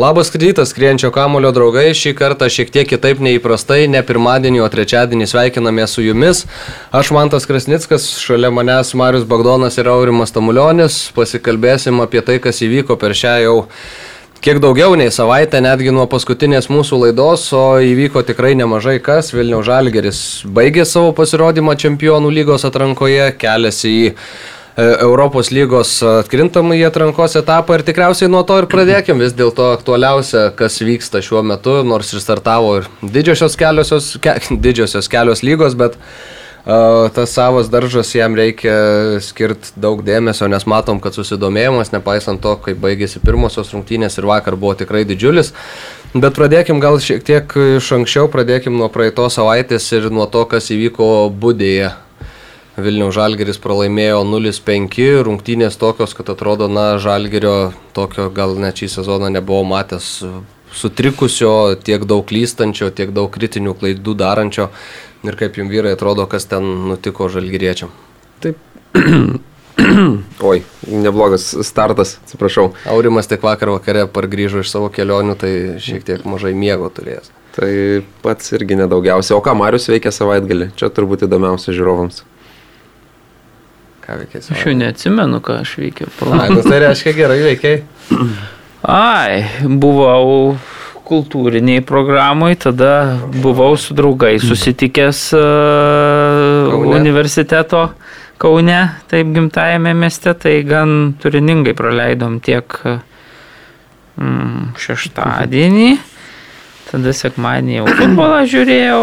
Labas rytas, skrienčio kamulio draugai. Šį kartą šiek tiek kitaip neįprastai, ne pirmadienį, o trečiadienį sveikiname su jumis. Aš Mantas Krasnickas, šalia manęs Marius Bagdonas ir Aurimas Tamulionis. Pasikalbėsim apie tai, kas įvyko per šią jau kiek daugiau nei savaitę, netgi nuo paskutinės mūsų laidos, o įvyko tikrai nemažai kas. Vilnių Žalgeris baigė savo pasirodymą Čempionų lygos atrankoje, keliasi į Europos lygos atkrintamąjį atrankos etapą ir tikriausiai nuo to ir pradėkim. Vis dėlto aktualiausia, kas vyksta šiuo metu, nors ir startavo ir didžiosios, keliosios, ke, didžiosios kelios lygos, bet uh, tas savas daržas jam reikia skirti daug dėmesio, nes matom, kad susidomėjimas, nepaisant to, kaip baigėsi pirmosios rungtynės ir vakar buvo tikrai didžiulis. Bet pradėkim gal šiek tiek iš anksčiau, pradėkim nuo praeitos savaitės ir nuo to, kas įvyko Budėje Vilniaus Žalgeris pralaimėjo 0-5, rungtynės tokios, kad atrodo, na, Žalgerio tokio gal net šį sezoną nebuvo matęs sutrikusio, tiek daug klystančio, tiek daug kritinių klaidų darančio. Ir kaip jums vyrai atrodo, kas ten nutiko žalgyriečiam. Taip. Oi, neblogas startas, atsiprašau. Aurimas tik vakar vakare pargrįžo iš savo kelionių, tai šiek tiek mažai miego turėjęs. Tai pats irgi nedaugiausiai. O ką Marius veikia savaitgalį? Čia turbūt įdomiausia žiūrovams. Ką veikė? Aš jau neatsimenu, ką aš veikiau. Ai, nu tai reiškia gerai veikiai. Ai, buvau kultūriniai programai, tada buvau su draugai susitikęs uh, universiteto Kaune, taip gimtajame mieste, tai gan turiningai praleidom tiek mm, šeštadienį. Tada sekmadienį jau futbolą žiūrėjau,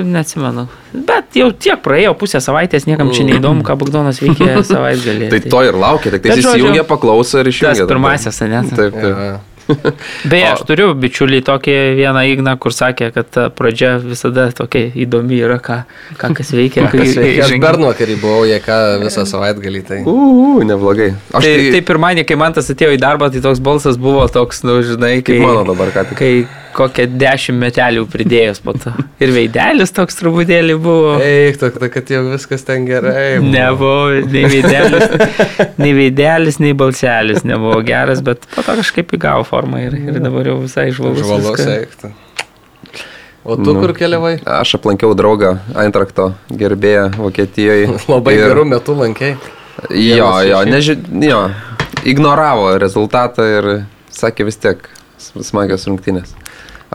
neatsimenu. Bet jau tiek praėjo pusę savaitės, niekam čia neįdomu, ką Bagdonas veikė savaitgalį. tai to ir laukia, tik tai jis įsijungia, paklauso ir išjungia. Tas pirmasis, ne? Taip, taip. Ja. Beje, aš turiu bičiulį tokį vieną įgną, kur sakė, kad pradžia visada tokia įdomi yra, ką, ką kas veikia. Kai, kai, aš Bernuokarį buvau, jie ką visą savaitgalį. Tai... Uuu, neblogai. Aš tai, tai... tai pirmadienį, kai man tas atėjo į darbą, tai toks balsas buvo toks, nu, žinai, kai... Kaip mano dabar, ką tik. Kai kokią dešimt metelių pridėjus po to. Ir veidelis toks truputėlį buvo. Eik, tok, kad jau viskas ten gerai. Buvo. Nebuvo, nei veidelis, nei veidelis, nei balselis nebuvo geras, bet po to kažkaip įgavo formą ir, ir dabar jau visai žvalus. Žvalus, eik. O tu nu, kur keliavai? Aš aplankiau draugą Eintrakto gerbėją Vokietijoje. Labai ir... gerų metų lankiai. Jo, jo, neži... jo, ignoravo rezultatą ir sakė vis tiek smagios rungtynės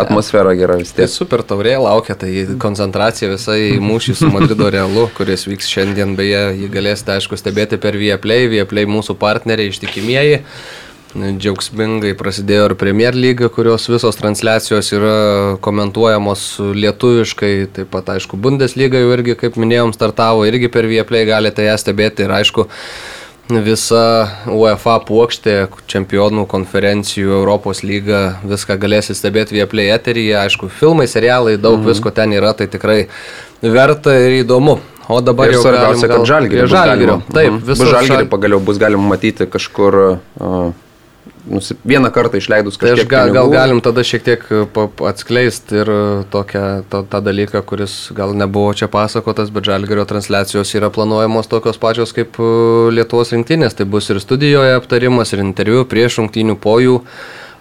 atmosfera gera vis tiek. Tai super taurė laukia, tai koncentracija visai mūšį su Madrido Realu, kuris vyks šiandien, beje, jį galėsite aišku stebėti per Vieplay, Vieplay mūsų partneriai ištikimieji. Džiaugsmingai prasidėjo ir Premier lyga, kurios visos transliacijos yra komentuojamos lietuviškai, taip pat aišku Bundesliga jau irgi, kaip minėjom, startavo, irgi per Vieplay galite ją stebėti ir aišku, visa UEFA puokštė, čempionų konferencijų, Europos lyga, viską galėsi stebėti Vieplay eteryje, aišku, filmai, serialai, daug mm -hmm. visko ten yra, tai tikrai verta ir įdomu. O dabar ir jau svarbiausia, kad žalgirį. Žalgirį. Taip, mhm. visą žalgirį šal... pagaliau bus galima matyti kažkur uh, nusi, vieną kartą išleidus kažką. Tai gal, gal galim tada šiek tiek e, atskleisti ir e, tokią, to, tą dalyką, kuris gal nebuvo čia pasakotas, bet žalgerio transliacijos yra planuojamos tokios pačios kaip e, Lietuvos rinktinės. Tai bus ir studijoje aptarimas, ir interviu prieš rungtynių po jų.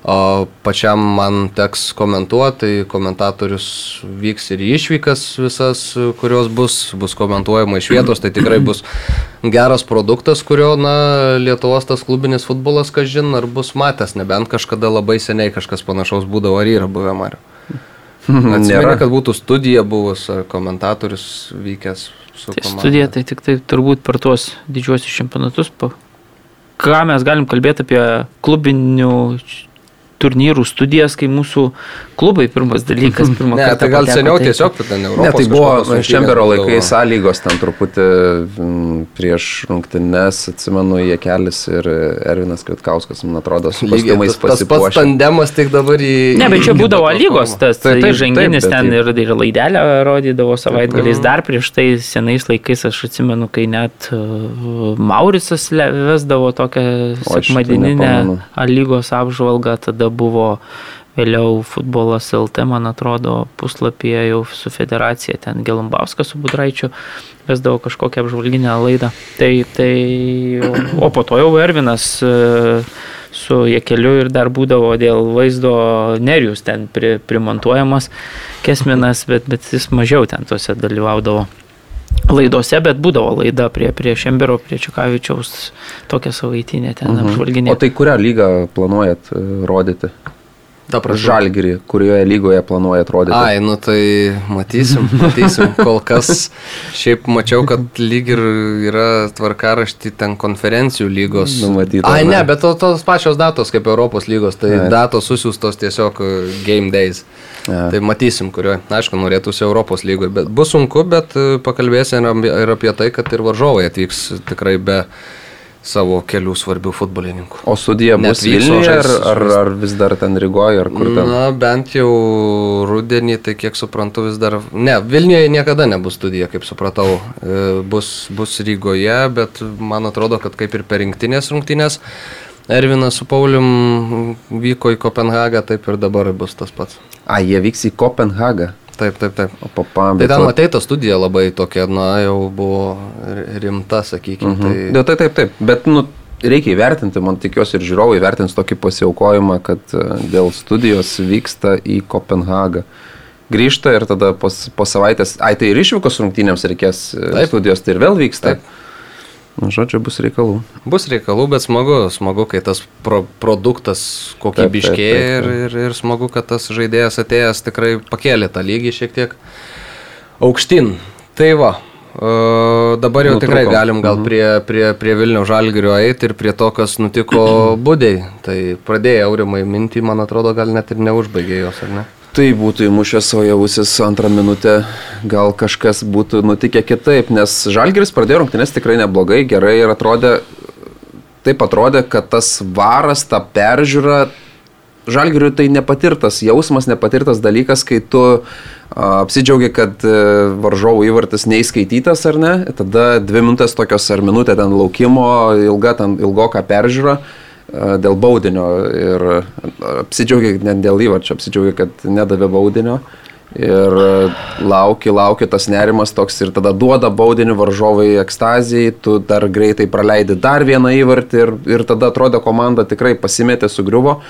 O pačiam man teks komentuoti, tai komentatorius vyks ir išvykas visas, kurios bus, bus komentuojama iš vietos, tai tikrai bus geras produktas, kurio, na, Lietuvos tas klubinis futbolas, kažin, ar bus matęs, nebent kažkada labai seniai kažkas panašaus būdavo, ar yra buvę Mario. Atsimenu, kad būtų studija buvus, komentatorius vykęs su tai komanda. Studija tai tik tai turbūt per tuos didžiuosius čempionatus. Ką mes galim kalbėti apie klubinių turnyrų studijas, kai mūsų klubai pirmas dalykas, pirmą ne, kartą. Tai gal seniau tai, tiesiog ten Europos. Ne, tai buvo Šembero laikais A lygos ten truputį prieš rungtynes, atsimenu, jie kelis ir Ervinas Kvitkauskas, man atrodo, su kostiumais pasipuošė. Tas pats tandemas tik dabar į... Ne, bet čia būdavo lygos, tas tai, tai, žanginis ten ir, ir laidelę rodydavo savaitgaliais. Dar prieš tai senais laikais aš atsimenu, kai net uh, Mauricas vesdavo tokią sekmadieninę lygos apžvalgą, tada buvo vėliau futbolas LT, man atrodo, puslapyje jau su federacija, ten Gelumbauskas su Budraičiu vesdavo kažkokią apžvalginę laidą. Tai, tai, o po to jau Ervinas e, su Jekeliu ir dar būdavo dėl vaizdo nerijus ten pri, primontuojamas kesminas, bet, bet jis mažiau ten tuose dalyvaudavo laidose, bet būdavo laida prie, prie Šembero, prie Čiukavičiaus, tokia savaitinė ten mhm. apžvalginė. O tai kurią lygą planuojat e, rodyti? Žalgirį, kurioje lygoje planuojat rodyti? Ai, nu tai matysim, matysim. Kol kas šiaip mačiau, kad lyg ir yra tvarkarašti ten konferencijų lygos. Numatyta. Ai, ne, bet to, tos pačios datos kaip Europos lygos, tai Ai. datos susiūstos tiesiog e, game days. Ja. Tai matysim, kurioje, aišku, norėtųsi Europos lygoje, bet bus sunku, bet e, pakalbėsime ir apie tai, kad ir varžovai atvyks tikrai be savo kelių svarbių futbolininkų. O studija bus Vilniuje ar, ar, ar vis dar ten Rygoje, ar kur ten? Na, bent jau rudenį, tai kiek suprantu, vis dar... Ne, Vilniuje niekada nebus studija, kaip supratau. E, bus, bus Rygoje, bet man atrodo, kad kaip ir per rinktinės rungtinės, Ervinas su Paulium vyko į Kopenhagą, taip ir dabar bus tas pats. A, jie vyks į Kopenhagą. Taip, taip, taip. O papa, tai ten matei, ta studija labai tokia, na, jau buvo rimta, sakykime. Mhm. Tai... Ja, taip, taip, taip. Bet, nu, reikia įvertinti, man tikiuosi ir žiūrovai įvertins tokį pasiaukojimą, kad e, dėl studijos vyksta į Kopenhagą. Grįžta ir tada po, po savaitės, ai tai ir išvykos rungtynėms reikės e, taip. studijos, tai ir vėl vyksta. Taip. Nu, žodžiu, bus reikalų. Bus reikalų, bet smagu, smagu, kai tas pro, produktas kokybiškėja ir, ir, ir smagu, kad tas žaidėjas atėjęs tikrai pakėlė tą lygį šiek tiek aukštin. Tai va, Uh, dabar jau Nutrūko. tikrai galim gal mhm. prie, prie, prie Vilnių žalgirio eiti ir prie to, kas nutiko būdėjai. Tai pradėjai aurimai mintį, man atrodo, gal net ir neužbaigė jos, ar ne? Tai būtų įmušęs savo javusis antrą minutę, gal kažkas būtų nutikę kitaip, nes Žalgiris pradėjo rungtynės tikrai neblogai, gerai ir atrodė, taip atrodė, kad tas varas, ta peržiūra, Žalgiriui tai nepatirtas jausmas, nepatirtas dalykas, kai tu apsidžiaugi, kad e, varžovų įvartis neįskaitytas ar ne, tada dvi minutės tokios ar minutė ten laukimo, ilga ten ilgoka peržiūra dėl baudinio ir apsidžiaugia, net dėl įvarčio, apsidžiaugia, kad nedavė baudinio. Ir lauki, lauki tas nerimas toks ir tada duoda baudinį varžovai ekstazijai, tu dar greitai praleidi dar vieną įvartį ir, ir tada atrodo komanda tikrai pasimetė, sugriuvo.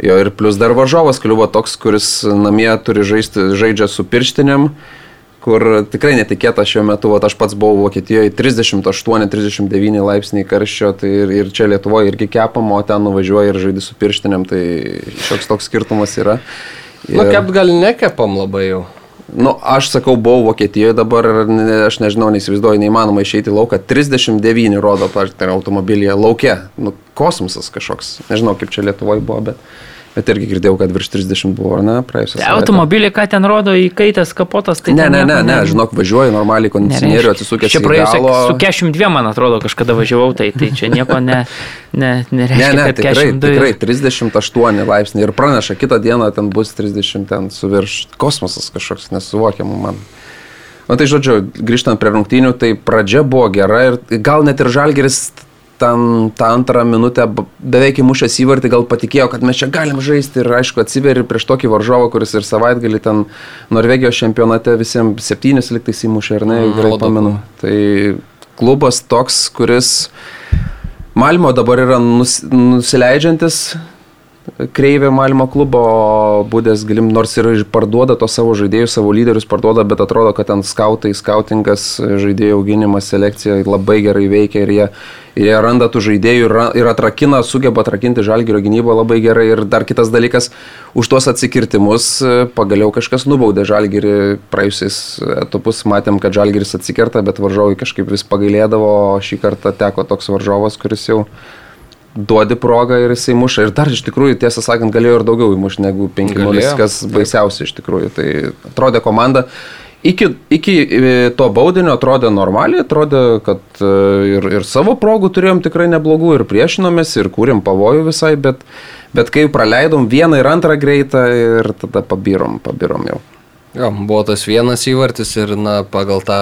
Jo ir plus dar varžovas kliuvo toks, kuris namie turi žaisti, žaidžia su pirštinėm. Uh, kur tikrai netikėta šiuo metu, o aš pats buvau Vokietijoje 38-39 laipsniai karščio, tai ir, ir čia Lietuvoje irgi kepam, o ten nuvažiuoji ir žaidži su pirštinėm, tai šioks toks skirtumas yra. Ir... Na, kept gal nekepam labai jau. Nu, aš sakau, buvau Vokietijoje dabar ir ne, aš nežinau, neįsivaizduoju, neįmanoma išeiti į lauką. 39 rodo, tai automobilyje laukia. Nu, kosmosas kažkoks. Nežinau, kaip čia Lietuvoje buvo, bet... Bet irgi girdėjau, kad virš 30 buvo, ar ne, praėjusią savaitę. Automobilį, ką ten rodo, įkaitas kapotas, tai... Ne, ne, ne, ne, žinok, važiuoju normaliai kondicionierių atsisukęs. Čia praėjusią galo... su 42, man atrodo, kažkada važiavau, tai, tai čia nieko ne, ne, nereiškia. Ne, ne, tikrai, 42... tikrai 38 laipsniai ir praneša, kitą dieną ten bus 30 ten su virš kosmosas kažkoks nesuvokiamų man. Na tai žodžiu, grįžtant prie rungtynių, tai pradžia buvo gera ir gal net ir Žalgeris ten tą antrą minutę beveik įmušęs įvartį gal patikėjo, kad mes čia galim žaisti ir aišku atsiveri prieš tokį varžovą, kuris ir savaitgalį ten Norvegijos čempionate visiems septynis liktais įmušė, ar ne, mm, gerai pamenu. Tai klubas toks, kuris Malmo dabar yra nus, nusileidžiantis, kreivė Malmo klubo būdės galim, nors ir parduoda to savo žaidėjus, savo lyderius parduoda, bet atrodo, kad ten skautai, skautingas, žaidėjų auginimas, selekcija labai gerai veikia ir jie, ir jie randa tų žaidėjų ir, ir atrakina, sugeba atrakinti žalgerio gynybą labai gerai. Ir dar kitas dalykas, už tuos atsikirtimus pagaliau kažkas nubaudė žalgerį. Praėjusiais etapus matėm, kad žalgeris atsikerta, bet varžovai kažkaip vis pagailėdavo, o šį kartą teko toks varžovas, kuris jau duodi progą ir jisai muša. Ir dar iš tikrųjų, tiesą sakant, galėjo ir daugiau įmušti negu 5-0, kas baisiausia iš tikrųjų. Tai atrodė komanda. Iki, iki e, to baudinio atrodė normaliai, atrodė, kad e, ir, ir savo progų turėjom tikrai neblogų ir priešinomės ir kūrėm pavojų visai, bet, bet kai praleidom vieną ir antrą greitą ir tada pabirom, pabirom jau. Jo, buvo tas vienas įvartis ir na, pagal tą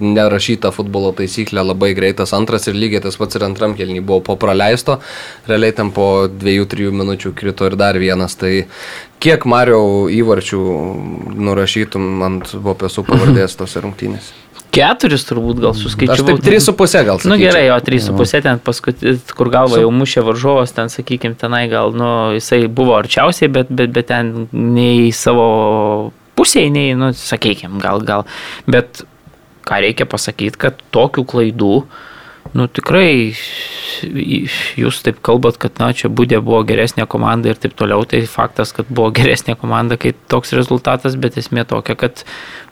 nerašytą futbolo taisyklę labai greitas antras ir lygiai tas pats ir antram kelnį buvo po praleisto, realiai ten po dviejų, trijų minučių krito ir dar vienas. Tai kiek Mario įvarčių nurašytum ant Vopesų pavardės tose rungtynėse? keturis turbūt gal suskaičiavau. Aš taip 3,5 gal. Na nu, gerai, jo 3,5 ten paskutinį, kur galva jau mušė varžovas, ten sakykime, tenai gal, nu, jisai buvo arčiausiai, bet, bet, bet ten nei savo pusėje, nei, nu, sakykime, gal, gal. Bet ką reikia pasakyti, kad tokių klaidų, nu tikrai jūs taip kalbat, kad na, čia būdė buvo geresnė komanda ir taip toliau, tai faktas, kad buvo geresnė komanda, kai toks rezultatas, bet esmė tokia, kad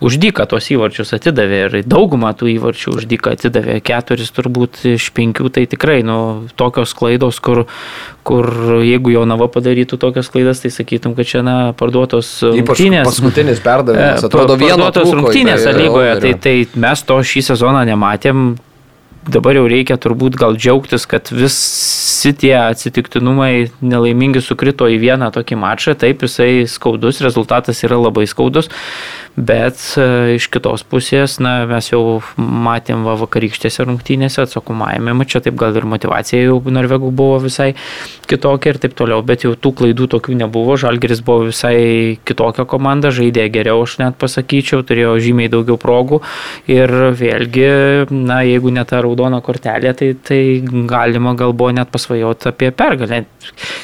uždyka tos įvarčius atidavė ir daugumą tų įvarčių uždyka atidavė, keturis turbūt iš penkių, tai tikrai nu, tokios klaidos, kur, kur jeigu jau Nava padarytų tokias klaidas, tai sakytum, kad čia na, parduotos rungtynės. Paskutinis perdavimas, atrodo, parduotos rungtynės lygoje, tai, tai mes to šį sezoną nematėm dabar jau reikia turbūt gal džiaugtis, kad visi tie atsitiktinumai nelaimingi sukrito į vieną tokį mačą. Taip, jisai skaudus, rezultatas yra labai skaudus, Bet e, iš kitos pusės, na, mes jau matėm va, vakarykštėse rungtynėse, atsakomajame mače, taip gal ir motivacija jau norvegų buvo visai kitokia ir taip toliau, bet jau tų klaidų tokių nebuvo. Žalgeris buvo visai kitokia komanda, žaidė geriau, aš net pasakyčiau, turėjo žymiai daugiau progų ir vėlgi, na, jeigu net ta raudona kortelė, tai, tai galima gal buvo net pasvajoti apie pergalę.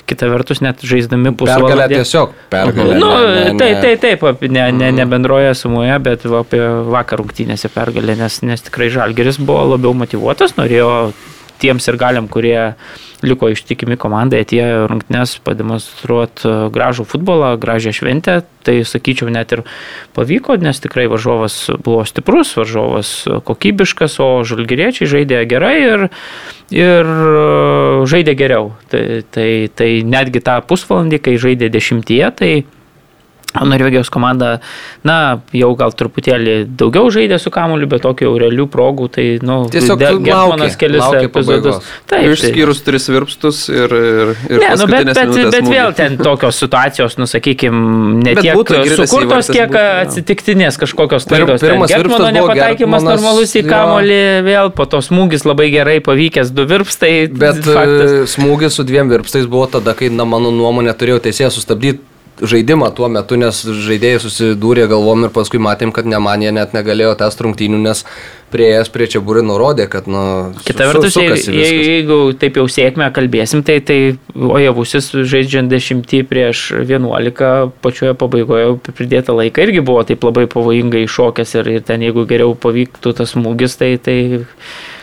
Kita vertus, net žaisdami pusvalandį. Pergalė tiesiog, pergalė. Nu, ne, ne, ne. Taip, taip, taip, ne, ne, ne bendroje bendroje sumoje, bet va, apie vakar rungtynėse pergalę, nes, nes tikrai Žalgeris buvo labiau motivuotas, norėjo tiems ir galiam, kurie liko ištikimi komandai, atėjo rungtynės pademonstruoti e, gražų futbolą, gražią šventę, tai sakyčiau net ir pavyko, nes tikrai varžovas buvo stiprus, varžovas kokybiškas, o žalgyriečiai žaidė gerai ir, ir e, žaidė geriau. Tai, tai, tai netgi tą pusvalandį, kai žaidė dešimtyje, tai Norvegijos komanda, na, jau gal truputėlį daugiau žaidė su kamuoliu, bet tokių realių progų, tai, na, nu, tiesiog Germanas kelis epizodus. Taip, išskyrus tris virpstus ir... ir, ir ne, nu, bet, bet, bet vėl ten tokios situacijos, nu, sakykime, ne tiek sukurtos, kiek atsitiktinės kažkokios klaidos. Pirmas Germano nepataikymas normalus į kamuolį, vėl po to smūgis labai gerai pavykęs du virpstai. Bet faktas. E, smūgis su dviem virpstais buvo tada, kai, na, mano nuomonė, turėjo teisėjas sustabdyti žaidimą tuo metu, nes žaidėjai susidūrė galvom ir paskui matėm, kad ne man jie net negalėjo test rungtynių, nes prieėjęs prie čia būri nurodė, kad, nu, kita vertus, su, jeigu, jeigu taip jau sėkmę kalbėsim, tai, tai Ojavusis žaidžiant 10 prieš 11 pačioje pabaigoje pridėtą laiką irgi buvo taip labai pavojingai iššokęs ir, ir ten jeigu geriau pavyktų tas smūgis, tai, tai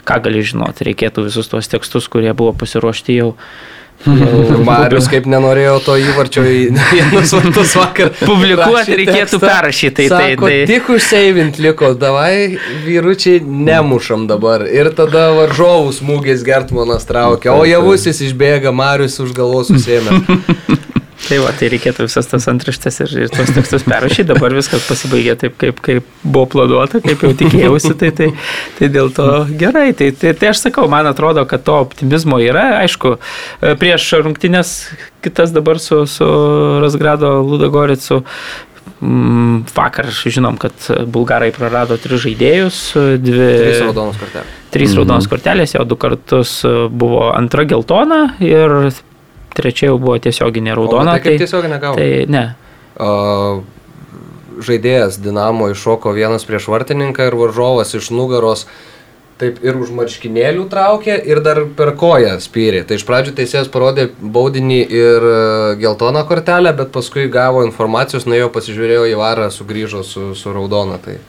ką gali žinoti, reikėtų visus tuos tekstus, kurie buvo pasiruošti jau Marius kaip nenorėjo to įvarčio į vienus vartus vakar. Publikuoti reikėtų perrašyti. Tai, tai, tai. Tik užseivint liko, davai vyručiai nemušam dabar. Ir tada varžovų smūgis Gertmanas traukia, o javusis išbėga, Marius už galvos susėmė. Tai va, tai reikėtų visas tas antraštės ir, ir tuos tekstus perrašyti, dabar viskas pasibaigė taip, kaip, kaip buvo planuota, kaip jau tikėjausi, tai, tai, tai dėl to gerai. Tai, tai, tai aš sakau, man atrodo, kad to optimizmo yra, aišku, prieš rungtynės kitas dabar su, su Rasgrado Ludogoricu. Mm, vakar žinom, kad bulgarai prarado tris žaidėjus, dvi. Trys raudonos kortelės. Trys raudonos kortelės, jau du kartus buvo antra geltona ir trečia jau buvo tiesioginė raudona. O, tai kaip tiesioginė gavo? Tai ne. Uh, žaidėjas Dinamo iššoko vienas prieš vartininką ir varžovas iš nugaros taip ir už marškinėlių traukė ir dar per koją spyrė. Tai iš pradžių teisėjas parodė baudinį ir geltoną kortelę, bet paskui gavo informacijos, nuėjo pasižiūrėjo į varą, sugrįžo su, su raudona. Tai...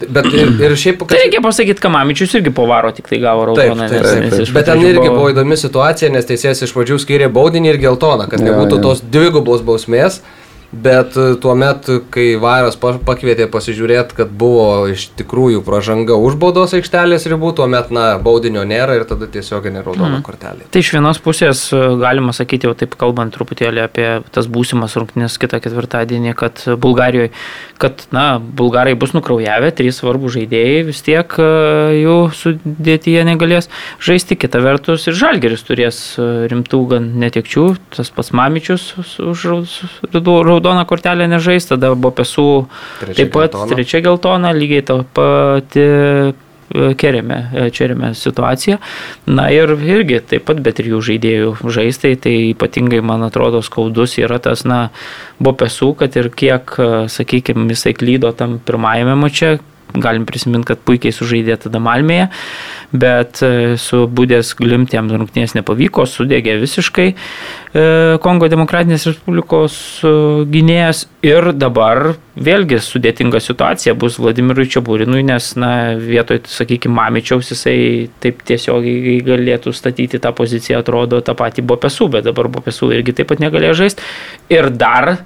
Bet ir, ir šiaip... Kad... Tai reikia pasakyti, Kamamičius irgi po varo tik tai gavo raudoną. Taip, taip, taip. Bet ten irgi buvo įdomi situacija, nes teisėjas iš pradžių skyrė baudinį ir geltoną, kad nebūtų ja, ja. tos dvigubos bausmės. Bet e, tuo metu, kai Vairas pakvietė pasižiūrėti, kad buvo iš tikrųjų pažanga už baudos aikštelės ribų, tuomet, na, baudinio nėra ir tada tiesiog neraudona mm. kortelė. Tai iš vienos pusės e, galima sakyti, jau taip kalbant truputėlį apie tas būsimas rungtynės kitą ketvirtadienį, kad Bulgarijoje, kad, na, bulgarai bus nukraujavę, trys svarbų žaidėjai vis tiek e, jų sudėtyje negalės žaisti, kita vertus ir Žalgeris turės rimtų gan netekčių, tas pats Mamičius už raudoną kortelę nežais, tada buvo pesų taip pat geltona. trečia geltona, lygiai ta pati e, kerėme, čerėme situaciją. Na ir irgi taip pat be trijų žaidėjų žaistai, tai ypatingai man atrodo skaudus yra tas, na, buvo pesų, kad ir kiek, e, sakykime, jisai klydo tam pirmajame mače, galim prisiminti, kad puikiai sužaidė tada Malmėje, bet e, su Budės glimtėm rungtynės nepavyko, sudėgė visiškai e, Kongo Demokratinės Respublikos e, gynėjas ir dabar vėlgi sudėtinga situacija bus Vladimirui Čiaburinui, nes na, vietoj, sakykime, Mamičiaus jisai taip tiesiogiai galėtų statyti tą poziciją, atrodo tą patį Bopesų, bet dabar Bopesų irgi taip pat negalėjo žaisti. Ir dar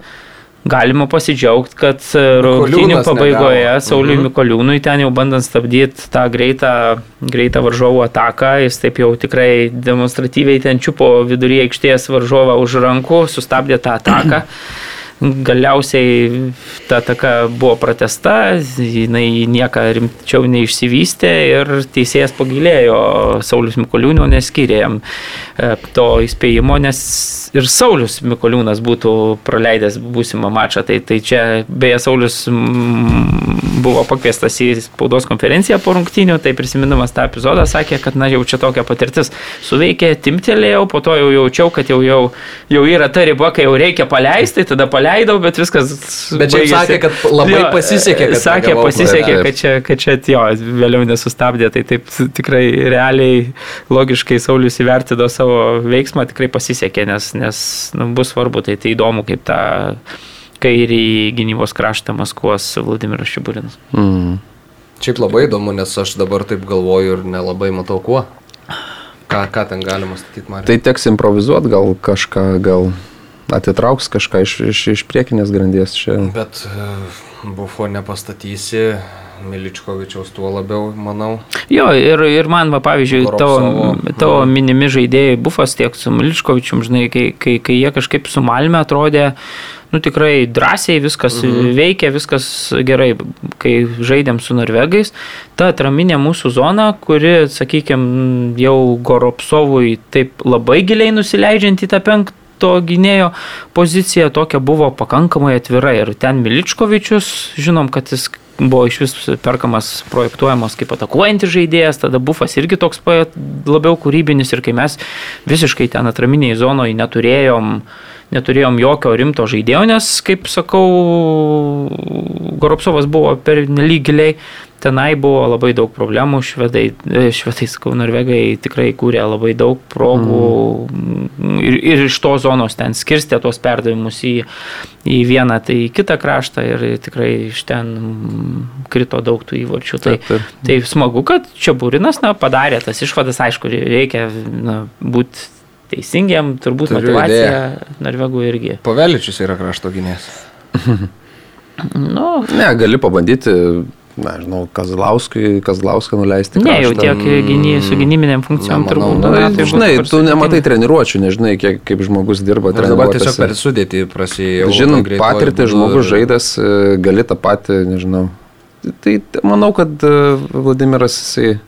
galima pasidžiaugti, kad rungtynių pabaigoje negavo. Sauliui mhm. Mikoliūnui ten jau bandant stabdyti tą greitą, greitą varžovų ataką, jis taip jau tikrai demonstratyviai ten čiupo viduryje aikštės varžovą už rankų, sustabdė tą ataką. Galiausiai ta taka buvo pratesta, jinai nieko rimčiau neišsivystė ir teisėjas pagilėjo Saulis Mikoliūnio, neskyrė jam e, to įspėjimo, nes ir Saulis Mikoliūnas būtų praleidęs būsimą mačą. Tai, tai čia beje Saulis buvo pakviestas į spaudos konferenciją po rungtynių, tai prisimindamas tą epizodą sakė, kad na jau čia tokia patirtis suveikė, timtelėjau, po to jau jaučiau, kad jau, jau, jau yra ta riba, kai jau reikia paleisti, tada paleidau praleidau, bet viskas. Bet čia sakė, kad labai jo, pasisekė. Kad sakė, pasisekė, kad čia, kad čia jo, vėliau nesustabdė. Tai taip tikrai realiai, logiškai Saulis įvertino savo veiksmą, tikrai pasisekė, nes, nes nu, bus svarbu, tai tai įdomu, kaip tą kairį gynybos kraštą maskuos Vladimiras Šiburinas. Mm. Šiaip labai įdomu, nes aš dabar taip galvoju ir nelabai matau kuo. Ką, ką ten galima statyti, Marija? Tai teks improvizuoti gal kažką, gal atitrauks kažką iš, iš, iš priekinės grandies čia. Bet e, bufo nepastatysi, Miličkovičiaus tuo labiau, manau. Jo, ir, ir man, va, pavyzdžiui, tavo, tavo nu. minimi žaidėjai bufas tiek su Miličkovičium, žinai, kai, kai, kai jie kažkaip su Malme atrodė, nu tikrai drąsiai viskas mhm. veikia, viskas gerai, kai žaidėm su norvegais. Ta atraminė mūsų zona, kuri, sakykime, jau Goropsovui taip labai giliai nusileidžiant į tą penktą to gynėjo pozicija tokia buvo pakankamai atvira ir ten Miličkovičius, žinom, kad jis buvo iš vis perkamas, projektuojamas kaip atakuojantis žaidėjas, tada bufas irgi toks labiau kūrybinis ir kai mes visiškai ten atraminiai zonoje neturėjom, neturėjom jokio rimto žaidėjo, nes, kaip sakau, Goropsovas buvo per nelyg giliai, tenai buvo labai daug problemų, švedai, e, švedai sakau, norvegai tikrai kūrė labai daug progų mm. ir, ir iš to zonos ten skirstė tuos perdavimus į, į vieną, tai į kitą kraštą ir tikrai iš ten krito daug tų įvarčių. Tai, taip, taip. tai smagu, kad čia Būrinas na, padarė tas išvadas, aišku, reikia būti teisingiam, turbūt Turiu motivacija idėją. Norvegų irgi. Paveličius yra krašto gynės. nu, ne, gali pabandyti na, žinau, Kazlauskui, Kazlauską nuleisti. Ne, jau tiek gyny, su gynybinėm funkcijom turbūt. Na, tai žinai, tu nematai treniruočių, nežinai, kiek, kaip žmogus dirba. Dabar tiesiog per sudėtį prasidėjo. Žinant patirtį, žmogus žaidas, e, gali tą patį, nežinau. Tai manau, kad e, Vladimiras jisai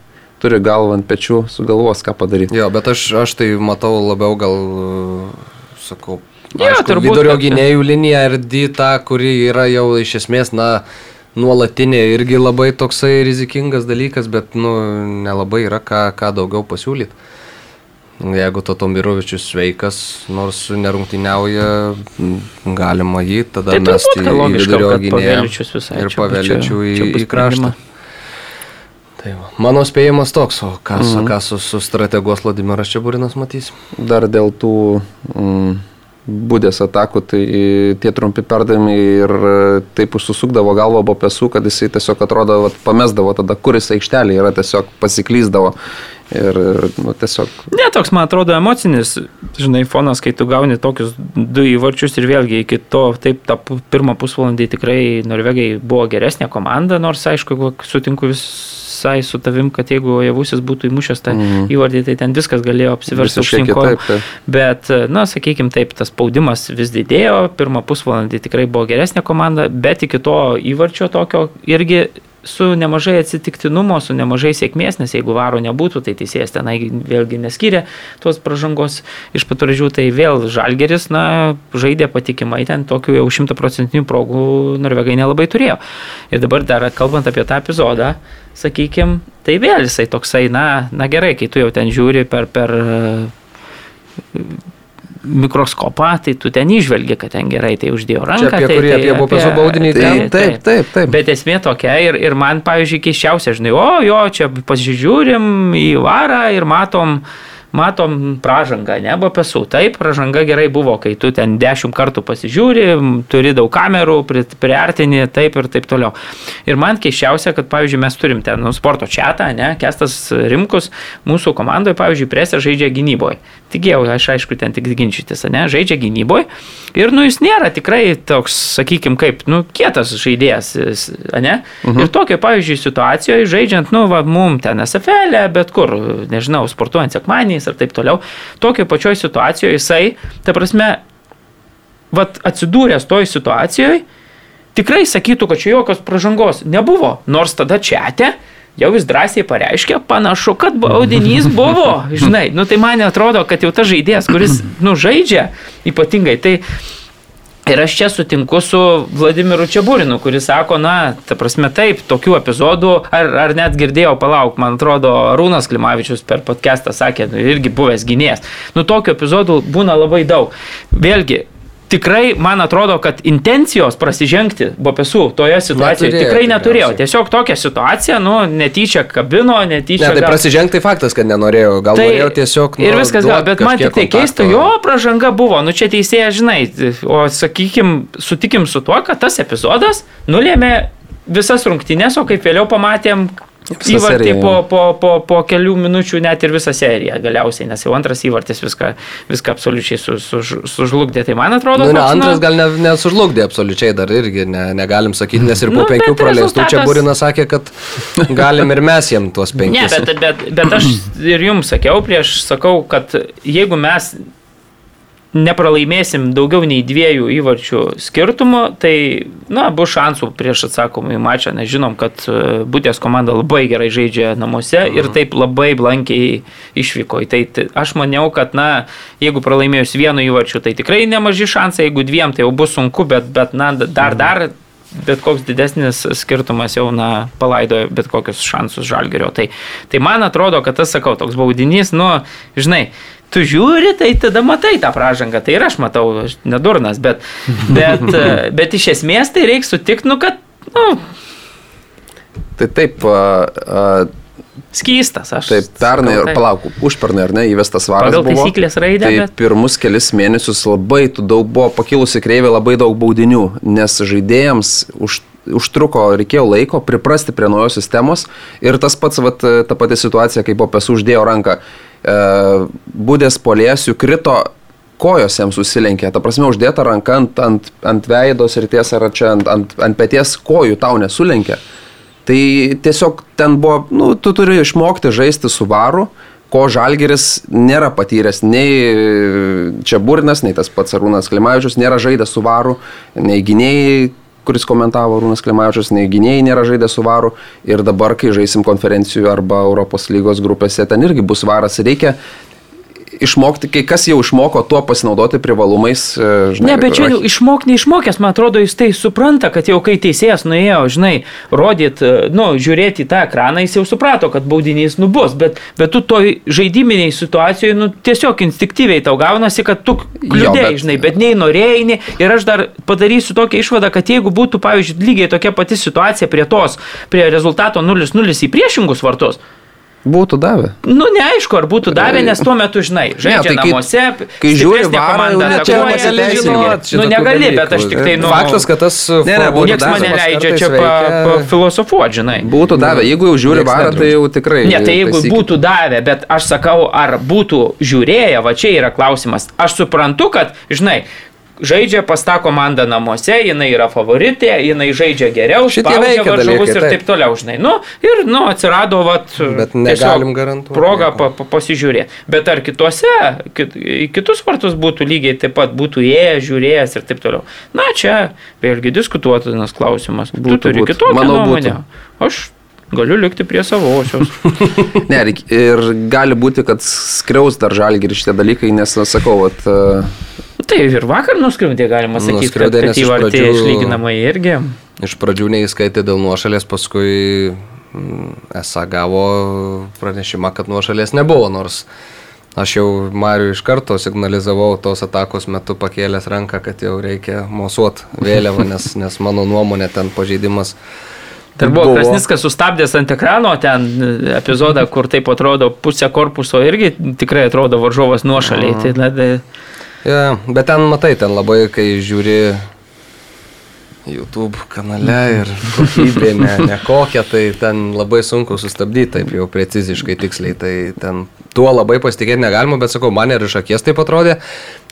turi galvą ant pečių, sugalvos, ką padaryti. Jo, bet aš, aš tai matau labiau gal, e, sakau, jo, aišku, turbūt, vidurio gynėjų linija ir dyta, kuri yra jau iš esmės, na, nuolatinė irgi labai toksai rizikingas dalykas, bet nu, nelabai yra ką, ką daugiau pasiūlyti. Jeigu to Tomirovičius sveikas, nors nerungtyniauja, galima jį tada tai mesti į vidurio gynėją ir paveličių į, į kraštą. Tai va. Mano spėjimas toks, o ką, mm -hmm. ką su, su strategos Vladimiras Čiaburinas matys? Dar dėl tų mm, būdės atakų, tai tie trumpi perdavimai ir e, taip užsusukdavo galvą bopesų, kad jisai tiesiog atrodo, vat, pamesdavo tada, kuris aikštelė yra, tiesiog pasiklyzdavo. Ir, nu, tiesiog. Ne, toks, man atrodo, emocinis, žinai, fonas, kai tu gauni tokius du įvarčius ir vėlgi iki to, taip, tą pirmą pusvalandį tikrai Norvegai buvo geresnė komanda, nors, aišku, sutinku vis visai su tavim, kad jeigu javusis būtų įmušęs tą mm. įvardį, tai ten viskas galėjo apsiversti aukštinko. Bet, na, sakykime taip, tas spaudimas vis didėjo, pirmą pusvalandį tikrai buvo geresnė komanda, bet iki to įvarčio tokio irgi su nemažai atsitiktinumo, su nemažai sėkmės, nes jeigu varo nebūtų, tai teisėjas tenai vėlgi neskyrė tos pažangos iš paturažių, tai vėl Žalgeris, na, žaidė patikimai, ten tokių jau šimtaprocentinių progų Norvegai nelabai turėjo. Ir dabar dar kalbant apie tą epizodą, sakykime, tai vėl jisai toksai, na, na gerai, kai tu jau ten žiūri per, per mikroskopą, tai tu ten išvelgi, kad ten gerai tai uždėjo ranką. Čia apie tai, kurį, tai, apie Bopesų baudinį, Tai ten? taip, taip, taip. Bet esmė tokia ir, ir man, pavyzdžiui, keiščiausia, žinai, o jo, čia pasižiūrim į varą ir matom, matom pražangą, ne, bapesų. Taip, pražanga gerai buvo, kai tu ten dešimt kartų pasižiūri, turi daug kamerų, pri- priartini, taip ir taip toliau. Ir man keiščiausia, kad, pavyzdžiui, mes turim ten nu, sporto čatą, ne, Kestas Rimkus, mūsų komandoje, pavyzdžiui, presė žaidžia gynyboje. Tik jau, aš aišku, ten tik ginčytis, ne, žaidžia gynyboje. Ir, nu, jis nėra tikrai toks, sakykime, kaip, nu, kietas žaidėjas, ne. Mhm. Ir tokio, pavyzdžiui, situacijoje, žaidžiant, nu, va, mum ten SFL, e, bet kur, nežinau, sportuojant sekmaniais ir taip toliau, tokio pačioj situacijoje jisai, ta prasme, vat atsidūręs toj situacijoje, tikrai sakytų, kad čia jokios pažangos nebuvo. Nors tada čia jau jis drąsiai pareiškė, panašu, kad baudinys buvo. Žinai, nu tai man atrodo, kad jau tas žaidėjas, kuris, nu, žaidžia ypatingai, tai Ir aš čia sutinku su Vladimiru Čiaburinu, kuris sako, na, ta prasme taip, tokių epizodų, ar, ar net girdėjau, palauk, man atrodo, Rūnas Klimavičius per podcastą sakė, nu, irgi buvęs gynėjas. Nu, tokių epizodų būna labai daug. Vėlgi, tikrai man atrodo, kad intencijos prasižengti Bopesų toje situacijoje Neturėjo, tikrai neturėjo. tikriausiai. Tiesiog tokia situacija, nu, netyčia kabino, netyčia... Ne, tai gal- prasižengti faktas, kad nenorėjo. Gal tai, norėjo tiesiog... ir nu, viskas gal, bet man tik tai keista, jo pražanga buvo, nu čia teisėja, žinai, o sakykim, sutikim su tuo, kad tas epizodas nulėmė visas rungtynės, o kaip vėliau pamatėm įvartį po, po, po, po kelių minučių net ir visą seriją galiausiai, nes jau antras įvartis viską, viską absoliučiai su, su, sužlugdė. Tai man atrodo, Nu, ne, toks, antras gal ne, nesužlugdė absoliučiai dar irgi, ne, negalim sakyti, nes ir po Nu, penkių praleistų čia rezultatas- Būrinas sakė, kad galim ir mes jiem tuos Ne, penkis. bet, bet, bet aš ir jums sakiau prieš, sakau, kad jeigu mes nepralaimėsim daugiau nei dviejų įvarčių skirtumo, tai, na, bus šansų prieš atsakomą į mačą, nes žinom, kad e, Būtės komanda labai gerai žaidžia namuose ir taip labai blankiai išvyko. Tai, tai aš maniau, kad, na, jeigu pralaimėjus vienu įvarčiu, tai tikrai nemaži šansai, jeigu dviem, tai jau bus sunku, bet, bet na, dar, dar bet koks didesnis skirtumas jau, na, palaidojo bet kokius šansus žalgerio. Tai, tai man atrodo, kad tas, sakau, toks baudinys, nu, žinai, tu žiūri, tai tada matai tą pražangą. Tai ir aš matau, aš nedurnas, bet, bet, bet iš esmės tai reikia sutikti, nu, kad, nu, Tai taip, a, a, skystas aš. taip, pernai, sakau, taip. palauk, užpernai ar ne, įvestas varas. Pagal buvo. taisyklės raidę, Tai bet- pirmus kelis mėnesius labai daug buvo pakilusi kreivė, labai daug baudinių, nes žaidėjams už, užtruko, reikėjo laiko priprasti prie naujos sistemos ir tas pats, vat, ta pati situacija, kai po pesų uždėjo ranką, e, būdės polėsių krito kojos jam susilenkė, ta prasme uždėta ranka ant, ant, ant veidos ir ties ar čia ant, ant, ant peties kojų tau nesulenkė. Tai tiesiog ten buvo, nu, tu turi išmokti žaisti su varu, ko Žalgeris nėra patyręs, nei čia Burnas, nei tas pats Arūnas Klimavičius nėra žaidęs su varu, nei gynėjai, kuris komentavo Arūnas Klimavičius, nei gynėjai nėra žaidę su varu. Ir dabar, kai žaisim konferencijų arba Europos lygos grupėse, ten irgi bus varas. Reikia išmokti, kai kas jau išmoko tuo pasinaudoti privalumais. e, Žinai, Ne, bet čia išmok neišmokęs, man atrodo, jis tai supranta, kad jau kai teisėjas nuėjo, žinai, rodyt, e, nu, žiūrėti į tą ekraną, jis jau suprato, kad baudinys nubus, bet, bet tu toj žaidiminiai situacijoje, nu, tiesiog instinktyviai tau gaunasi, kad tu kliudėjai, bet- žinai, bet nei norėjai, nei, ir aš dar padarysiu tokią išvadą, kad jeigu būtų, pavyzdžiui, lygiai tokia pati situacija prie tos, prie rezultato 0-0 į priešingus vartus, Būtų davę. Nu, neaišku, ar būtų davę, nes tuo metu, žinai, žaidžia tai ne, kai- namuose, kai žiūri varą, jau komanda net čia negali žinot Nu, negali, bet dalykų. aš tik tai, nu, Faktas, kad tas... Ne, ne, būtų Niekas mane leidžia čia veikia- pa, filosofuoti, žinai. Būtų davę, jeigu jau žiūri varą, tai jau tikrai. Ne, tai jeigu taisykit. būtų davę, bet aš sakau, ar būtų žiūrėję, va čia yra klausimas. Aš suprantu, kad, žinai, žaidžia pas tą komandą namuose, jinai yra favoritė, jinai žaidžia geriau, Šitie spaudžia veikia varžovus ir taip. taip toliau, žinai. Nu, ir, nu, atsirado, vat, Bet negalim garantuoti Proga pa, pa, pasižiūrėti. Bet ar kitose, kit, kitus vartus būtų lygiai taip pat, būtų įėjęs, žiūrėjęs ir taip toliau. Na, čia vėlgi diskutuotinas klausimas. Tu Būtų, turi būtų. kitokią nuomonę. Aš galiu likti prie savosios. Ne, ir gali būti, kad skriaus dar žalgi ir šitie dalykai, nes, na, sakau, vat, e, Tai ir vakar nuskriaudė, galima sakyti, kad, Nuskriaudė, kad nes iš išlyginamai irgi. Iš pradžių neįskaitė dėl nuošalės, paskui mm, esą gavo pranešimą, kad nuošalės nebuvo, nors Aš jau Mariu iš karto signalizavau tos atakos metu pakėlęs ranką, kad jau reikia mosuot vėliavą, nes, nes mano nuomonė ten pažeidimas. Dar buvo, buvo. Krasniskas sustabdęs ant ekrano ten epizodą, kur taip atrodo pusė korpuso irgi tikrai atrodo varžovas nuošaliai. Tai, na, tai... Ja, bet ten matai, ten labai, kai žiūri YouTube kanale ir kokybė ne, ne kokia, tai ten labai sunku sustabdyti taip jau preciziškai, tiksliai. Tai ten tuo labai pasitikėti negalima, bet sakau, man ir iš akies taip atrodė,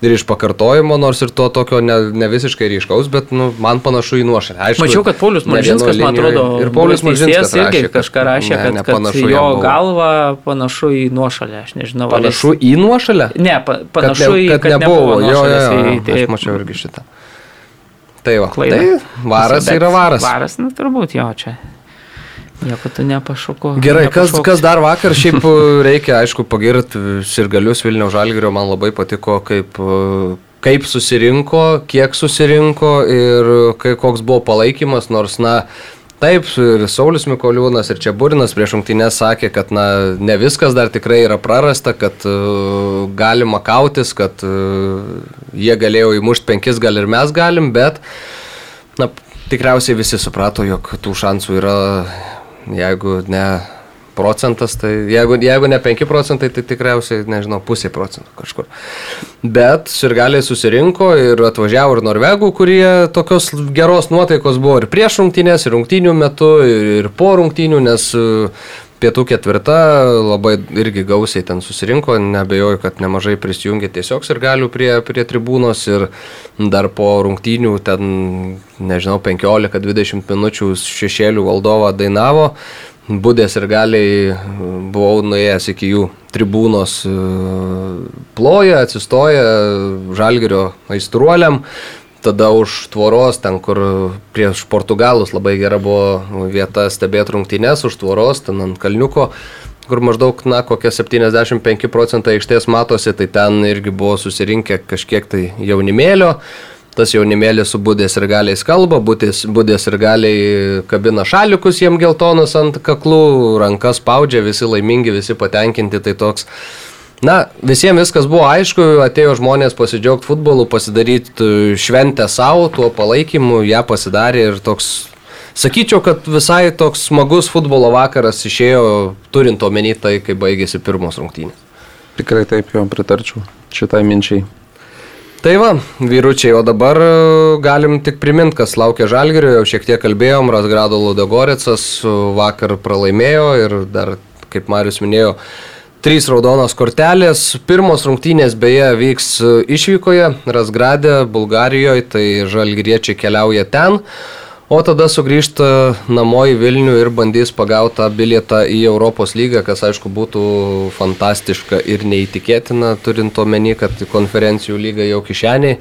ir iš pakartojimo, nors ir to tokio ne, ne visiškai ryškaus, bet nu, man panašu į nuošalę. Mačiau, kad Paulius Maržinskas, man atrodo, ir Paulius Maržinskas irgi rašė, kažką rašė, ne, kad, kad jo galva panašu į nuošalę, aš nežinau. Panašu į nuošalę? Ne, pa, panašu kad ne, į, kad, kad nebuvo. nebuvo jo, jo, jo, tai, aš mačiau irgi šitą. Tai va, klaida. Tai varas Bet yra varas. Varas, nu turbūt jo čia. Nieko tu nepašoko. Gerai, kas, kas dar vakar šiaip reikia, aišku, pagirti sirgalius Vilniaus Žalgirio, man labai patiko, kaip, kaip susirinko, kiek susirinko ir kai, koks buvo palaikymas, nors, na, Taip, ir Saulis Mikoliūnas, ir čia Burinas prieš rungtynės sakė, kad na, ne viskas dar tikrai yra prarasta, kad uh, galima kautis, kad uh, jie galėjo įmušti penkis, gal ir mes galim, bet na, tikriausiai visi suprato, jog tų šansų yra, jeigu ne procentas, tai jeigu, jeigu ne 5 procentai, tai tikriausiai, nežinau, pusė procentų kažkur. Bet sirgaliai susirinko ir atvažiavo ir norvegų, kurie tokios geros nuotaikos buvo ir prieš rungtynės, ir rungtynių metu, ir, ir po rungtynių, nes pietų ketvirta labai irgi gausiai ten susirinko, nebejoju, kad nemažai prisijungė tiesiog ir galių prie, prie tribūnos ir dar po rungtynių ten, nežinau, 15-20 minučių šešėlių valdovą dainavo. Būdės ir galiai buvau nuėjęs iki jų tribūnos e, ploja, atsistoja žalgerio aistruoliam, tada už tvoros, ten kur prieš Portugalus labai gera buvo vieta stebėti rungtynes, už tvoros, ten ant kalniuko kur maždaug, na, kokie 75 procentai aikštės matosi, tai ten irgi buvo susirinkę kažkiek tai jaunimėlio, tas jaunimėlis su būdės ir galiais kalba, būdės, būdės ir galiai kabina šalikus jiem geltonus ant kaklų, rankas spaudžia, visi laimingi, visi patenkinti, tai toks. Na, visiems viskas buvo aišku, atėjo žmonės pasidžiaugti futbolu, pasidaryti šventę savo, tuo palaikymu, ją pasidarė ir toks, sakyčiau, kad visai toks smagus futbolo vakaras išėjo, turint omeny tai, kai baigėsi pirmos rungtynės. Tikrai taip, jo pritarčiau šitai minčiai. Tai va, vyručiai, o dabar e, galim tik priminti, kas laukia Žalgirio, jau šiek tiek kalbėjom, Rasgrado Ludogoretsas vakar pralaimėjo ir dar, kaip Marius minėjo, trys raudonos kortelės. Pirmos rungtynės beje vyks išvykoje, Rasgrade, Bulgarijoje, tai Žalgiriečiai keliauja ten. O tada sugrįžta namo į Vilnių ir bandys pagauti tą bilietą į Europos lygą, kas aišku būtų fantastiška ir neįtikėtina, turint omeny, kad konferencijų lyga jau kišeniai.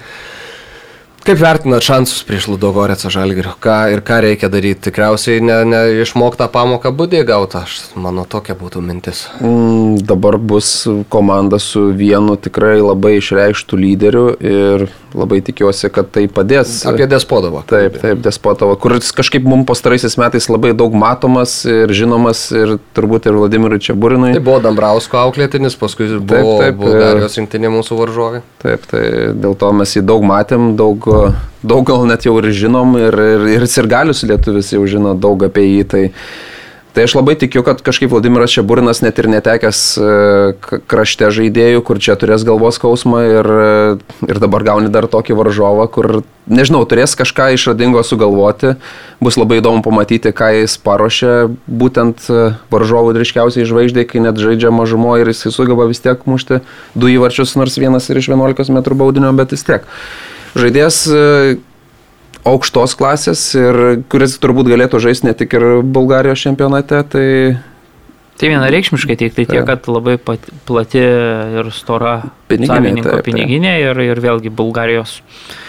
Kaip vertinat šansus prieš Ludogorecą Žalgirio? Ką ir ką reikia daryti? Tikriausiai ne, ne išmoktą pamoką būdė gauta, aš mano tokia būtų mintis. Mm, dabar bus komanda su vienu tikrai labai išreikštų lyderiu ir labai tikiuosi, kad tai padės. Apie Despodovą. Taip, taip, Despodovą, kuris kažkaip mums pastaraisiais metais labai daug matomas ir žinomas ir turbūt ir Vladimirui Čiaburinui. Tai buvo Dambrausko auklėtinis, paskui buvo taip, taip, Bulgarijos rinktinė mūsų varžovė. Taip, tai dėl to mes jį daug matėm, daug daug gal net jau ir žinom ir, ir, ir sirgalius lietuvis jau žino daug apie jį. Tai, Tai aš labai tikiu, kad kažkaip Vladimiras Šeburinas net ir netekęs e, krašte žaidėjų, kur čia turės galvos skausmą ir, ir dabar gauni dar tokį varžovą, kur, nežinau, turės kažką išradingo sugalvoti. Bus labai įdomu pamatyti, ką jis paruošė būtent e, varžovų driškiausiai žvaigždė, kai net žaidžia mažumo ir jis sugeba vis tiek mušti du įvarčius, nors vienas ir iš 11 m baudinio, bet vis tiek žaidėjas e, aukštos klasės ir kuris turbūt galėtų žaisti ne tik ir Bulgarijos čempionate, tai Tai vienareikšmiškai tik tai tiek, kad labai plati ir stora piniginė, savininko taip, piniginė ir, ir vėlgi Bulgarijos.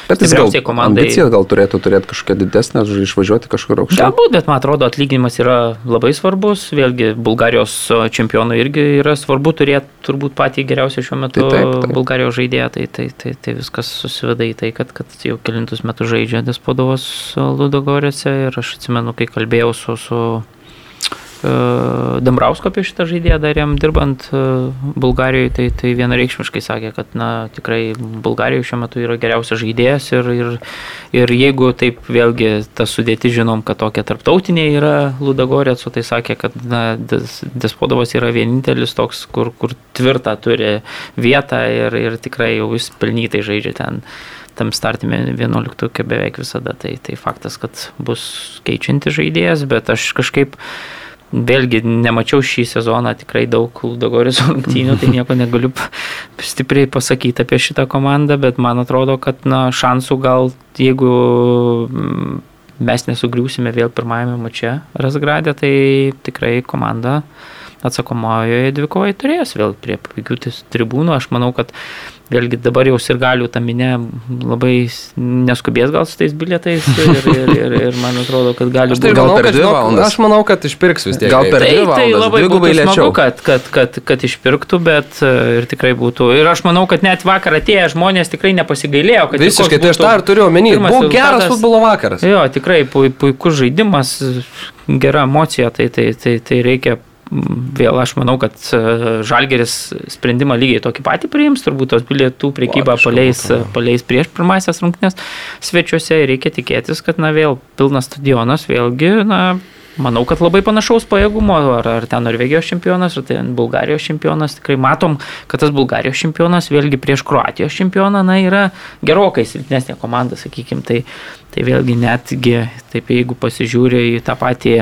Bet jis gal komandai. Ambicija gal turėtų turėti kažkokią didesnę, išvažiuoti kažkur aukščiau. Galbūt, bet man atrodo atlyginimas yra labai svarbus. Vėlgi Bulgarijos čempionui irgi yra svarbu turėti turbūt patį geriausią šiuo metu tai taip, taip. Bulgarijos žaidėją. Tai, tai, tai, tai viskas susiveda į tai, kad, kad jau kilintus metus žaidžia Despodovas Ludogorėse ir aš atsimenu, kai kalbėjau su, su Dambrausko apie šitą žaidėją dar jam dirbant e, Bulgarijoje, tai, tai vienareikšmiškai sakė, kad na, tikrai Bulgarijoje šiuo metu yra geriausias žaidėjas ir, ir, ir jeigu taip vėlgi tą sudėti žinom, kad tokia tarptautinė yra Ludagorėco, tai sakė, kad na, Des, Despodovas yra vienintelis toks, kur, kur tvirtą turi vietą ir, ir tikrai jau jis pelnytai žaidžia ten tam startime 11 beveik visada. Tai, tai faktas, kad bus keičianti žaidėjas, bet aš kažkaip Vėlgi, nemačiau šį sezoną tikrai daug Ludogoris rungtynių, tai nieko negaliu stipriai pasakyti apie šitą komandą, bet man atrodo, kad na, šansų gal, jeigu mm, mes nesugriūsime vėl pirmajame mače Rasgradė, tai tikrai komanda atsakomojoje dvikovai turės vėl prie puikių tribūnų. Aš manau, kad vėlgi dabar jau ir galių ta minė labai neskubės gal su tais bilietais ir, ir, ir, ir man atrodo, kad gali būti. Gal per dvi valandas. Aš manau, kad išpirks vis tiek. Gal per dvi valandas. Tai, tai labai būtų smagu, kad, kad, kad, kad išpirktų, bet e, ir tikrai būtų. Ir aš manau, kad net vakar atėję žmonės tikrai nepasigailėjo. Visiškai, tai aš tą ir turiu omeny. Buvo geras futbolo vakaras. Jo, tikrai puikus žaidimas, gera emocija, tai, tai, tai, tai reikia vėl aš manau, kad e, Žalgeris sprendimą lygiai tokį patį priims, turbūt tos bilietų priekybą paleis, paleis prieš pirmasias rungtynės svečiuose ir reikia tikėtis, kad na vėl pilnas stadionas, vėlgi, na, manau, kad labai panašaus pajėgumo, ar, ar ten Norvegijos čempionas, ar ten Bulgarijos čempionas, tikrai matom, kad tas Bulgarijos čempionas vėlgi prieš Kroatijos čempioną, na, yra gerokai silpnesnė komanda, sakykime, tai, tai vėlgi netgi, taip jeigu pasižiūrė į tą patį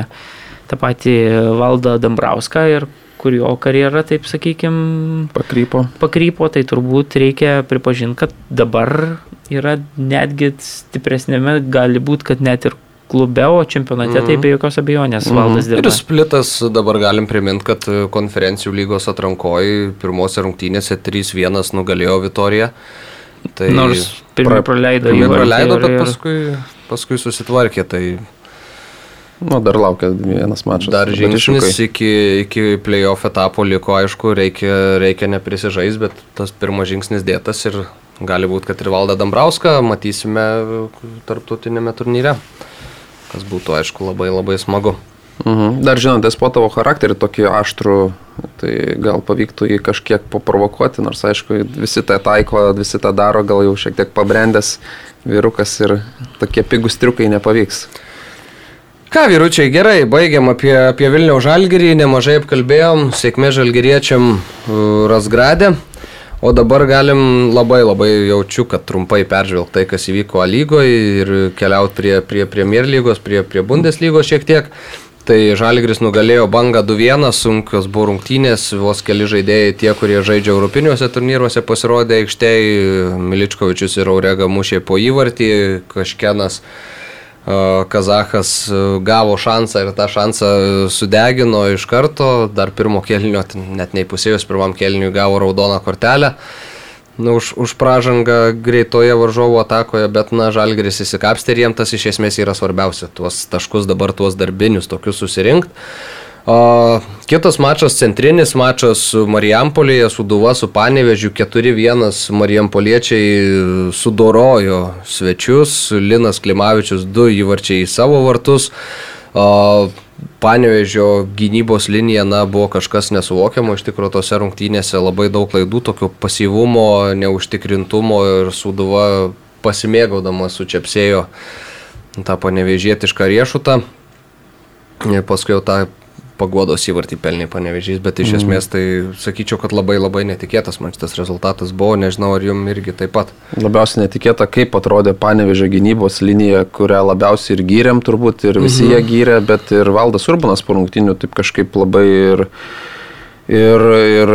tą patį valdą Dambrauską ir kur jo karjera, taip sakykime, pakrypo. pakrypo, tai turbūt reikia pripažinti, kad dabar yra netgi stipresnėme, gali būti, kad net ir klube, o čempionate mm -hmm. tai be jokios abejonės mm -hmm. valdas dirba. Ir splitas dabar galim priminti, kad konferencijų lygos atrankoji pirmose rungtynėse 3-1 nugalėjo Vitoriją. Tai Nors pirmie praleido jį. Praleido, ir, bet paskui, paskui susitvarkė. Tai Nu, dar laukia vienas mačas. Dar žingsnis iki, iki playoff etapo liko, aišku, reikia, reikia neprisižais, bet tas pirmas žingsnis dėtas ir gali būti, kad ir Valdą Dambrauską matysime tarptautinėme turnyre, kas būtų, aišku, labai labai smagu. Mhm. Dar žinot, po tavo charakterį tokį aštrų, tai gal pavyktų jį kažkiek paprovokuoti, nors aišku, visi tą taiko, visi tą daro, gal jau šiek tiek pabrendęs vyrukas ir tokie pigus triukai nepavyks. Ką, vyručiai, gerai, baigiam apie, apie Vilniaus žalgerį, nemažai apkalbėjom, sėkmė žalgeriečiam Rasgradė. O dabar galim labai labai jaučiu, kad trumpai peržvelgti tai, kas įvyko A lygoje ir keliauti prie, prie Premier lygos, prie, prie Bundeslygos šiek tiek. Tai Žalgris nugalėjo bangą 2-1, sunkios buvo rungtynės, vos keli žaidėjai, tie, kurie žaidžia europiniuose turnyruose, pasirodė aikštėje, Miličkovičius ir Aurega mušė po įvartį, Kažkenas Kazahas gavo šansą ir tą šansą sudegino iš karto, dar pirmo kelnio, net neįpusėjus pirmam kelniui gavo raudoną kortelę. Nu, už, už pražangą greitoje varžovo atakoje, bet, na, žalgeris įsikapstė ir jiems tas iš esmės yra svarbiausia. Tuos taškus dabar, tuos darbinius tokius susirinkti. O, kitas mačas, centrinis mačas su Marijampolėje, su Duva, su Panevežiu 4-1 Marijampoliečiai sudorojo svečius, Linas Klimavičius 2 įvarčiai į savo vartus. O, Panevežio gynybos linija, na, buvo kažkas nesuvokiamo, iš tikrųjų tose rungtynėse labai daug klaidų, tokio pasyvumo, neužtikrintumo ir Suduva pasimėgaudama sučiapsėjo tą panevežietišką riešutą. Paskui jau tą pagodos įvartį pelnė panevežys, bet iš mm. esmės tai sakyčiau, kad labai labai netikėtas man šitas rezultatas buvo, nežinau ar jums irgi taip pat. Labiausiai netikėta, kaip atrodė panevežė gynybos linija, kurią labiausiai ir gyrėm turbūt, ir visi -hmm. jie gyrė, bet ir Valdas Urbanas po rungtinių taip kažkaip labai ir ir, ir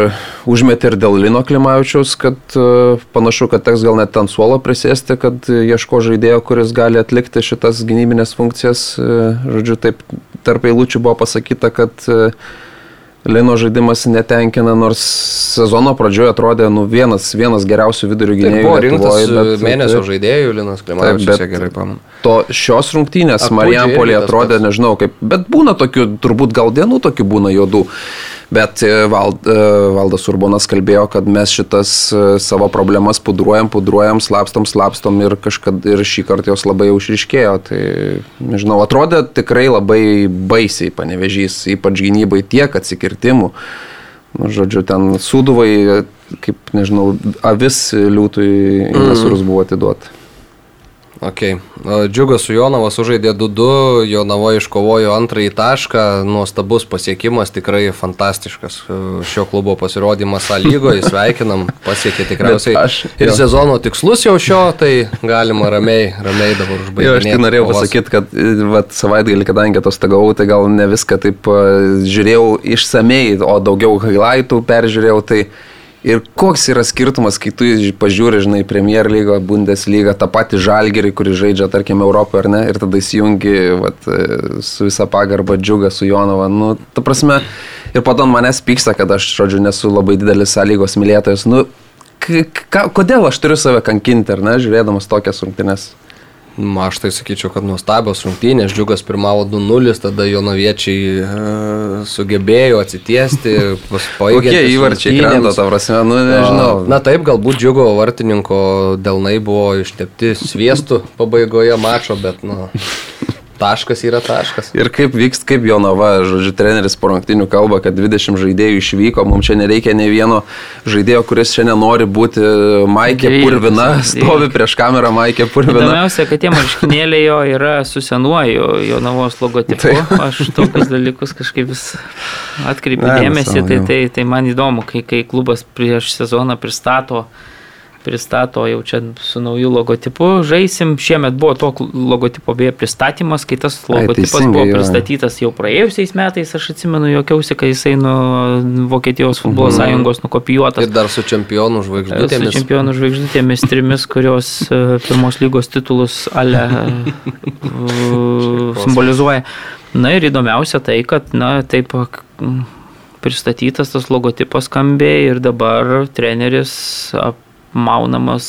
užmetė ir dėl Lino Klimavičiaus, kad uh, panašu, kad teks gal net ant suolo prisėsti, kad ieško žaidėjo, kuris gali atlikti šitas gynybinės funkcijas. Uh, žodžiu, taip tarp eilučių buvo pasakyta, kad uh, Lino žaidimas netenkina, nors sezono pradžioje atrodė nu, vienas, vienas geriausių vidurių gynėjų. Buvo rinktas bet, mėnesio taip, žaidėjų Linas Klimavičius, bet gerai pamenu. To šios rungtynės Marijampolė atrodė, nežinau, kaip, bet būna tokių, turbūt gal dienų tokių būna juodų. Bet e, Vald, e, Valdas Urbonas kalbėjo, kad mes šitas e, savo problemas pudruojam, pudruojam, slapstom, slapstom ir kažkad ir šį kartą jos labai jau išriškėjo. Tai, nežinau, atrodė tikrai labai baisiai panevežys, ypač gynybai tiek atsikirtimų. Nu, žodžiu, ten suduvai, kaip, nežinau, avis liūtui į nasrus buvo atiduoti. Okay. Džiugas su Jonavas sužaidė 2-2, Jonavo iškovojo antrąjį tašką, nuostabus pasiekimas, tikrai fantastiškas šio klubo pasirodymas A lygoje, sveikinam, pasiekė tikriausiai aš, ir jo. sezono tikslus jau šio, tai galima ramiai, ramiai dabar užbaigti. Aš tik norėjau pasakyti, kad vat, savaitgalį, kadangi atostogavau, tai gal ne viską taip žiūrėjau išsamei, o daugiau highlightų peržiūrėjau, tai Ir koks yra skirtumas, kai tu pažiūri, žinai, Premier lygą, Bundesliga, tą patį žalgerį, kurį žaidžia, tarkim, Europoje, ar ne, ir tada įsijungi vat, su visa pagarba džiugą su Jonava. Nu, ta prasme, ir po to manęs pyksta, kad aš, žodžiu, nesu labai didelis sąlygos mylėtojas. Nu, kodėl aš turiu save kankinti, ar ne, žiūrėdamas tokias rungtynes? Aš tai sakyčiau, kad nuostabios rungtynės, džiugas pirmavo 2-0, tada jonaviečiai e, sugebėjo atsitiesti, paspaigo. Kokie įvarčiai krenta, ta prasme, nu nežinau. Na taip, galbūt džiugo vartininko delnai buvo ištepti sviestų pabaigoje mačo, bet, nu, Taškas yra taškas. Ir kaip vyks, kaip Jonava, žodžiu, treneris po rungtinių kalba, kad 20 žaidėjų išvyko, mums čia nereikia ne vieno žaidėjo, kuris šiandien nori būti Maikė Purvina, stovi prieš kamerą Maikė Purvina. Įdomiausia, kad tie marškinėliai jo yra su senuoju Jonavos logotipu. Tai. Aš tokius dalykus kažkaip vis atkreipiu dėmesį, tai, tai, tai man įdomu, kai, kai klubas prieš sezoną pristato pristato jau čia su nauju logotipu. Žaisim, šiemet buvo to logotipo beje pristatymas, kai tas logotipas Ai, buvo pristatytas jau praėjusiais metais, aš atsimenu, jokiausi, kai jisai nuo Vokietijos futbolo mhm. sąjungos nukopijuotas. Ir dar su čempionų žvaigždutėmis. Su čempionų žvaigždutėmis trimis, kurios e, pirmos lygos titulus ale simbolizuoja. Na ir įdomiausia tai, kad, na, taip pristatytas tas logotipas skambė ir dabar treneris ap, maunamas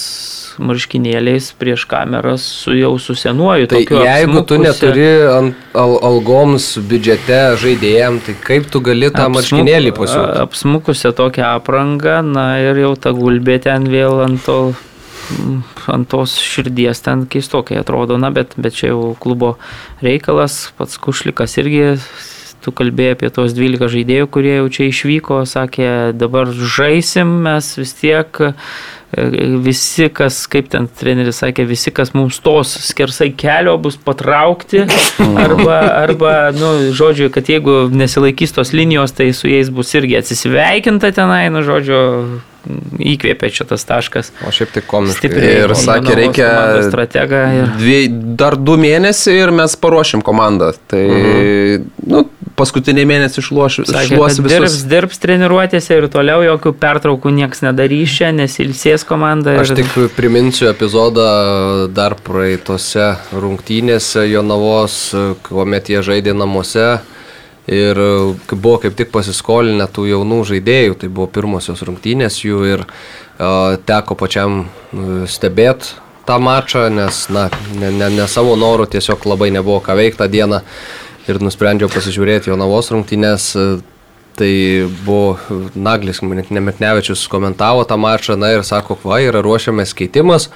marškinėliais prieš kameras su jau su senuoju. Tai jeigu tu neturi ant, al, algoms biudžete žaidėjim, tai kaip tu gali tą Apsmuk, marškinėlį pasiūlyti? Apsmukusią tokią aprangą, na ir jau ta gulbė ten vėl ant to ant tos širdies ten keistokai atrodo, na, bet, bet čia jau klubo reikalas, pats Kušlikas irgi tu kalbėjai apie tos 12 žaidėjų, kurie jau čia išvyko, sakė, dabar žaisim, mes vis tiek visi, kas, kaip ten treneris sakė, visi, kas mums tos skersai kelio bus patraukti, arba, arba nu, žodžiu, kad jeigu nesilaikys tos linijos, tai su jais bus irgi atsisveikinta tenai, nu, žodžiu, įkvėpė čia tas taškas. O šiaip tai komiškai. Stipriai. Ir sakė, reikia strategą. Ir... Dvie, dar du mėnesiai ir mes paruošim komandą. Tai, mhm. nu, paskutiniai mėnesiai išluos visus. Dirbs, dirbs treniruotėse ir toliau jokių pertraukų niekas nedarys čia, nesilsės komanda. Ir... Aš tik priminsiu epizodą dar praeitose rungtynėse Jonavos, kuomet jie žaidė namuose. Ir buvo kaip tik pasiskolinę tų jaunų žaidėjų, tai buvo pirmosios rungtynės jų ir uh, teko pačiam uh, stebėti tą mačą, nes na, ne, ne, ne savo norų tiesiog labai nebuvo ką veikti tą dieną ir nusprendžiau pasižiūrėti Jonavos rungtynės. Tai buvo Naglis, Nemetnevičius komentavo tą mačą, na ir sako, va, yra ruošiamas keitimas.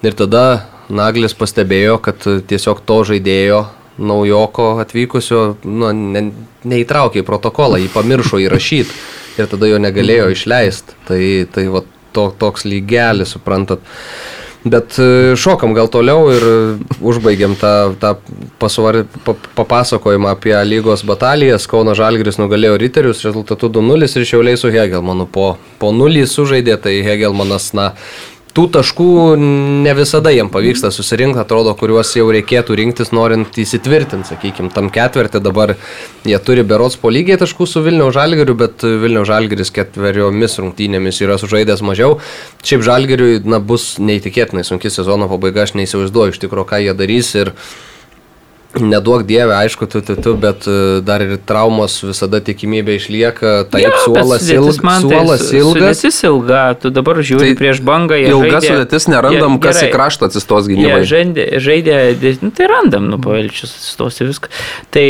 Ir tada Naglis pastebėjo, kad tiesiog to žaidėjo naujoko atvykusio nu, ne, neįtraukė į protokolą, jį pamiršo įrašyti ir tada jo negalėjo išleisti. Tai, tai va, to, toks lygelis, suprantat. Bet e, šokam gal toliau ir užbaigiam tą, tą pasvar, papasakojimą apie lygos batalijas. Kauno Žalgris nugalėjo Riterius rezultatu 2-0 ir Šiauliai su Hegelmanu. Po, po 0 sužaidė, tai Hegelmanas, na, tų taškų ne visada jiem pavyksta susirinkti, atrodo, kuriuos jau reikėtų rinktis, norint įsitvirtinti, sakykime, tam ketvirtį dabar jie turi berots po lygiai taškų su Vilniaus Žalgiriu, bet Vilniaus Žalgiris ketveriomis rungtynėmis yra sužaidęs mažiau. Šiaip Žalgiriui na, bus neįtikėtinai sunki sezono pabaiga, aš neįsivaizduoju iš tikrųjų, ką jie darys ir Neduok dievę, aišku, tu, tu, tu, bet e, dar ir traumos visada tikimybė išlieka. Taip, ja, suolas, ilg, man, suolas tai, ilgas. Sudėtis ilga, tu dabar žiūri tai prieš bangą. Ilga žaidė, sudėtis, nerandam, jie, kas gerai, į kraštą atsistos gynybai. Žaidė, žaidė nu, tai randam, nu, pavelčius atsistosi viską. Tai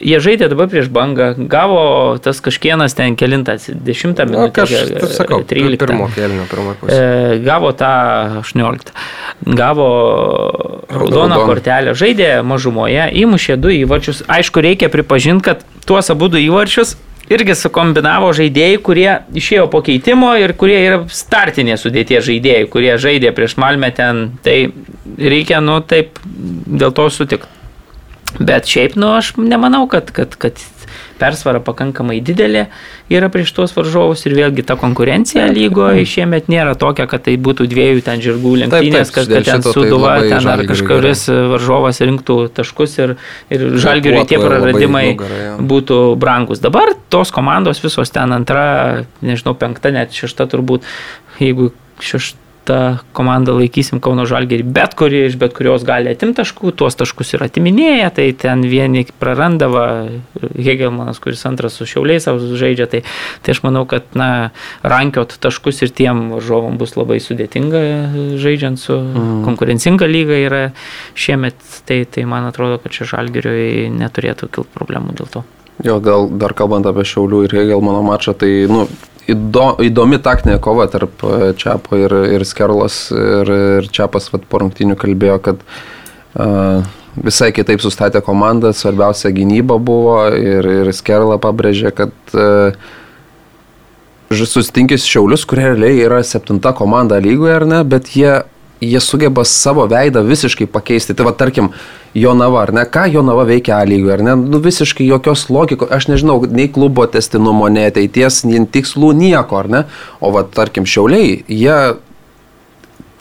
jie žaidė dabar prieš bangą, gavo tas kažkienas ten kelintas, dešimtą Na, minutę. aš taip sakau, 13. pirmo kelnio, pirmo pusė. E, gavo tą 18. Gavo Raudoną. kortelę, žaidė mažumoje, įmušė du įvarčius. Aišku, reikia pripažinti, kad tuos abu du įvarčius irgi sukombinavo žaidėjai, kurie išėjo po keitimo ir kurie yra startinė sudėtie žaidėjai, kurie žaidė prieš Malmę ten. Tai reikia, nu, taip, dėl to sutikti. Bet šiaip, nu, aš nemanau, kad, kad, kad persvara pakankamai didelė yra prieš tuos varžovus ir vėlgi ta konkurencija lygoje šiemet nėra tokia, kad tai būtų dviejų ten žirgų lenktynės, taip, kad, dėl kad ten tai suduva, labai ten ar kažkuris varžovas rinktų taškus ir, ir žalgiriui tie praradimai nugarą, jo. būtų brangus. Dabar tos komandos visos ten antra, nežinau, penkta, net šešta turbūt, jeigu šešta komanda laikysim Kauno Žalgerį, bet kuri iš bet kurios gali atimti taškų, tuos taškus ir atiminėja, tai ten vieni prarandava Hegelmanas, kuris antras su Šiauliais žaidžia, tai, tai aš manau, kad na, rankiot taškus ir tiem varžovam bus labai sudėtinga žaidžiant su mm. konkurencinga lyga yra šiemet, tai, tai man atrodo, kad čia Žalgeriui neturėtų kilti problemų dėl to. Jo, gal dar kalbant apie Šiaulių ir Hegelmano mačą, tai, nu, įdo, įdomi taktinė kova tarp e, Čiapo ir, ir Skerlas. Ir, ir Čiapas vat, po rungtinių kalbėjo, kad uh, visai kitaip sustatė komandą, svarbiausia gynyba buvo ir, ir Skerla pabrėžė, kad uh, susitinkis Šiaulius, kurie realiai yra septinta komanda lygoje, ar ne, bet jie, jie sugeba savo veidą visiškai pakeisti. Tai va, tarkim, Jonava, ar ne, ką Jonava veikia A lygoje, ar ne, nu visiškai jokios logikos, aš nežinau, nei klubo testinumo, nei ateities, nei tikslų, nieko, ar ne, o va, tarkim, Šiauliai, jie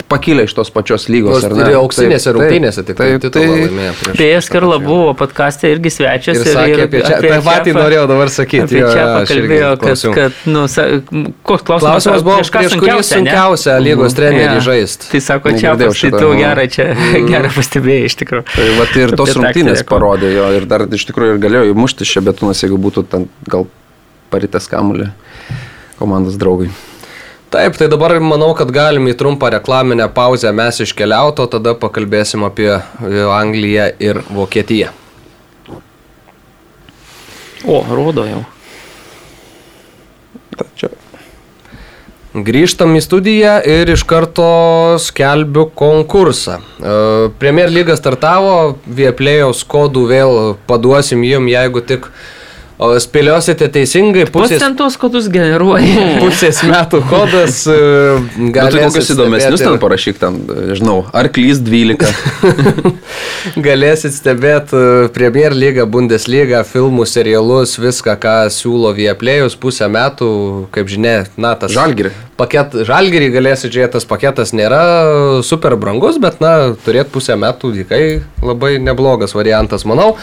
pakilę iš tos pačios lygos, ar ne? Ir auksinėse rungtynėse tik tai tai- laimėjo prieš. Beje, Skarla buvo podkastė irgi svečias Ir sakė apie čia. Tai patį norėjau dabar sakyti. Apie jo, čia pakalbėjo, kad, kad nu, sa, koks klausimas, Klausimas buvo, ką prieš kurį sunkiausia, ne? sunkiausia lygos trenerį Jo. žaisti. Tai sako, čia Negirdėjau pas, tai nu. gerą čia, gerą pastebėjai iš tikrųjų. Tai va, ir tos Apie rungtynės parodė jo ir dar iš tikrųjų ir galėjo įmušti šebetūnas, jeigu būtų ten gal paritęs kamulį komandos draugai. Taip, tai dabar manau, kad galim į trumpą reklaminę pauzę mes iškeliauto, tada pakalbėsim apie e, Angliją ir Vokietiją. O, rodo jau. Čia. Grįžtam į studiją ir iš karto skelbiu konkursą. E, Premier lyga startavo, Vieplėjaus kodų vėl paduosim jum, jeigu tik o, spėliosite teisingai. Pats Pusės, ten tuos kodus generuoja. pusės metų kodas. e, Gal tai kokius įdomesnius ten parašyk ten, žinau, arklys 12. Galėsit stebėti Premier lygą, Bundesliga, filmų, serialus, viską, ką siūlo Vieplėjus pusę metų, kaip žinia, na, tas Žalgirį. Paket, žalgirį galėsit žiūrėti, tas paketas nėra super brangus, bet, na, turėti pusę metų tikrai labai neblogas variantas, manau.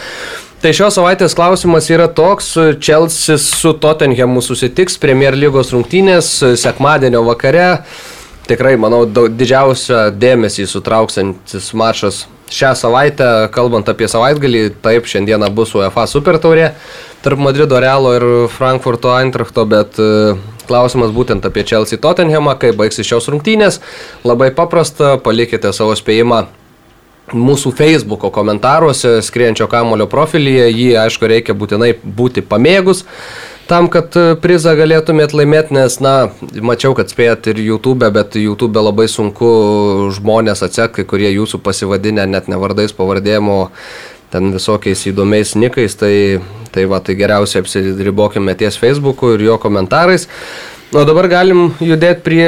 Tai šios savaitės klausimas yra toks, Chelsea su Tottenhamu susitiks Premier lygos rungtynės sekmadienio vakare. Tikrai, manau, daug, didžiausią dėmesį sutrauksantis mačas šią savaitę, kalbant apie savaitgalį, taip, šiandieną bus UEFA Super taurė tarp Madrido Realo ir Frankfurto Eintrachto, bet e, klausimas būtent apie Chelsea Tottenhamą, kaip baigsis šios rungtynės. Labai paprasta, palikite savo spėjimą mūsų Facebook'o komentaruose, skrienčio kamulio profilyje, jį aišku reikia būtinai būti pamėgus. Tam, kad e, prizą galėtumėt laimėti, nes, na, mačiau, kad spėjat ir YouTube, bet YouTube labai sunku žmonės atsekti, kurie jūsų pasivadinę net ne vardais, pavardėmo, ten visokiais įdomiais nikais, tai, tai va, tai geriausiai apsiribokime ties Facebook'u ir jo komentarais. O dabar galim judėti prie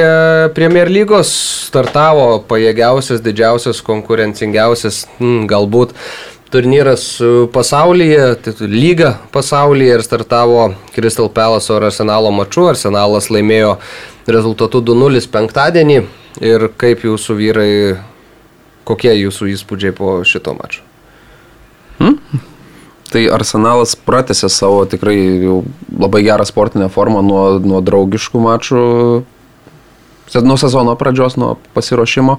Premier lygos. Startavo pajėgiausias, didžiausias, konkurencingiausias, hmm, galbūt turnyras pasaulyje, tai lyga pasaulyje ir startavo Crystal Palace ir Arsenalo maču. Arsenalas laimėjo rezultatu 2-0 penktadienį. Ir kaip jūsų vyrai, kokie jūsų įspūdžiai po šito mačo? Tai Arsenalas pratęsė savo tikrai labai gerą sportinę formą nuo, nuo draugiškų mačų, nuo sezono pradžios, nuo pasiruošimo.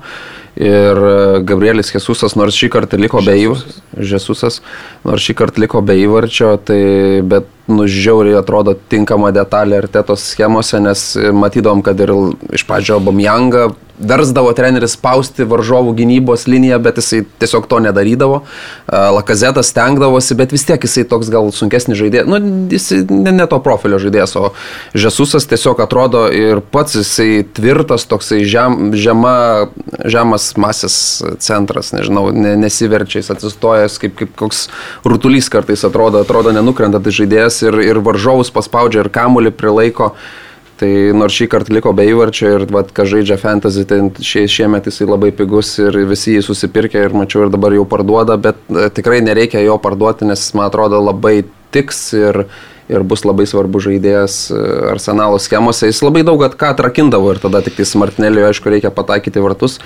Ir e, Gabrielis Jesusas, nors šį kartą liko be įvarčio, Jesusas, nors šį kartą liko be įvarčio, tai bet nužiauriai atrodo tinkama detalė artetos schemose, nes matydom, kad ir iš pradžio Bamjanga versdavo treneris spausti varžovų gynybos liniją, bet jisai tiesiog to nedarydavo. Lakazetas stengdavosi, bet vis tiek jisai toks gal sunkesnis žaidėjas. Nu, jis ne, ne to profilio žaidėjas, o Žesusas tiesiog atrodo ir pats jisai tvirtas, toksai žem, žema, žemas masės centras, nežinau, ne, nesiverčia, jis atsistojęs kaip, kaip koks rutulys kartais atrodo, atrodo nenukrenta tai žaidėjas ir, ir varžovus paspaudžia ir kamuolį prilaiko. Tai nors šį kartą liko be įvarčio ir, vad, kas žaidžia fantasy, tai šie, šiemet jisai labai pigus ir visi jį susipirkė ir mačiau ir dabar jau parduoda, bet e, tikrai nereikia jo parduoti, nes man atrodo labai tiks ir, ir bus labai svarbu žaidėjas e, arsenalo schemose. Jis labai daug ką atrakindavo ir tada tik tai Smartinėlio, aišku, reikia pataikyti vartus.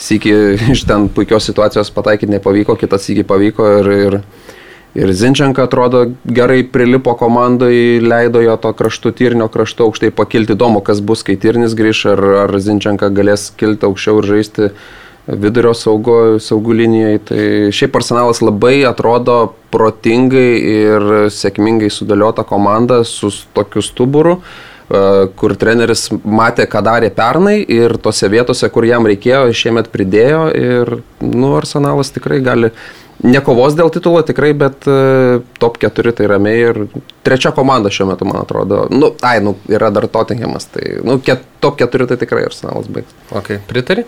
Sykį iš ten puikios situacijos pataikyti nepavyko, kitas sykį pavyko ir, ir Ir Zinčenka atrodo gerai prilipo komandai, leido jo to kraštų tyrnio kraštu aukštai pakilti. Įdomu, kas bus, kai tyrnis grįž, ar, ar Zinčenka galės kilti aukščiau ir žaisti vidurio saugo, saugų linijai. Tai šiaip arsenalas labai atrodo protingai ir sėkmingai sudėliota komanda su tokiu stuburu e, kur treneris matė, ką darė pernai ir tose vietose, kur jam reikėjo, šiemet pridėjo ir, nu, arsenalas tikrai gali nekovos dėl titulo tikrai, bet uh, top 4 tai ramiai ir trečia komanda šiuo metu, man atrodo. Nu, ai, nu, yra dar Tottenhamas, tai, nu, ket, top 4 tai tikrai Arsenalas baigs. Ok, pritari?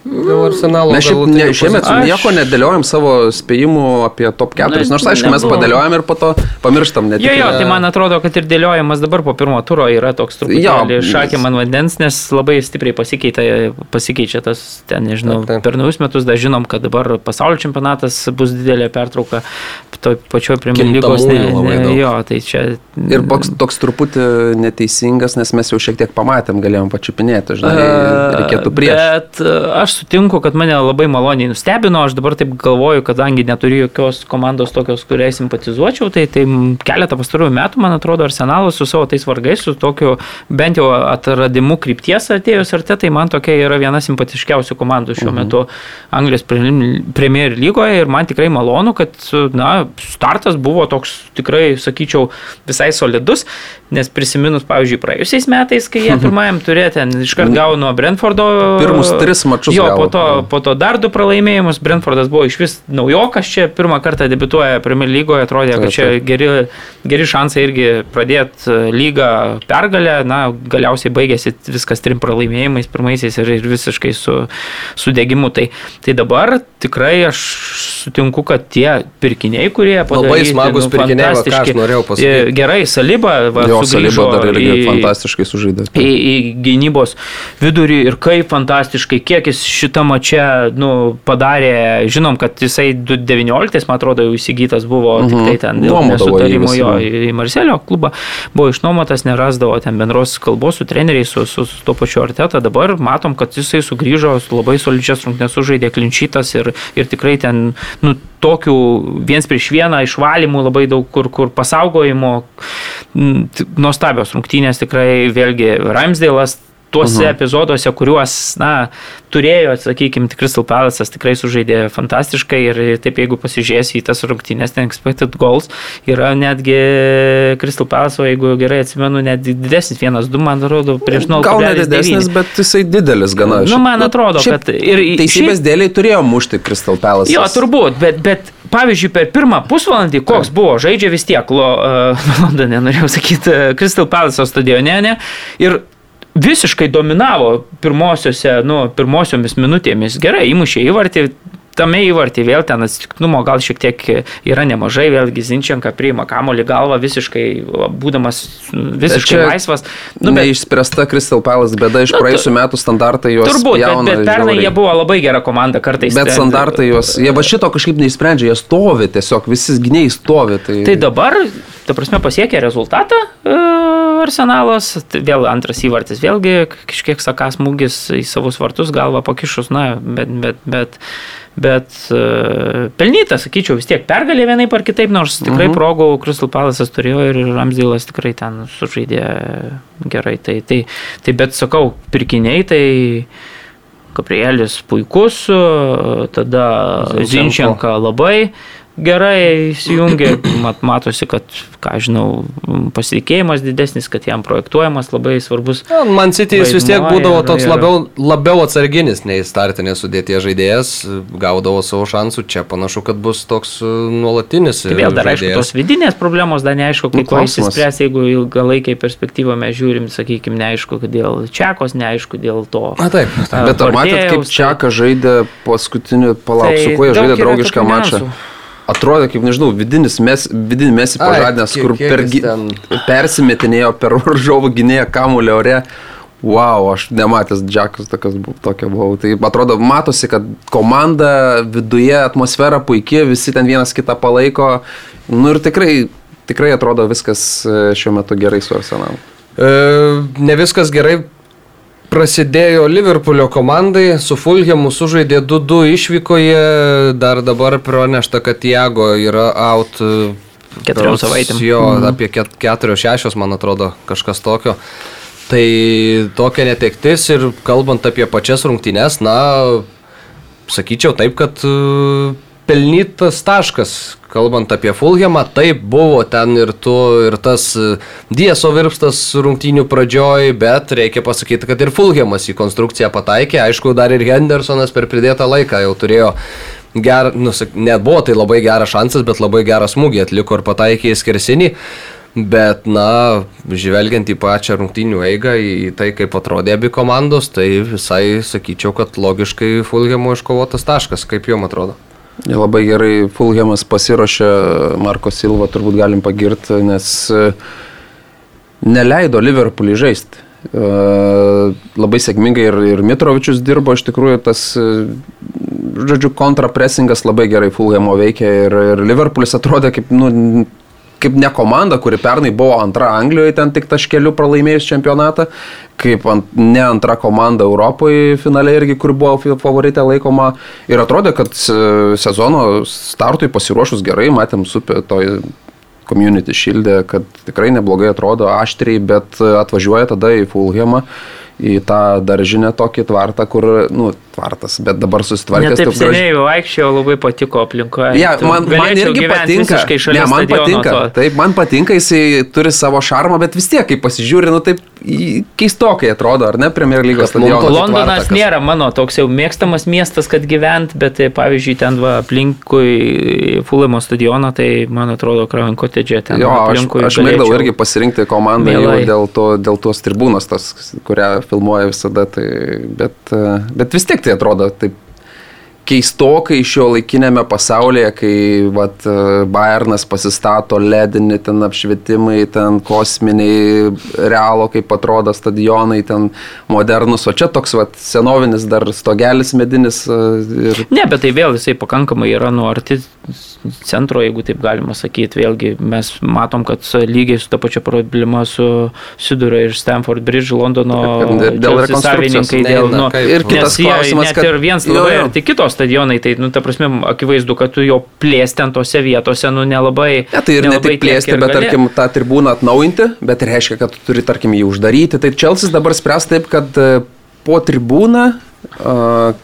Dėl arsenalo. Mes šiaip, ne, šiemet su nieko nedėliojam savo spėjimų apie top 4, nors aišku, mes padėliojam ir po to pamirštam net. Jo, jo, tai man atrodo, kad ir dėliojimas dabar po pirmo turo yra toks truputėlį šakė man vandens, nes labai stipriai pasikeitė, pasikeičia tas, ten nežinau, taip, taip. per naujus metus dar žinom, kad dabar pasaulio čempionatas bus didelė pertrauka, to pačio Premier lygos. Ne, ne, jo, tai čia. Ir toks, toks truputį neteisingas, nes mes jau šiek tiek pamatėm, galėjom pačiupinėti, žinai, reikėtų prieš. Bet aš aš sutinku, kad mane labai maloniai nustebino, aš dabar taip galvoju, kadangi neturiu jokios komandos tokios, kuriai simpatizuočiau, tai, tai keletą pastarųjų metų, man atrodo, Arsenalas su savo tais vargais, su tokiu bent jau atradimu krypties atėjus ar te, tai man tokia yra viena simpatiškiausių komandų šiuo mhm. metu Anglijos Premier lygoje ir man tikrai malonu, kad na, startas buvo toks tikrai, sakyčiau, visai solidus, nes prisiminus, pavyzdžiui, praėjusiais metais, kai jie pirmajam turėjo ten iškart gavo nuo Brentfordo. Pirmus tris mačius Jo, po to, po to dar du pralaimėjimus. Brentfordas buvo iš vis naujokas čia, pirmą kartą debituoja Premier lygoje, atrodė, kad čia geri, geri šansai irgi pradėti e, lygą pergalę. Na, galiausiai baigėsi viskas trim pralaimėjimais pirmaisiais ir, ir visiškai su, su degimu. Tai, tai dabar tikrai aš sutinku, kad tie pirkiniai, kurie padarė. Labai smagus nu, pirkiniai, va, ką aš norėjau pasakyti. Gerai, Saliba, va, jo, Saliba dar irgi į, fantastiškai sužaidė. Į, į gynybos vidurį ir kaip fantastiškai, kiek jis šitą mačią nu, padarė, žinom, kad jisai 2019, man atrodo, jau įsigytas buvo mhm. tik tai ten dėl nesutarimo jo į Marselio klubą, buvo išnuomotas, nerasdavo ten bendros kalbos su treneriais, su, su, su to pačiu arteta, dabar matom, kad jisai sugrįžo, labai solidžias rungtynes sužaidė klinčytas ir, ir tikrai ten nu, tokių viens prieš vieną išvalymų labai daug, kur, kur pasaugojimo, nuostabios rungtynės tikrai vėlgi Ramsdėlas tuose mhm. epizoduose, kuriuos, na, turėjo, sakykime, Crystal Palace'as tikrai sužaidė fantastiškai ir taip jeigu pasižiūrėsi į tas rungtynės, ten expected goals yra netgi Crystal Palace, jeigu gerai atsimenu, net didesnis, vienas, du, man atrodo, prieš 0,9. Gal ne didesnis, bet jisai didelis gana. Nu, man atrodo, nu, kad ir teisybės šiaip... dėliai turėjo mušti Crystal Palace. Jo, turbūt, bet, bet pavyzdžiui, per pirmą pusvalandį, koks buvo, žaidžia vis tiek, lo, uh, Londone, norėjau sakyti, Crystal Palace stadione, ne? Ir visiškai dominavo pirmosiose, nu, pirmosiomis minutėmis. Gerai, įmušė įvartį, tame įvartį vėl ten atsitiktinumo gal šiek tiek yra nemažai, vėlgi Zinčianka priima kamolį galvą visiškai, būdamas visiškai Čia laisvas. Nu, bet išspręsta Crystal Palace bėda iš nu, praėjusių metų standartai juos. Turbūt, jauna, bet, bet pernai jie buvo labai gera komanda kartais. Bet standartai juos, jie va šito kažkaip neišsprendžia, jie stovi tiesiog, visi gyniai stovi. Tai, tai dabar, ta prasme, pasiekė rezultatą. Uh, arsenalas, vėl antras įvartis, vėlgi kažkiek sakas smūgis į savus vartus galvą pakišus, na, bet, bet, bet, bet uh, pelnyta, sakyčiau, vis tiek pergalė vienaip ar kitaip, nors tikrai mhm. progų Crystal Palace'as turėjo ir Ramsdėlas tikrai ten sužaidė gerai. Tai, tai, tai bet sakau, pirkiniai tai Gabrielis puikus, tada Zinčenka labai gerai įsijungia, mat, matosi, kad, ką žinau, pasitikėjimas didesnis, kad jam projektuojamas labai svarbus. Ja, man City jis vis tiek būdavo toks ir... labiau, labiau atsarginis nei startinės sudėties žaidėjas, gaudavo savo šansų, čia panašu, kad bus toks e, nuolatinis. Tai vėl dar žaidėjas. aišku, tos vidinės problemos dar neaišku, kaip nu, išsispręs, jeigu ilgalaikiai perspektyvą mes žiūrim, sakykime, neaišku, dėl Čekos, neaišku, dėl to. Na taip, taip. bet ar matėt, kaip Čekas žaidė paskutinį palauk, tai su kuo jie žaidė draugišką mačą? Niansų atrodė kaip, nežinau, vidinis mes, vidinį mes pažadinęs, kur per, ten... persimetinėjo per varžovų gynėją kamulio ore. Wow, aš nematęs džekus tokias, tokia buvau. Tai atrodo, matosi, kad komanda viduje, atmosfera puikia, visi ten vienas kitą palaiko. Nu ir tikrai, tikrai atrodo viskas e, šiuo metu gerai su Arsenalu. E, ne viskas gerai prasidėjo Liverpoolio komandai, su Fulhemu sužaidė 2-2 išvykoje, dar dabar pranešta, kad Jago yra out. Keturiom savaitėm. Jo, mhm. apie keturios šešios, man atrodo, kažkas tokio. Tai tokia netektis ir kalbant apie pačias rungtynes, na, sakyčiau taip, kad pelnytas taškas, kalbant apie Fulhamą, taip buvo ten ir tu, ir tas e, Dieso virpstas rungtynių pradžioj, bet reikia pasakyti, kad ir Fulhamas į konstrukciją pataikė, aišku, dar ir Hendersonas per pridėtą laiką jau turėjo gerą, nu, net buvo tai labai geras šansas, bet labai gerą smūgį atliko ir pataikė į skersinį. Bet, na, žvelgiant į pačią rungtynių eigą, į tai, kaip atrodė abi komandos, tai visai sakyčiau, kad logiškai Fulhamo iškovotas taškas, kaip jums atrodo. Labai gerai Fulhamas pasiruošė, Marko Silva turbūt galim pagirti, nes e, neleido Liverpoolį žaisti. E, labai sėkmingai ir, ir Mitrovičius dirbo, iš tikrųjų tas, e, žodžiu, kontrapresingas labai gerai Fulhamo veikia ir, ir Liverpoolis atrodė kaip, nu, kaip ne komanda, kuri pernai buvo antra Anglijoje, ten tik taškeliu pralaimėjus čempionatą, kaip ant, ne antra komanda Europoje finale irgi, kur buvo favoritė laikoma. Ir atrodė, kad sezono startui pasiruošus gerai, matėm super toj community šildė, kad tikrai neblogai atrodo aštriai, bet atvažiuoja tada į Fulhamą į tą daržinę tokį tvartą, kur, nu, tvartas, bet dabar susitvarkęs. Taip seniai graži... vaikščiau, labai patiko aplinkoje. Ja, man, man irgi patinka. Ne, man patinka. To. Taip, man patinka, jisai turi savo šarmą, bet vis tiek, kai pasižiūri, nu taip keistokai atrodo, ar ne, Premier lygos stadionas. Londonas tvarta, nėra mano toks jau mėgstamas miestas, kad gyvent, bet tai, pavyzdžiui, ten va, aplinkui Fulamo stadioną, tai man atrodo, Crown Cottage ten. Jo, aplinkui. Aš, aš mėgdavau irgi pasirinkti komandą dėl, to, dėl tos tribūnos, tas, kurią filmuoja visada, tai, bet, bet vis tiek tai atrodo taip keistokai šio laikinėme pasaulyje, kai vat, Bayernas pasistato ledinį, ten apšvietimai, ten kosminiai, realo, kaip atrodo stadionai, ten modernus, o čia toks vat, senovinis dar stogelis medinis. E, ir... Ne, bet tai vėl jisai pakankamai yra nuo arti centro, jeigu taip galima sakyti. Vėlgi mes matom, kad lygiai su ta pačia problema susiduria ir Stanford Bridge, Londono dėl savininkai. Dėl, nu, ir kitas klausimas, kad... Ir vienas labai arti kitos stadionai, tai, nu, ta prasme, akivaizdu, kad tu jo plėsti ten tose vietose, nu, nelabai. Ne, tai ir ne tik plėsti, bet, gali. tarkim, tą tribūną atnaujinti, bet reiškia, kad tu turi, tarkim, jį uždaryti. Tai Čelsis dabar spręs taip, kad e, po tribūną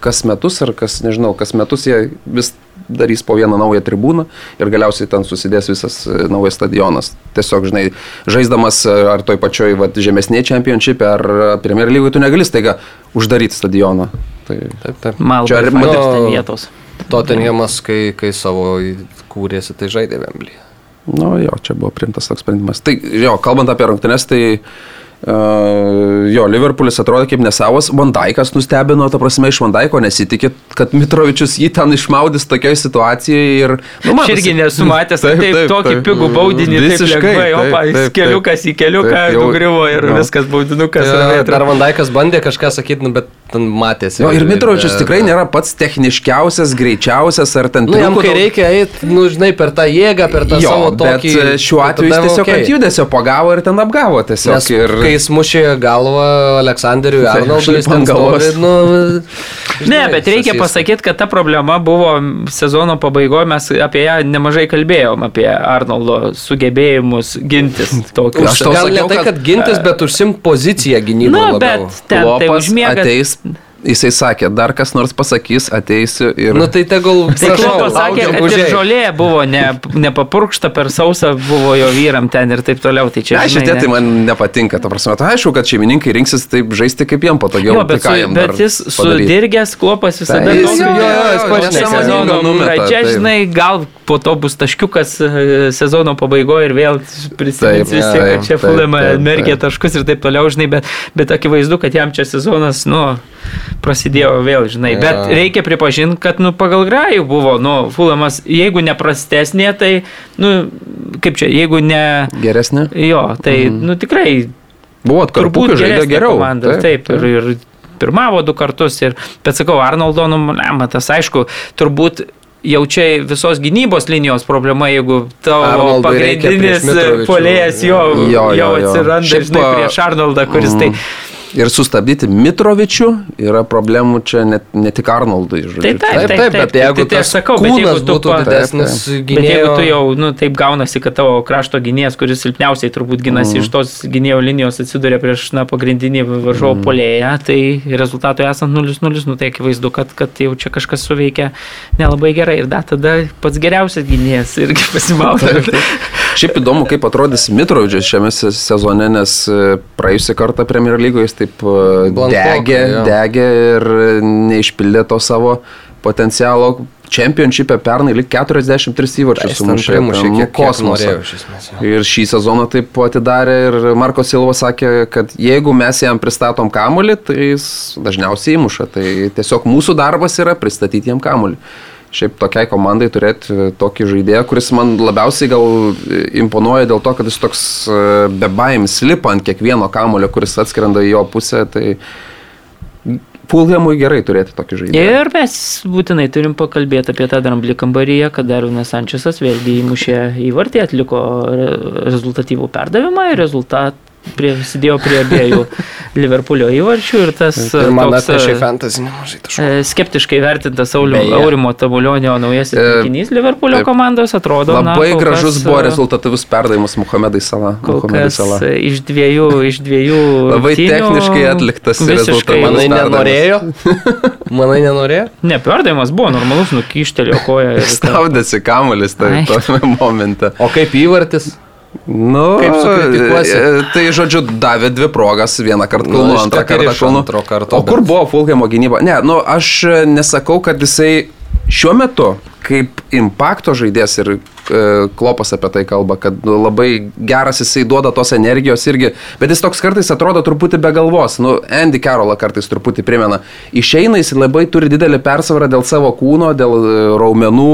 kas metus ar kas, nežinau, kas metus jie vis darys po vieną naują tribūną ir galiausiai ten susidės visas e, naujas stadionas. Tiesiog, žinai, žaisdamas e, ar toj pačioj vat, žemesnėje čempionšipė ar Premier lygoje tu negali staiga uždaryti stadioną. Tai, taip, taip. Mal, čia ar matyti vietos. Tottenhamas, kai, kai savo kūrėsi, tai žaidė Vemblį. Nu jo, čia buvo primtas toks sprendimas. Tai jo, kalbant apie rungtynes, tai uh, Uh, jo, Liverpoolis atrodo kaip nesavas, Vandaikas nustebino, ta prasme, iš Vandaiko nesitikė, kad Mitrovičius jį ten išmaudys tokioje situacijoje ir... Nu, man, Aš irgi nesu matęs, taip, taip, taip, tokį taip, pigų baudinį, visiškai, taip, lengvai, opa, taip, taip, keliukas į keliuką, nugriuvo ir jo. viskas baudinukas. Ja, dar Vandaikas bandė kažką sakyti, nu, bet ten matėsi. Jo, ir Mitrovičius tikrai nėra pats techniškiausias, greičiausias, ar ten... Nu, jam, kai reikia eiti, nu, žinai, per tą jėgą, per tą jo, savo tokį... Bet šiuo atveju jis tiesiog okay. ant judesio pagavo ir ten apgavo tiesiog. Nes, ir kai jis mušė galvą Aleksandriui Arnoldui, jis ten stovi, nu... Žinai, ne, bet reikia pasakyti, kad ta problema buvo sezono pabaigoje, mes apie ją nemažai kalbėjom, apie Arnoldo sugebėjimus gintis. Tokius. Aš gal ne tai, kad gintis, bet užsimt poziciją gynybą. Na, bet ten tai užmiega. Ateis jisai sakė, dar kas nors pasakys, ateisiu ir... Nu tai tegul... Tai Klopas sakė, kad ir žolė buvo ne, nepapurkšta per sausą, buvo jo vyram ten ir taip toliau. Tai čia, žinai, šitie tai man nepatinka, ta prasme, tai aišku, kad šeimininkai rinksis taip žaisti, kaip jiem patogiau. Jo, bet, tai su, bet jis sudirgęs klopas visada Tai jis- jo, jo, jis pats sezono numeta, taip. žinai, gal po to bus taškiukas e, sezono pabaigoje ir vėl prisimins Taip, visi, kad čia Fulema merkė taškus ir taip toliau, žinai, bet, bet akivaizdu, kad jam čia sezonas, nu, prasidėjo vėl, žinai, Jo. bet reikia pripažinti, kad, nu, pagal grajų buvo, nu, Fulemas, jeigu ne prastesnė, tai, nu, kaip čia, jeigu ne, Geresnė? jo, tai, nu, tikrai Buvo turbūt žaidė geriau. Komanda, taip, taip, ir, ir pirmavo du kartus. Ir, bet sakau, Arnoldo, nu, lemma, tas aišku, turbūt jau čia visos gynybos linijos problema, jeigu tavo Arnoldui pagrindinis polėjas jo, Jo, jo, jo, jo. atsiranda, Šiaip, žinai, prieš Arnoldą, kuris tai... Ir sustabdyti Mitrovičių yra problemų čia ne, ne tik Arnoldui. Žodžiu. Tai taip, Taip, taip, bet jeigu tai, tai aš sakau, bet jeigu tu būtų didesnis Bet jeigu tu jau, nu, taip gaunasi, kad tavo krašto gynėjas, kuris silpniausiai turbūt ginasi Mhm. mm. iš tos gynėjo linijos, atsiduria prieš, na, pagrindinį varžovo Mhm. mm. polėją, tai rezultatui esant 0-0, nu, tai akivaizdu, kad, kad jau čia kažkas suveikia nelabai gerai. Ir da, tada pats geriausias gynėjas irgi pasimauta. Šiaip įdomu, kaip atrodys Mitrovičius šiame se- sezone, nes e, praėjusią kartą Premier lygoje jis taip e, Blankokai, degė, jo. degė ir neišpildė to savo potencialo. Čempionšipė pernai lik 43 įvarčius sumušė. primušė, kosmosą. Ir šį sezoną taip atidarė ir Marko Silva sakė, kad jeigu mes jam pristatom kamulį, tai jis dažniausiai įmuša. Tai tiesiog mūsų darbas yra pristatyti jam kamulį. Šiaip tokiai komandai turėti tokį žaidėją, kuris man labiausiai gal imponuoja dėl to, kad jis toks e, bebaimis lipa ant kiekvieno kamulio, kuris atskrenda į jo pusę. Tai Fulhamui gerai turėti tokį žaidėją. Ir mes būtinai turim pakalbėti apie tą dramblį kambaryje, kad Darvinas Sančiasas vėlgi įmušė įvartį, atliko re- rezultatyvų perdavimą ir rezultat prisidėjo prie abiejų Liverpoolio įvarčių ir tas Ir man atnešė e, fantasy nemažai taškų. e, skeptiškai vertintas Aulio- Beje. Aurimo Tamulionio naujasis E, taikinys Liverpoolio taip. komandos atrodo. na, Labai kol gražus kas, buvo e, rezultatyvus perdavimas Muhamedai Sala. Kol Muhamedai kas Sala. e, iš dviejų, iš dviejų. Labai rungtynių techniškai atliktas rezultatas. Manai nenorėjo? Manai nenorėjo? Ne, perdavimas buvo normalus, nukištelio koją. ir ta- Staudėsi kamuolis tai Ai. tome momente. O kaip įvartis? Nu, Kaip sukritikuosi? e, Tai žodžiu, davė dvi progas, vieną kartą Nu, Kaunu, iš antrą kartą karto, O kur buvo Fulhamo gynyba? Ne, nu aš e, nesakau, kad jisai šiuo metu kaip impakto žaidėjas ir e, klopas apie tai kalba, kad nu, labai geras jisai duoda tos energijos irgi, bet jis toks kartais atrodo truputį be galvos. Nu, Andy Carrollą kartais truputį primena. Išeina jis labai turi didelį persvarą dėl savo kūno, dėl e, raumenų.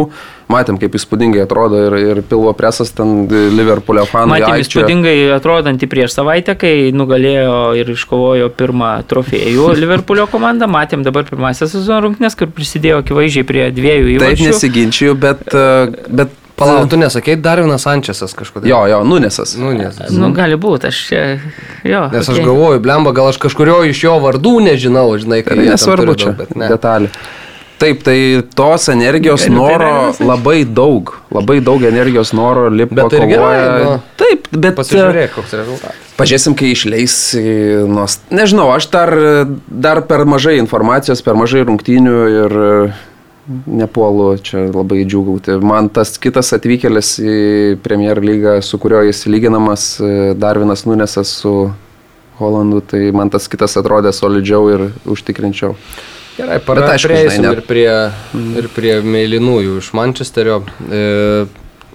Matėm, kaip įspūdingai atrodo ir, ir pilvo presas ten e, Liverpoolio fanų. Matėm įspūdingai atrodantį prieš savaitę, kai nugalėjo ir iškovojo pirmą trofėjų Liverpoolio komanda. Matėm dabar pirmąsias sezono rungtynes, kur prisidėjo akivaizdžiai prie dviejų Taip įvarčių. nesiginčiau, bet... e, bet Palauk, tu nesakei Darvinas Sančiasas kažkodėl. Jo, jo, nunesas. Nu, nes. Nu, gali būti, aš čia. Jo, Nes aš okei. galvoju, blemba, gal aš kažkurio iš jo vardų nežinau, žinai, kad Tai jie nesvarbu čia, daug, bet ne. detalė. Taip, tai tos energijos tai noro nenusakyt. labai daug, labai daug energijos noro lipa Bet tai gerai, nu. Taip, bet Pasižiūrėk, koks rezultatas. Pažiūrėsim, kai išleis, į nuos... nežinau, aš dar, dar per mažai informacijos, per mažai rungtynių ir e, nepuolu čia labai džiūgauti. Man tas kitas atvykėlis į Premier lygą, su kuriuo jis lyginamas, e, Darvinas Nunesas su Holandu, tai man tas kitas atrodė solidžiau ir užtikrinčiau. Gerai, Bet para, aišku, prieisim žinai, ir net- prie, ir prie mėlynųjų iš Mančesterio. E,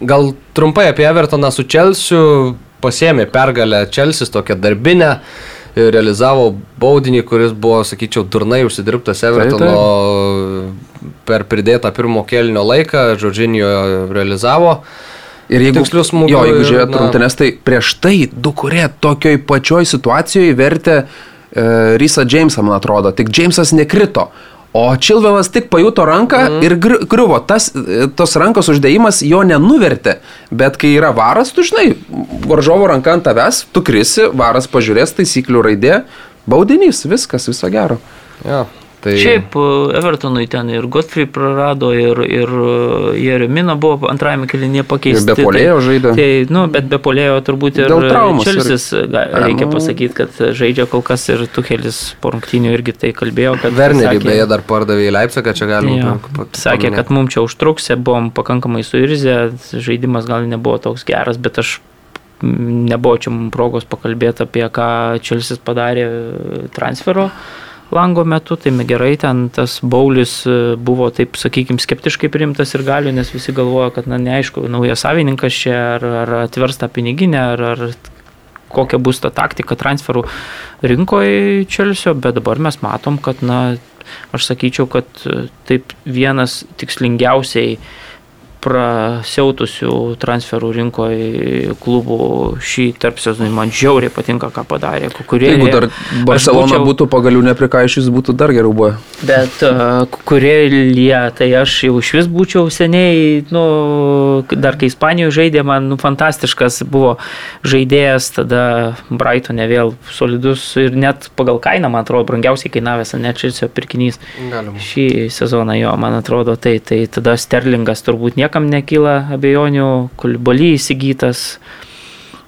gal trumpai apie Evertoną su Čelsiu. Pasėmė pergalę Čelsis, tokią darbinę. e, Realizavo baudinį, kuris buvo, sakyčiau, durnai užsidirbtas Evertono per pridėtą pirmo kelnio laiką. Žodžinio realizavo. Ir jeigu, smūgių jo, jeigu žiūrėt rungtynes, tai prieš tai du kurie tokioj pačioj situacijoje vertė e, Rysa Džeimsą, man atrodo, tik Džeimsas nekrito. O Čilvelas tik pajuto ranką mm. ir gri- griuvo. Tas, e, tos rankos uždėjimas jo nenuvertė. Bet kai yra varas, tu žinai, varžovo ranka ant tavęs, tu krisi, varas pažiūrės taisyklių raidė, baudinys, viskas, viso gero. Ja, Tai... Šiaip e, Evertonui ten ir Godfrey prarado, ir, ir e, Jeremina buvo antrajame kelinėje pakeisti. Ir be polėjo žaidė. Tai, nu, bet be polėjo turbūt ir Čelsis, ir- reikia nu. pasakyti, kad žaidžia kol kas ir Tuhelis po rungtynių irgi tai kalbėjo, kad... Wernerį sakė- beje dar pardavė į Leipzigą, čia galima Jo, pa- pa- sakė, kad mums čia užtruks, buvom pakankamai suirzę, žaidimas gal nebuvo toks geras, bet aš nebuvo čia mums progos pakalbėti apie ką Čelsis padarė transfero lango metu, tai gerai, ten tas Baulis e, buvo taip, sakykime, skeptiškai priimtas ir galiu, nes visi galvoja, kad, na, neaišku, naujas savininkas čia, ar, ar atvers tą piniginę, ar, ar kokia bus ta taktika transferų rinkoje Čelsio, bet dabar mes matom, kad, na, aš sakyčiau, kad e, taip vienas tikslingiausiai prasiautusių transferų rinkoje klubų šį tarp sezonį man žiauriai patinka, ką padarė. Kurie, Jeigu dar Barcelona būčiau- būtų pagalių neprikaišys, būtų dar geriau buvę. Bet uh, kurėlė, tai aš jau iš vis būčiau seniai, nu, dar kai Ispanijoje žaidė, man nu, fantastiškas buvo žaidėjas, tada Brightonė vėl solidus ir net pagal kainą, man atrodo, brangiausiai kainavęs Nečelsio pirkinys. Galima. Šį sezoną jo, man atrodo, tai, tai tada Sterlingas turbūt niekam nekyla abejonių, Kulbaly įsigytas,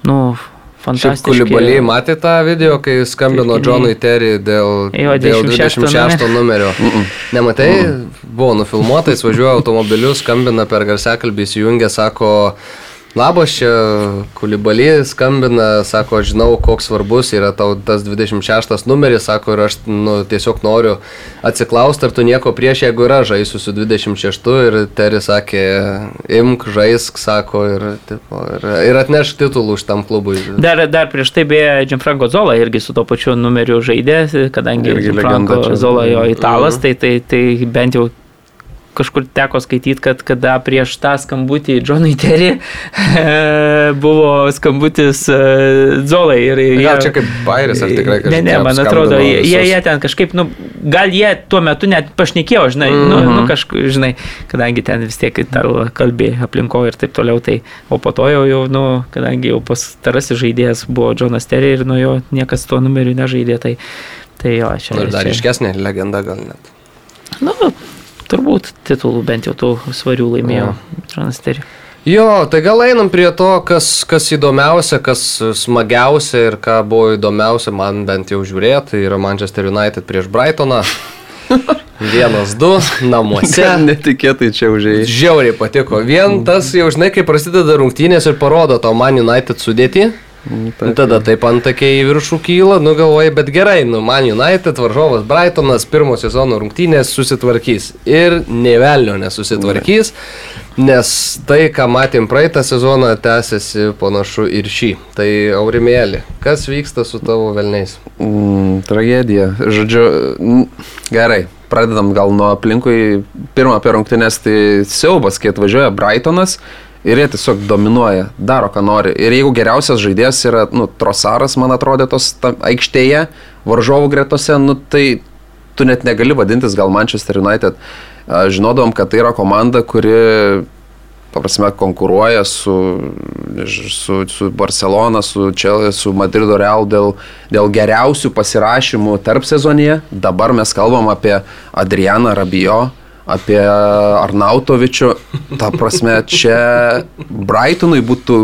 nu, Šiaip fantastiškas. Kulibaliai matė tą video, kai skambino Pirkiniai. Džonui Terry dėl, Jo, dėl 26 26 numerio. Nematai, buvo nufilmuota, jis važiuoja automobiliu, skambina per garsiakalbį, įsijungia, sako, labas čia, Kulibaliai skambina, sako, žinau, koks svarbus yra tau tas 26 numeris, sako, ir aš nu, tiesiog noriu atsiklausti, ar tu nieko prieš, jeigu yra žaisiu su 26 ir Terry sakė, imk, žaisk, sako, ir, tipo, ir, ir atnešk titulų šitam klubui. Dar, dar prieš tai beje, Gianfranco Zola irgi su to pačiu numeriu žaidė, kadangi čia. Zola jo italas, Mhm. tai, tai, tai bent jau kažkur teko skaityti, kad kada prieš tą skambutį Johnui Terry buvo skambutis e, Zolai. Ir, ir Gal jie- čia kaip bairis, ar tikrai kažkas? Ne, ne, man atrodo, jie, jie, jie ten kažkaip, nu, gal jie tuo metu net pašnekėjo, žinai, mm -hmm. nu, nu kažkaip, žinai, kadangi ten vis tiek kalbė aplinkoje ir taip toliau, tai, o po to jau, jau nu, kadangi jau pastarasis žaidėjas buvo Jonas Terry ir nuo jo niekas tuo numeriu nežaidė, tai, tai jo, čia. Nu, ir dar čia- iškesnė legenda gal net. Nu, turbūt titulų bent jau tų svarių laimėjo Terry. Jo, tai gal einam prie to, kas, kas įdomiausia, kas smagiausia ir ką buvo įdomiausia man bent jau žiūrėti, tai yra Manchester United prieš Brightoną. Vienas, du, namuose. Netikėtai čia užėjai. Žiauriai patiko. Vien tas jau žinai, kai prasideda rungtynės ir parodo to Man United sudėti. Nu, Tada taip antakiai į viršų kyla, nu galvoji, bet gerai, nu Man United, varžovas Brightonas, pirmo sezono rungtynės susitvarkys. Ir nevelnio nesusitvarkys, nes tai, ką matėm praeitą sezoną, tęsiasi panašu ir šį. Tai aurimėlį, kas vyksta su tavo velniais? Mm, tragedija. Žodžiu, gerai. Pradedam gal nuo aplinkui. Pirmą apie rungtynės tai siaubas, kai atvažiuoja Brightonas ir jie tiesiog dominuoja, daro ką nori. Ir jeigu geriausias žaidėjas yra, nu, Trosaras, man atrodė, tos aikštėje, varžovų gretose, nu, tai tu net negali vadintis gal Manchester United. A, Žinodavom, kad tai yra komanda, kuri paprasme, konkuruoja su, su, su Barcelona, su, Čel, su Madrido Real dėl, dėl geriausių pasirašymų tarp sezonėje. Dabar mes kalbam apie Adrianą Rabijo, apie Arnautovičių. Ta prasme, čia Brightonui būtų,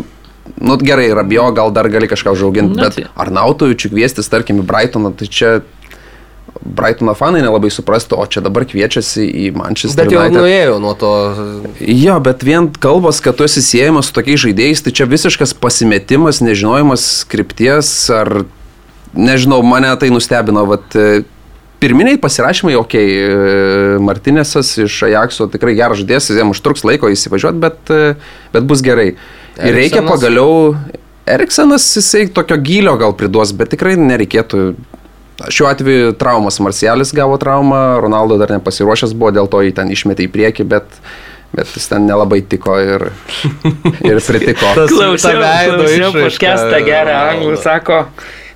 nu gerai, Rabijo gal dar gali kažką užauginti, Na, bet tai- Arnautovičių kviestis, tarkim, į Brightoną, tai čia Brightono fanai nelabai suprastų, o čia dabar kviečiasi į Manchester Bet jau United. nuėjau nuo to. Jo, bet vien kalbos, kad tu esi siejamas su tokiais žaidėjais, tai čia visiškas pasimetimas, nežinojimas skripties, ar nežinau, mane tai nustebino, vat pirminiai pasirašymai, okei, okay, Martinėsas iš Ajaxo tikrai geras žaidėjas, jam užtruks laiko įsivažiuoti, bet, e, bet bus gerai. Ir reikia pagaliau, Eriksenas jisai tokio gylio gal priduos, bet tikrai nereikėtų. Šiuo atveju traumas Marcialis gavo traumą, Ronaldo dar nepasiruošęs buvo, dėl to jį ten išmetė į priekį, bet, bet jis ten nelabai tiko ir, ir pritiko. Tas- Klausiau, klausiau išraiška, podcastą gerą anglų, sako,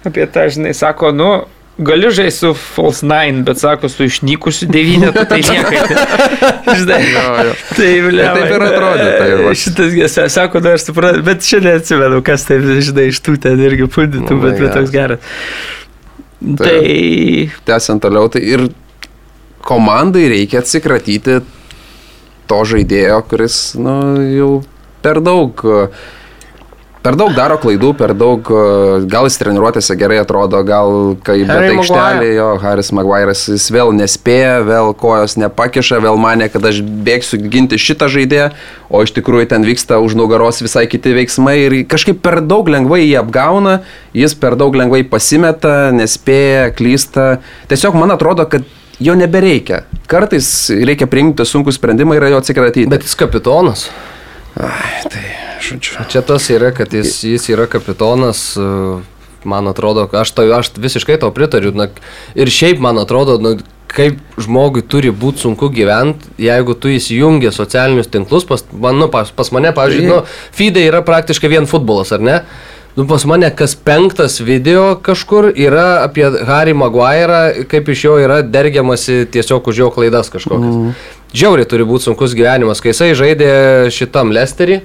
apie tą, žinai, sako, nu, gali žaisti su False 9, bet sako, su išnykusiu devynetu, tai niekaip. Žinai, tai vilė. taip ir atrodė, tai. Šitas, sako, dar aš suprantu, bet šiandien atsimenu, kas taip, žinai, iš tų ten irgi pundytų, Nu, bet, bet toks geras. Tai- Tai, Tęsiant toliau, tai ir komandai reikia atsikratyti to žaidėjo, kuris, nu, jau per daug uh, Per daug daro klaidų, per daug, uh, gal jis treniruotėse gerai atrodo, gal kai bet aikštelė jo, Haris Maguire'as, jis vėl nespėja, vėl kojos nepakiša, vėl mane, kad aš bėgsiu ginti šitą žaidėją, o iš tikrųjų ten vyksta už nugaros visai kiti veiksmai ir kažkaip per daug lengvai jį apgauna, jis per daug lengvai pasimeta, nespėja, klysta. Tiesiog man atrodo, kad jo nebereikia. Kartais reikia priimti sunkų sprendimą ir jo atsikratyti. Bet jis kapitonas. Ai, tai žodžiu. Čia tas yra, kad jis, jis yra kapitonas, man atrodo, aš, to, aš visiškai to pritariu. Na, ir šiaip man atrodo, na, kaip žmogui turi būti sunku gyventi, jeigu tu įsijungi socialinius tinklus, pas, man, nu, pas, pas mane, pavyzdžiui, nu, feedai yra praktiškai vien futbolas, ar ne? Nu, pas mane kas penktas video kažkur yra apie Harry Maguire'ą, kaip iš jo yra dergiamasi tiesiog už jo klaidas kažkokias. Mm. Žiauriai turi būti sunkus gyvenimas, kai jisai žaidė šitam Lesterį.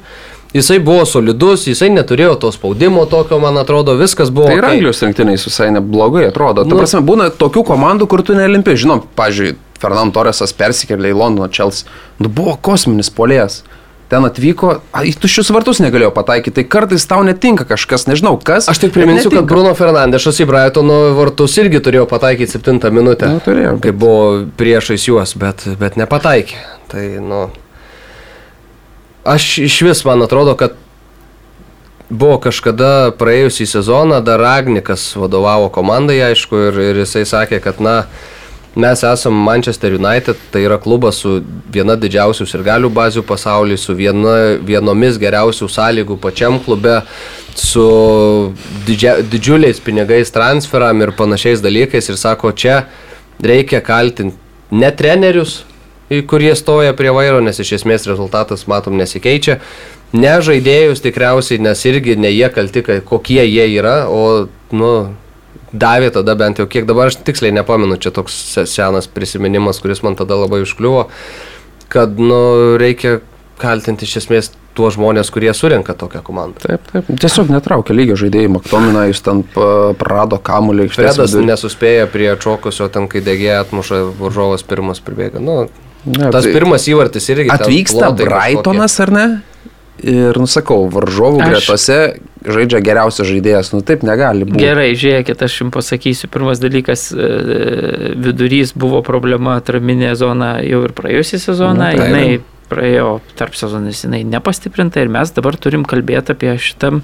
Jisai buvo solidus, jisai neturėjo to spaudimo tokio, man atrodo, viskas buvo. Tai ir okay. Anglijos rinktiniais visai neblogai atrodo. Nu, Ta prasme, būna tokių komandų, kur tu nelimpi. Žinom, pažiūrėjau, Fernando Torresas persikėlė į Londono Chelsea. Nu, buvo kosminis polės ten atvyko, į tuščius vartus negalėjo pataikyti, tai kartais tau netinka kažkas, nežinau kas. Aš tik priminsiu, kad Bruno Fernandešas į Brightono vartus irgi turėjo pataikyti 7 minutę. Na, turėjo. Bet... Kai buvo priešais juos, bet, bet nepataikė. Tai, nu. Aš iš vis man atrodo, kad buvo kažkada praėjusį sezoną, dar Agnikas vadovavo komandai, aišku, ir, ir jisai sakė, kad, na, Mes esame Manchester United, tai yra klubas su viena didžiausių ir galių bazių pasaulyje, su viena, vienomis geriausių sąlygų pačiam klube, su didžia, didžiuliais pinigais transferam ir panašiais dalykais. Ir sako, čia reikia kaltinti ne trenerius, kurie stoja prie vairo, nes iš esmės rezultatas, matom, nesikeičia. Ne žaidėjus tikriausiai, nes irgi ne jie kalti, kokie jie yra, o, nu, davė tada bent jau kiek dabar aš tiksliai nepamenu, čia toks senas prisiminimas, kuris man tada labai užkliuvo, kad nu, reikia kaltinti iš esmės tuos žmonės, kurie surenka tokią komandą. Taip, taip. Tiesiog netraukia lygio žaidėjai, Maktomina jūs ten prarado kamuolį. Fredas nesuspėja prie čokusio, ten kai degė atmuša varžovas pirmas pribėga. Nu, ne, tas tai pirmas įvartis irgi. Atvyksta Brightonas ar ne? Ir, nusakau, varžovų aš... gretose žaidžia geriausias žaidėjas, nu taip negali būti. Gerai, žiūrėkit, aš jums pasakysiu, pirmas dalykas, e, vidurys buvo problema atraminė zona jau ir praėjusią sezoną, nu, jinai praėjo tarp sezonis, jinai nepastiprinta ir mes dabar turim kalbėti apie šitam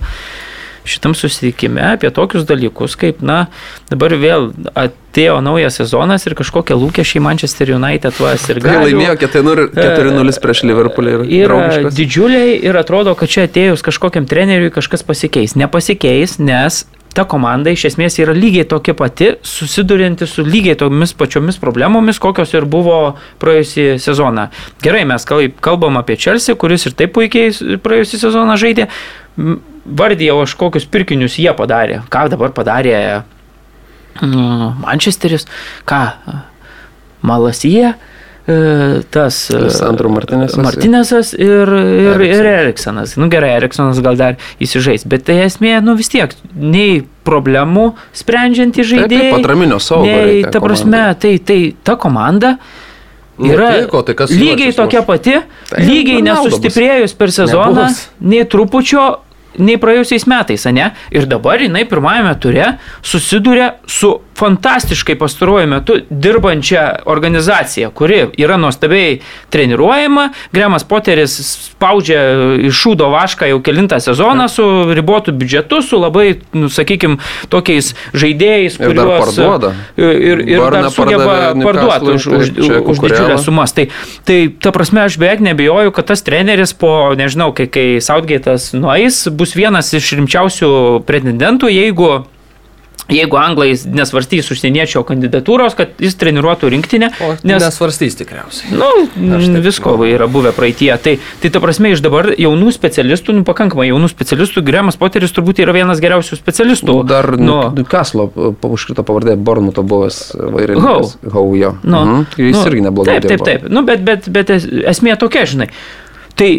šitam susitikime apie tokius dalykus, kaip, na, dabar vėl atėjo naujas sezonas ir kažkokie lūkesčiai Manchester United vas ir. Tai laimėjo 4-0 prieš Liverpoolį ir yra didžiuliai ir atrodo, kad čia atėjus kažkokiam treneriui kažkas pasikeis. Nepasikeis, nes ta komanda iš esmės yra lygiai tokia pati, susidurinti su lygiai tomis pačiomis problemomis, kokios ir buvo praėjusį sezoną. Gerai, mes kalbam apie Chelsea, kuris ir taip puikiai praėjusį sezoną žaidė. Vardėjau aš kokius pirkinius jie padarė. Ką dabar padarė mm, Manchesteris, ką Malasija E, tas e, Sandro Martinėsas. Martinėsas ir, ir, ir Eriksonas. Nu gerai, Eriksonas gal dar įsižais, bet tai esmė, nu vis tiek, nei problemų sprendžianti žaidėjai. Taip, atraminio savo. Nei, ta prasme, tai, tai ta komanda yra Nutiko, tai lygiai tokia pati, tai lygiai nesustiprėjus per sezoną, nebus. nei trupučio nei praėjusiais metais, ne? Ir dabar jinai pirmajame ture susiduria su fantastiškai pastaruoju metu dirbančią organizaciją, kuri yra nuostabiai treniruojama. Gremas Poteris spaudžia iš šūdo vašką jau kilintą sezoną su ribotu biudžetu, su labai, nu, sakykime, tokiais žaidėjais, kuriuos parduoda. Ir, ir Barna dar sugeba parduoti už, už, už didžiulės sumas. Tai, tai ta prasme, aš beveik nebejoju, kad tas treneris po, nežinau, kai, kai Southgate'as nueis, bus vienas iš rimčiausių pretendentų, jeigu jeigu anglai nesvarstys užsieniečio kandidatūros, kad jis treniruotų rinktinę. O, nes nesvarstys tikriausiai. Na, nu, visko va, yra buvę praeitie. Tai, tai ta prasme, iš dabar jaunų specialistų, nu, pakankamai jaunų specialistų, Gremas Poteris turbūt yra vienas geriausių specialistų. Dar nu, nu, Kaslo užkrito pavardė Bornuto buvęs vairininkas. Hau. Hau, jo. Nu, mhm. Jis nu, irgi neblogai. Taip, taip, taip. Nu, bet, bet, bet esmė tokia, žinai. Tai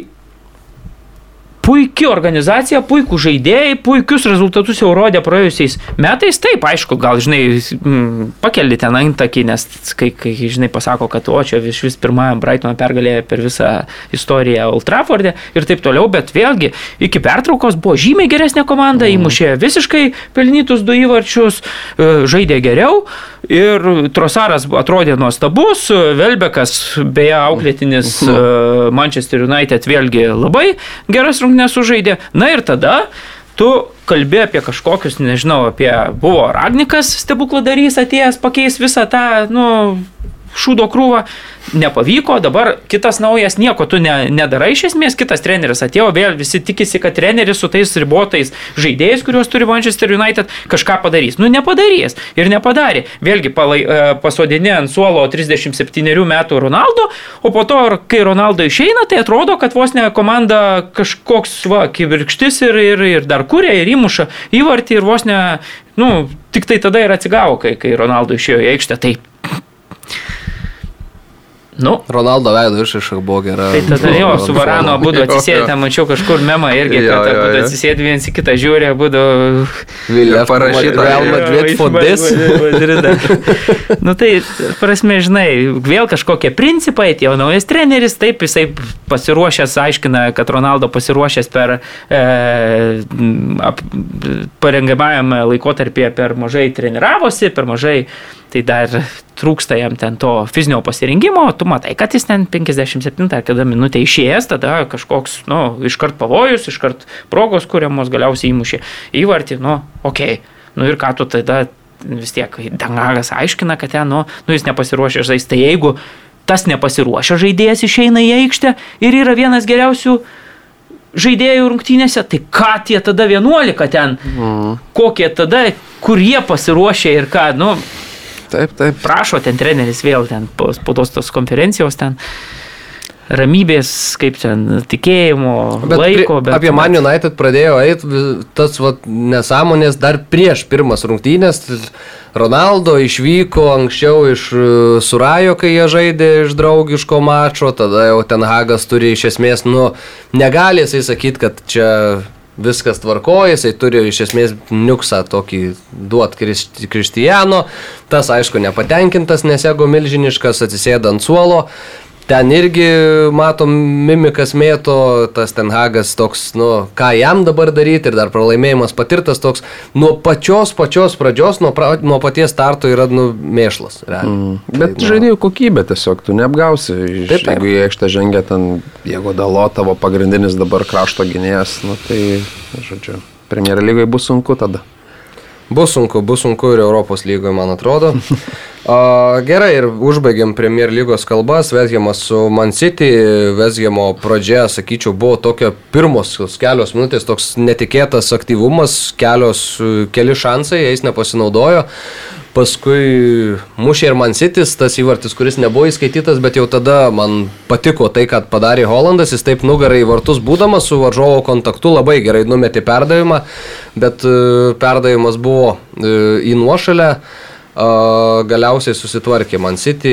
puikia organizacija, puikų žaidėjai, puikius rezultatus jau rodė praėjusiais metais. Taip, aišku, gal, žinai, mm, pakeli ten antakį, nes kai, kai, žinai, pasako, kad o čia iš vis pirmąją Brightono pergalė per visą istoriją Old Trafford'e ir taip toliau, bet vėlgi iki pertraukos buvo žymiai geresnė komanda, mm. įmušė visiškai pelnytus du įvarčius, e, žaidė geriau ir Trosaras atrodė nuostabus, Velbekas, beje, auklėtinis mm. Manchester United vėlgi labai geras rungtynės nesužaidė. Na ir tada tu kalbė apie kažkokius, nežinau, apie buvo Ragnikas stebukladarys atėjęs pakeis visą tą, nu, šūdo krūvą, nepavyko, dabar kitas naujas, nieko tu ne, nedarai iš esmės, kitas treneris atėjo, vėl visi tikisi, kad treneris su tais ribotais žaidėjais, kuriuos turi Manchester United, kažką padarys. Nu, nepadarys ir nepadarė. Vėlgi palai, e, pasodinė ant suolo 37 metų Ronaldo, o po to, kai Ronaldo išeina, tai atrodo, kad vos ne komanda kažkoks, va, kivirkštis ir, ir, ir dar kūrė, ir įmuša įvartį, ir vos ne, nu, tik tai tada ir atsigavo, kai, kai Ronaldo išėjo į aikštę. Tai Nu. Ronaldo veido išraiška buvo gera. Tai tada jo, su Varano būdu atsisėdę, mačiau kažkur memą irgi, kad būdu atsisėdę vienas į kitą žiūrė, būdu... Vilja parašyta Real Madrid for this. nu tai, prasme, žinai, vėl kažkokie principai, jau naujas treneris, taip jisai pasiruošęs, aiškina, kad Ronaldo pasiruošęs per e, ap, parengiamajam laikotarpį per mažai treniravosi, per mažai tai dar trūksta jam ten to fizinio pasirinkimo, tu matai, kad jis ten 57 ar kada minutė išėjęs, tada kažkoks, nu, iškart pavojus, iškart progos kuriamos, galiausiai įmušė įvartį, nu, okei, okay. nu ir ką tu tada vis tiek, Dangagas aiškina, kad ten, nu, nu jis nepasiruošė žaisti, tai jeigu tas nepasiruošę žaidėjas išeina į aikštę ir yra vienas geriausių žaidėjų rungtynėse, tai ką tie tada 11 ten, mm. kokie tada, kur jie pasiruošė ir ką, nu, Taip, taip. Prašo ten treneris vėl ten po spaudos tos konferencijos ten ramybės, kaip ten, tikėjimo, bet laiko. Bet apie Man United pradėjo eiti tas vat, nesąmonės dar prieš pirmas rungtynės. Ronaldo išvyko anksčiau iš e, Surajo, kai jie žaidė iš draugiško mačo, tada jau ten Hagas turi iš esmės, nu, negali jisai sakyti, kad čia viskas tvarkoja, jisai turi iš esmės niuksą tokį duot Kristijano, tas aišku nepatenkintas, nes jeigu milžiniškas atsisėda ant suolo, Ten irgi matom mimikas mėto, tas ten Hagas toks, nu, ką jam dabar daryti ir dar pralaimėjimas patirtas toks, nuo pačios pačios pradžios, nuo, pra, nuo paties starto yra, nu, mėšlas. Mm. Bet tai, žaidėjų kokybė tiesiog, tu neapgausi. Iš, taip, taip. Jeigu jie aikštę žengia ten, jeigu dalo tavo pagrindinis dabar krašto gynėjas, nu, tai, žodžiu, Premier lygai bus sunku tada. Bus sunku, bus sunku ir Europos lygoje, man atrodo. Gerai, ir užbaigiam Premier lygos kalbas, Vesgiamas su Man City, Vesgiamo pradžia, sakyčiau, buvo tokia pirmos kelios minutės, toks netikėtas aktyvumas, kelios, keli šansai, jais nepasinaudojo. Paskui mušė ir Man City's, tas įvartis, kuris nebuvo įskaitytas, bet jau tada man patiko tai, kad padarė Holandas, jis taip nugarai į vartus būdamas su varžovo kontaktu labai gerai numetė perdavimą, bet e, perdavimas buvo e, į nuošalę. Galiausiai susitvarkė Man City,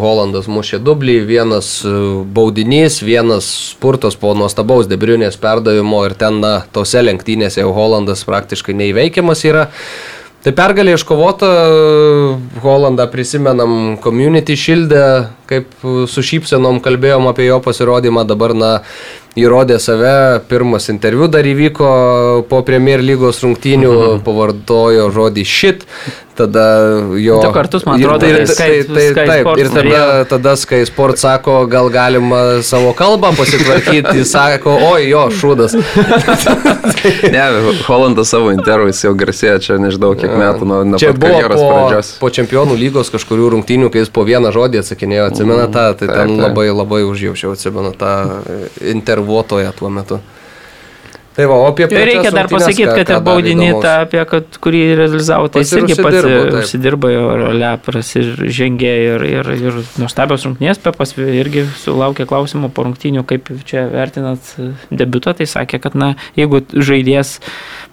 Holandas mušė dublį, vienas e, baudinys, vienas spurtas po nuostabaus debriunės perdavimo ir ten, na, tose lenktynėse jau Holandas praktiškai neįveikiamas yra. Tai pergalė iškovota, Holandą prisimenam Community Shieldę, kaip su šypsenom kalbėjom apie jo pasirodymą, dabar, na, įrodė save, pirmas interviu dar įvyko po Premier lygos rungtynių, mm -hmm. pavartojo žodį shit, tada jo... Du kartus, man atrodo, ir, tai, tai, tai, tai, taip, ir tada, tada Sky Sport sako, gal galima savo kalbą pasitvarkyti, jis sako, oi jo, šūdas. ne, Holandas savo intervų jis jau garsėja čia nežinau kiek metų nuo, nuo čia buvo po, pradžios. po čempionų lygos kažkurių rungtynių, kai jis po vieną žodį atsakinėjo, atsimena tą, tai ten taip, taip. labai labai užjaučiau, atsimena tą intervą šarvuotoje tuo metu. Tai va, apie tai reikia dar pasakyti, kad ir baudinį tą, apie kad, kurį realizavo, tai jis irgi pats užsidirbo, rolę prasižengė ir, ir, ir nuostabios rungtynės, Pepas irgi sulaukė klausimų po rungtynių, kaip čia vertinat debutą, tai sakė, kad na, jeigu žaidėjas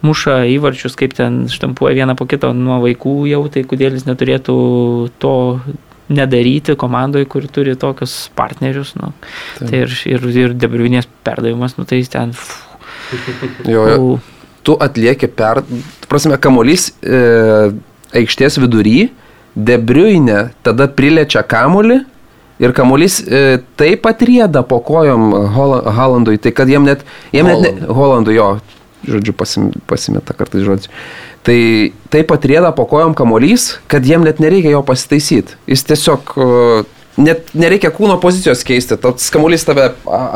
muša įvarčius, kaip ten štampuoja vieną po kito nuo vaikų jau, tai kodėl jis neturėtų to nedaryti komandoje, kuri turi tokius partnerius. Nu. Tai ir, ir, ir debrivinės perdavimas, nu, tai ten... Pff, Jo, jo. Tu atlieki per, prasme, kamolys e, aikštės vidury, debriuinė tada priliečia kamolį ir kamolys e, taip pat rieda po kojom Hola- Haalandui, tai kad jiem net, jiem net ne, Holandui jo, žodžiu, pasim, pasimeta kartais žodžiu. Tai taip pat rieda po kojom kamolys, kad jiem net nereikia jo pasitaisyti. Jis tiesiog e, net nereikia kūno pozicijos keisti. Tas kamuolys tave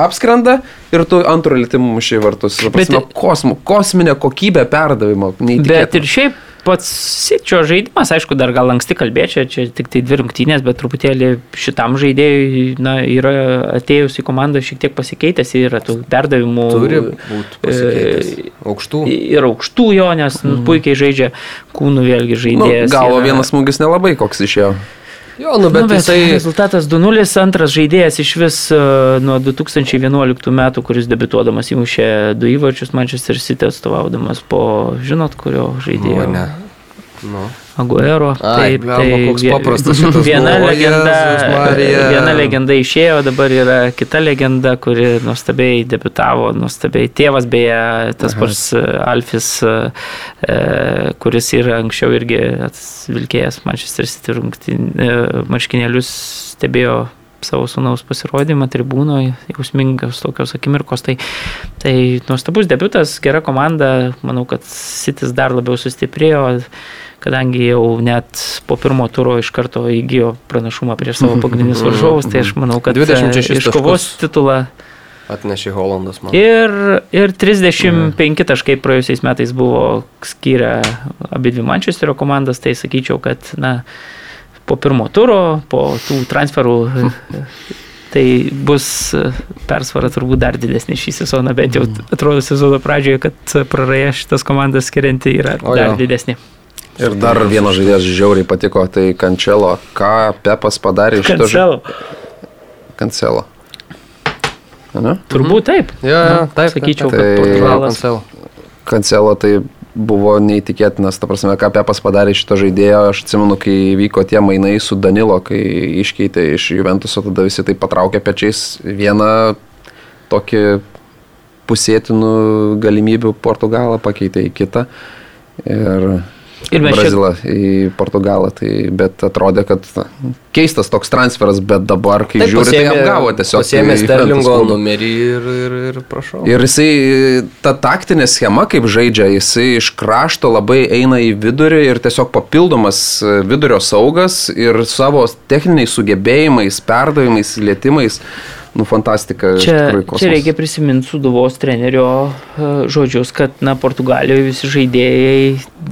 apskrenda ir tu antrų lėtimų mušiai vartus. Ta Bet- prasme, Kosmo, kosminė kokybė perdavimo. Bet ir šiaip pats Sičio žaidimas, aišku, dar gal anksti kalbėčiau, čia tik tai dvi rungtynės, bet truputėlį šitam žaidėjui na, yra atėjus į komandą šiek tiek pasikeitęs, yra tų perdavimų. Turi būti pasikeitęs. Aukštų. Ir aukštų jo, nes nu, puikiai žaidžia kūnų vėlgi Nu, žaidėjas. galo yra- vienas smūgis nelabai koks išėjo. Jo, nu bet, nu, bet jisai... rezultatas 2-0, antras žaidėjas iš vis e, nuo 2011 metų, kuris debituodamas įmušė du įvarčius Manchester City atstovaudamas po, žinot, kurio žaidėjo. Nu, ne. Nu. Aguero. Ai, blemba, koks vie- paprastas šitas viena buvo, legenda, Marija. viena legenda išėjo, dabar yra kita legenda, kuri nuostabiai debitavo, nuostabiai tėvas beje, tas pats e, Alfis, e, e, kuris yra anksčiau irgi vilkėjęs Manchester City marškinėlius, stebėjo savo sunaus pasirodymą tribūnoje, jausmingas tokios akimirkos. Tai, tai nuostabus debutas, gera komanda, manau, kad Sitis dar labiau sustiprėjo, kadangi jau net po pirmo turo iš karto įgyjo pranašumą prieš savo pagrindinius varžovus, tai aš manau, kad 26 e, iškovos titulą Atnešė Holandas man. Ir, ir 35 taškai praėjusiais metais buvo skyrę abi dvi Mančesterio komandas, tai sakyčiau, kad na, po pirmo turo, po tų transferų, tai bus persvara turbūt dar didesnė šį sezoną, bent jau atrodo sezono pradžioje, kad praraja šitas komandas skirianti yra O dar jo. didesnė. Ir dar vienas žaidėjas žiauriai patiko, tai Kančelo. Ką Pepas padarė iš to Kancelo. Kancelo. Ne? Turbūt taip. Jo, jo, Nu, taip, Sakyčiau, taip, kad. Portugalas. Cancelo. Kancelo tai buvo neįtikėtinas, ta prasme, ką Pepas padarė iš šito žaidėjo, aš atsimenu, kai vyko tie mainai su Danilo, kai iškeitė iš Juventuso, tada visi tai patraukė pečiais vieną tokį pusėtinų galimybių Portugalą pakeitė į kitą. Ir Ir mes Brazilą į Portugalą, tai, bet atrodė, kad na, keistas toks transferas, bet dabar, kai Taip, žiūri, tai pasiėmė- apgavo tiesiog. Pasiėmė Sterlingo numerį ir, ir, ir prašau. Ir jisai, ta taktinė schema, kaip žaidžia, jisai iš krašto labai eina į vidurį ir tiesiog papildomas e, vidurio saugas ir savo techniniais sugebėjimais, perdavimais, lėtimais. Nu, fantastika. Čia, tikrųjų, čia reikia prisiminti suduvos trenerio e, žodžius, kad na, Portugalijoje visi žaidėjai,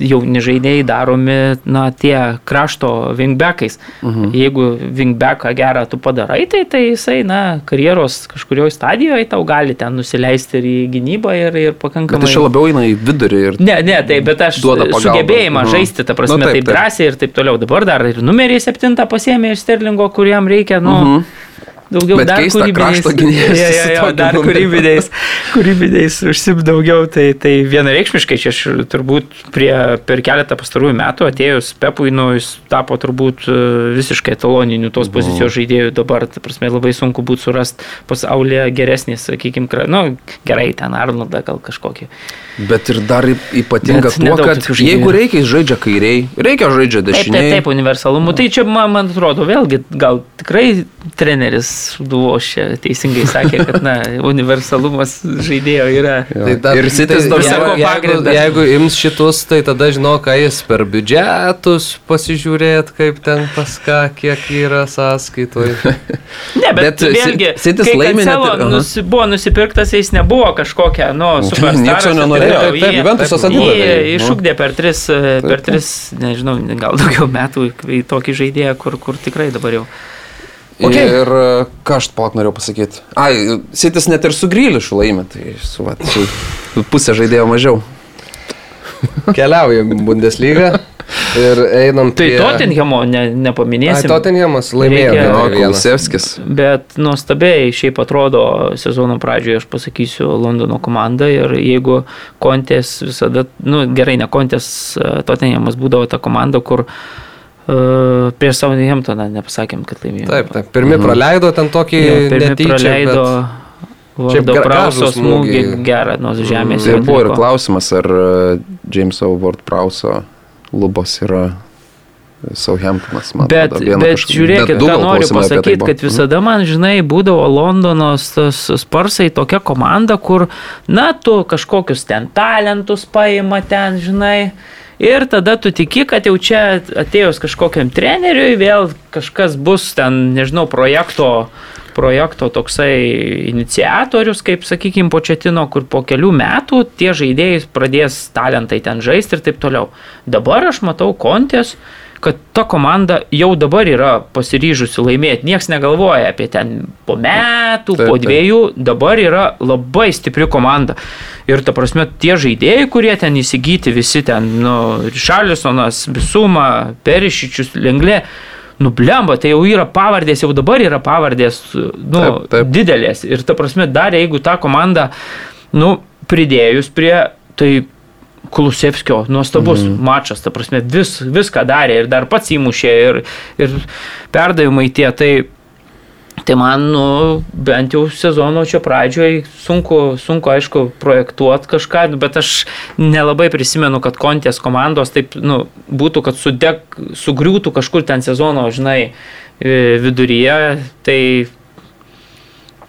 jauni žaidėjai daromi na, tie krašto wingbackiais. Uh Mhm. Jeigu wingbacką gerą tu padarai, tai, tai jisai na, karjeros kažkurioje stadijoje tau gali ten nusileisti ir į gynybą ir, ir pakankamai... aš čia labiau eina į vidurį ir Ne, ne, tai bet aš sugebėjimą Mhm. žaisti, ta prasme, Nu, nu, taip, taip, taip taip. drąsiai ir taip toliau. Dabar dar ir numerį septintą pasėmė iš Sterlingo, kuriam reikia, nu, Mhm. Daugiau Bet dar kūrybiniais. Ja, ja, ja, dar kūrybiniais, kūrybiniais užsim daugiau. Tai, tai vienareikšmiškai čia aš turbūt prie, per keletą pastarųjų metų atėjus Pepui, nu, jis tapo turbūt e, visiškai etaloniniu tos pozicijos žaidėjų. Dabar, ta prasme, labai sunku būtų surasti pasaulyje geresnį, sakykime, nu, gerai, ten Arnoldą gal kažkokį. Bet ir dar ypatinga Bet tuo, kad jeigu reikia, jis žaidžia kairiai, reikia žaidžia Taip, taip, dešiniai. taip, universalumu. Tai čia, man, man atrodo, vėlgi, gal tikrai treneris Duvos čia teisingai sakė, kad, na, universalumas žaidėjo yra. Jo. Tai dar, ir Sitis tai, dar jeigu- savo jeigu, jeigu, pagrindas. ims šitus, tai tada žino, ką jis per biudžetus pasižiūrėt, kaip ten pas ką, kiek yra sąskaitoje. Ne, bet, Bet vėlgi, Sit- Sitis net Cancelo ir- aha. nusi, buvo nusipirktas, jis nebuvo kažkokia, nu, superstaras. Nieks jo nenorėjo. Taip, taip, Juventusas Jį atidavė. Nu. iššūkdė per tris, per tris, nežinau, gal daugiau metų į tokį žaidėją, kur, kur tikrai dabar jau. Okay. Ir ką aš pat norėjau pasakyti? Ai, Sitis net ir su Grylišu laimė, tai su va, čia pusė žaidėjo mažiau. Keliaujam į Bundesliga ir einam Tai prie... Tottenhamo ne, Ai, nepaminėsim. Tottenhamas laimėjo. Reikia-. Kulusevskis. Bet nuostabiai šiaip atrodo sezono pradžioje, aš pasakysiu, Londono komanda ir jeigu Kontės visada, nu gerai, ne Kontės, Tottenhamas būdavo ta komanda, kur uh, prieš Southamptoną nepasakėm, kad laimėjo. Taip, taip. Pirmi Mhm. praleido ten tokį Jo, netyčia, praleido. Bet... Prauso gražų smūgį gerą nuo žemės. Tai ir buvo ir klausimas, ar e, Jameso Ward Prauso lubos yra Southamptonas, man Bet, atrodo, bet kažkokia- žiūrėkit, bet ką noriu tai pasakyti, buvo. kad visada man, žinai, būdavo Londonos sparsai tokia komanda, kur, na, tu kažkokius ten talentus paima ten, žinai. Ir tada tu tiki, kad jau čia atėjus kažkokiam treneriui vėl kažkas bus ten, nežinau, projekto, projekto toksai iniciatorius, kaip sakykime, početino, kur po kelių metų tie žaidėjai pradės talentai ten žaisti ir taip toliau. Dabar aš matau kontės, kad ta komanda jau dabar yra pasiryžusi laimėti. Niekas negalvoja apie ten po metų, Taip, po taip. dviejų. Dabar yra labai stipri komanda. Ir ta prasme, tie žaidėjai, kurie ten įsigyti, visi ten, nu, Šalisonas, Bisuma, Perišičius, Lenglė. Nu, blemba, tai jau yra pavardės, jau dabar yra pavardės, nu, Taip, taip. didelės. Ir ta prasme, dar jeigu tą komandą, nu, pridėjus prie, tai Kulusevskio nuostabus mm. mačas, ta prasme, vis, viską darė ir dar pats įmušė ir, ir perdavimai tie, tai, tai man, nu, bent jau sezono čia pradžioj sunku, sunku aišku, projektuoti kažką, bet aš nelabai prisimenu, kad kontės komandos taip, nu, būtų, kad sudeg, sugriūtų kažkur ten sezono, žinai, e, viduryje, tai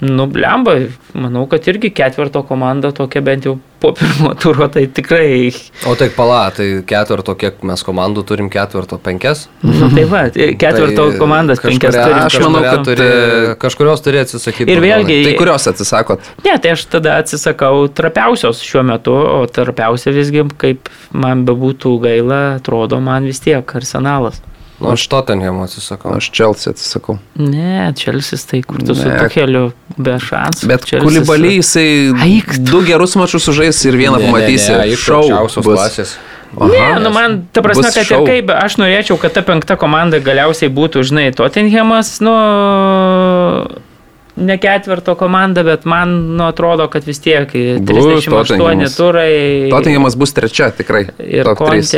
Nu, blemba, manau, kad irgi ketvirto komanda tokia bent jau po pirmo turo, tai tikrai. O tai pala, tai ketvirto, kiek mes komandų turim ketvirto, penkias? Nu, tai va, ketvirto Tai komandas penkias turim. aš manau, kad, turi, e, kažkurios turi atsisakyti. Ir vėlgi- Tai kurios atsisakot? Ne, tai aš tada atsisakau trapiausios šiuo metu, o trapiausia visgi, kaip man bebūtų gaila, atrodo man vis tiek arsenalas. Nu, aš Tottenham atsisakau. Aš Chelsea atsisakau. Ne, Čelsis tai kur tu su Ne. tokiu be šansų. Bet Chelsea- Kulibalį jisai tu. du gerus mačius sužais ir vieną Ne, ne, pamatysi. ne, iš Šou aukščiausios bus. klasės. Ne, nu man, ta prasme, Bus kad šou. ir kaip, aš norėčiau, kad ta penkta komanda galiausiai būtų, žinai, Tottenhamas, nu, ne ketvirto komanda, bet man, nu, atrodo, kad vis tiek 38 Tottenhamas. turai. Tottenhamas bus trečia, tikrai. Ir Top trys.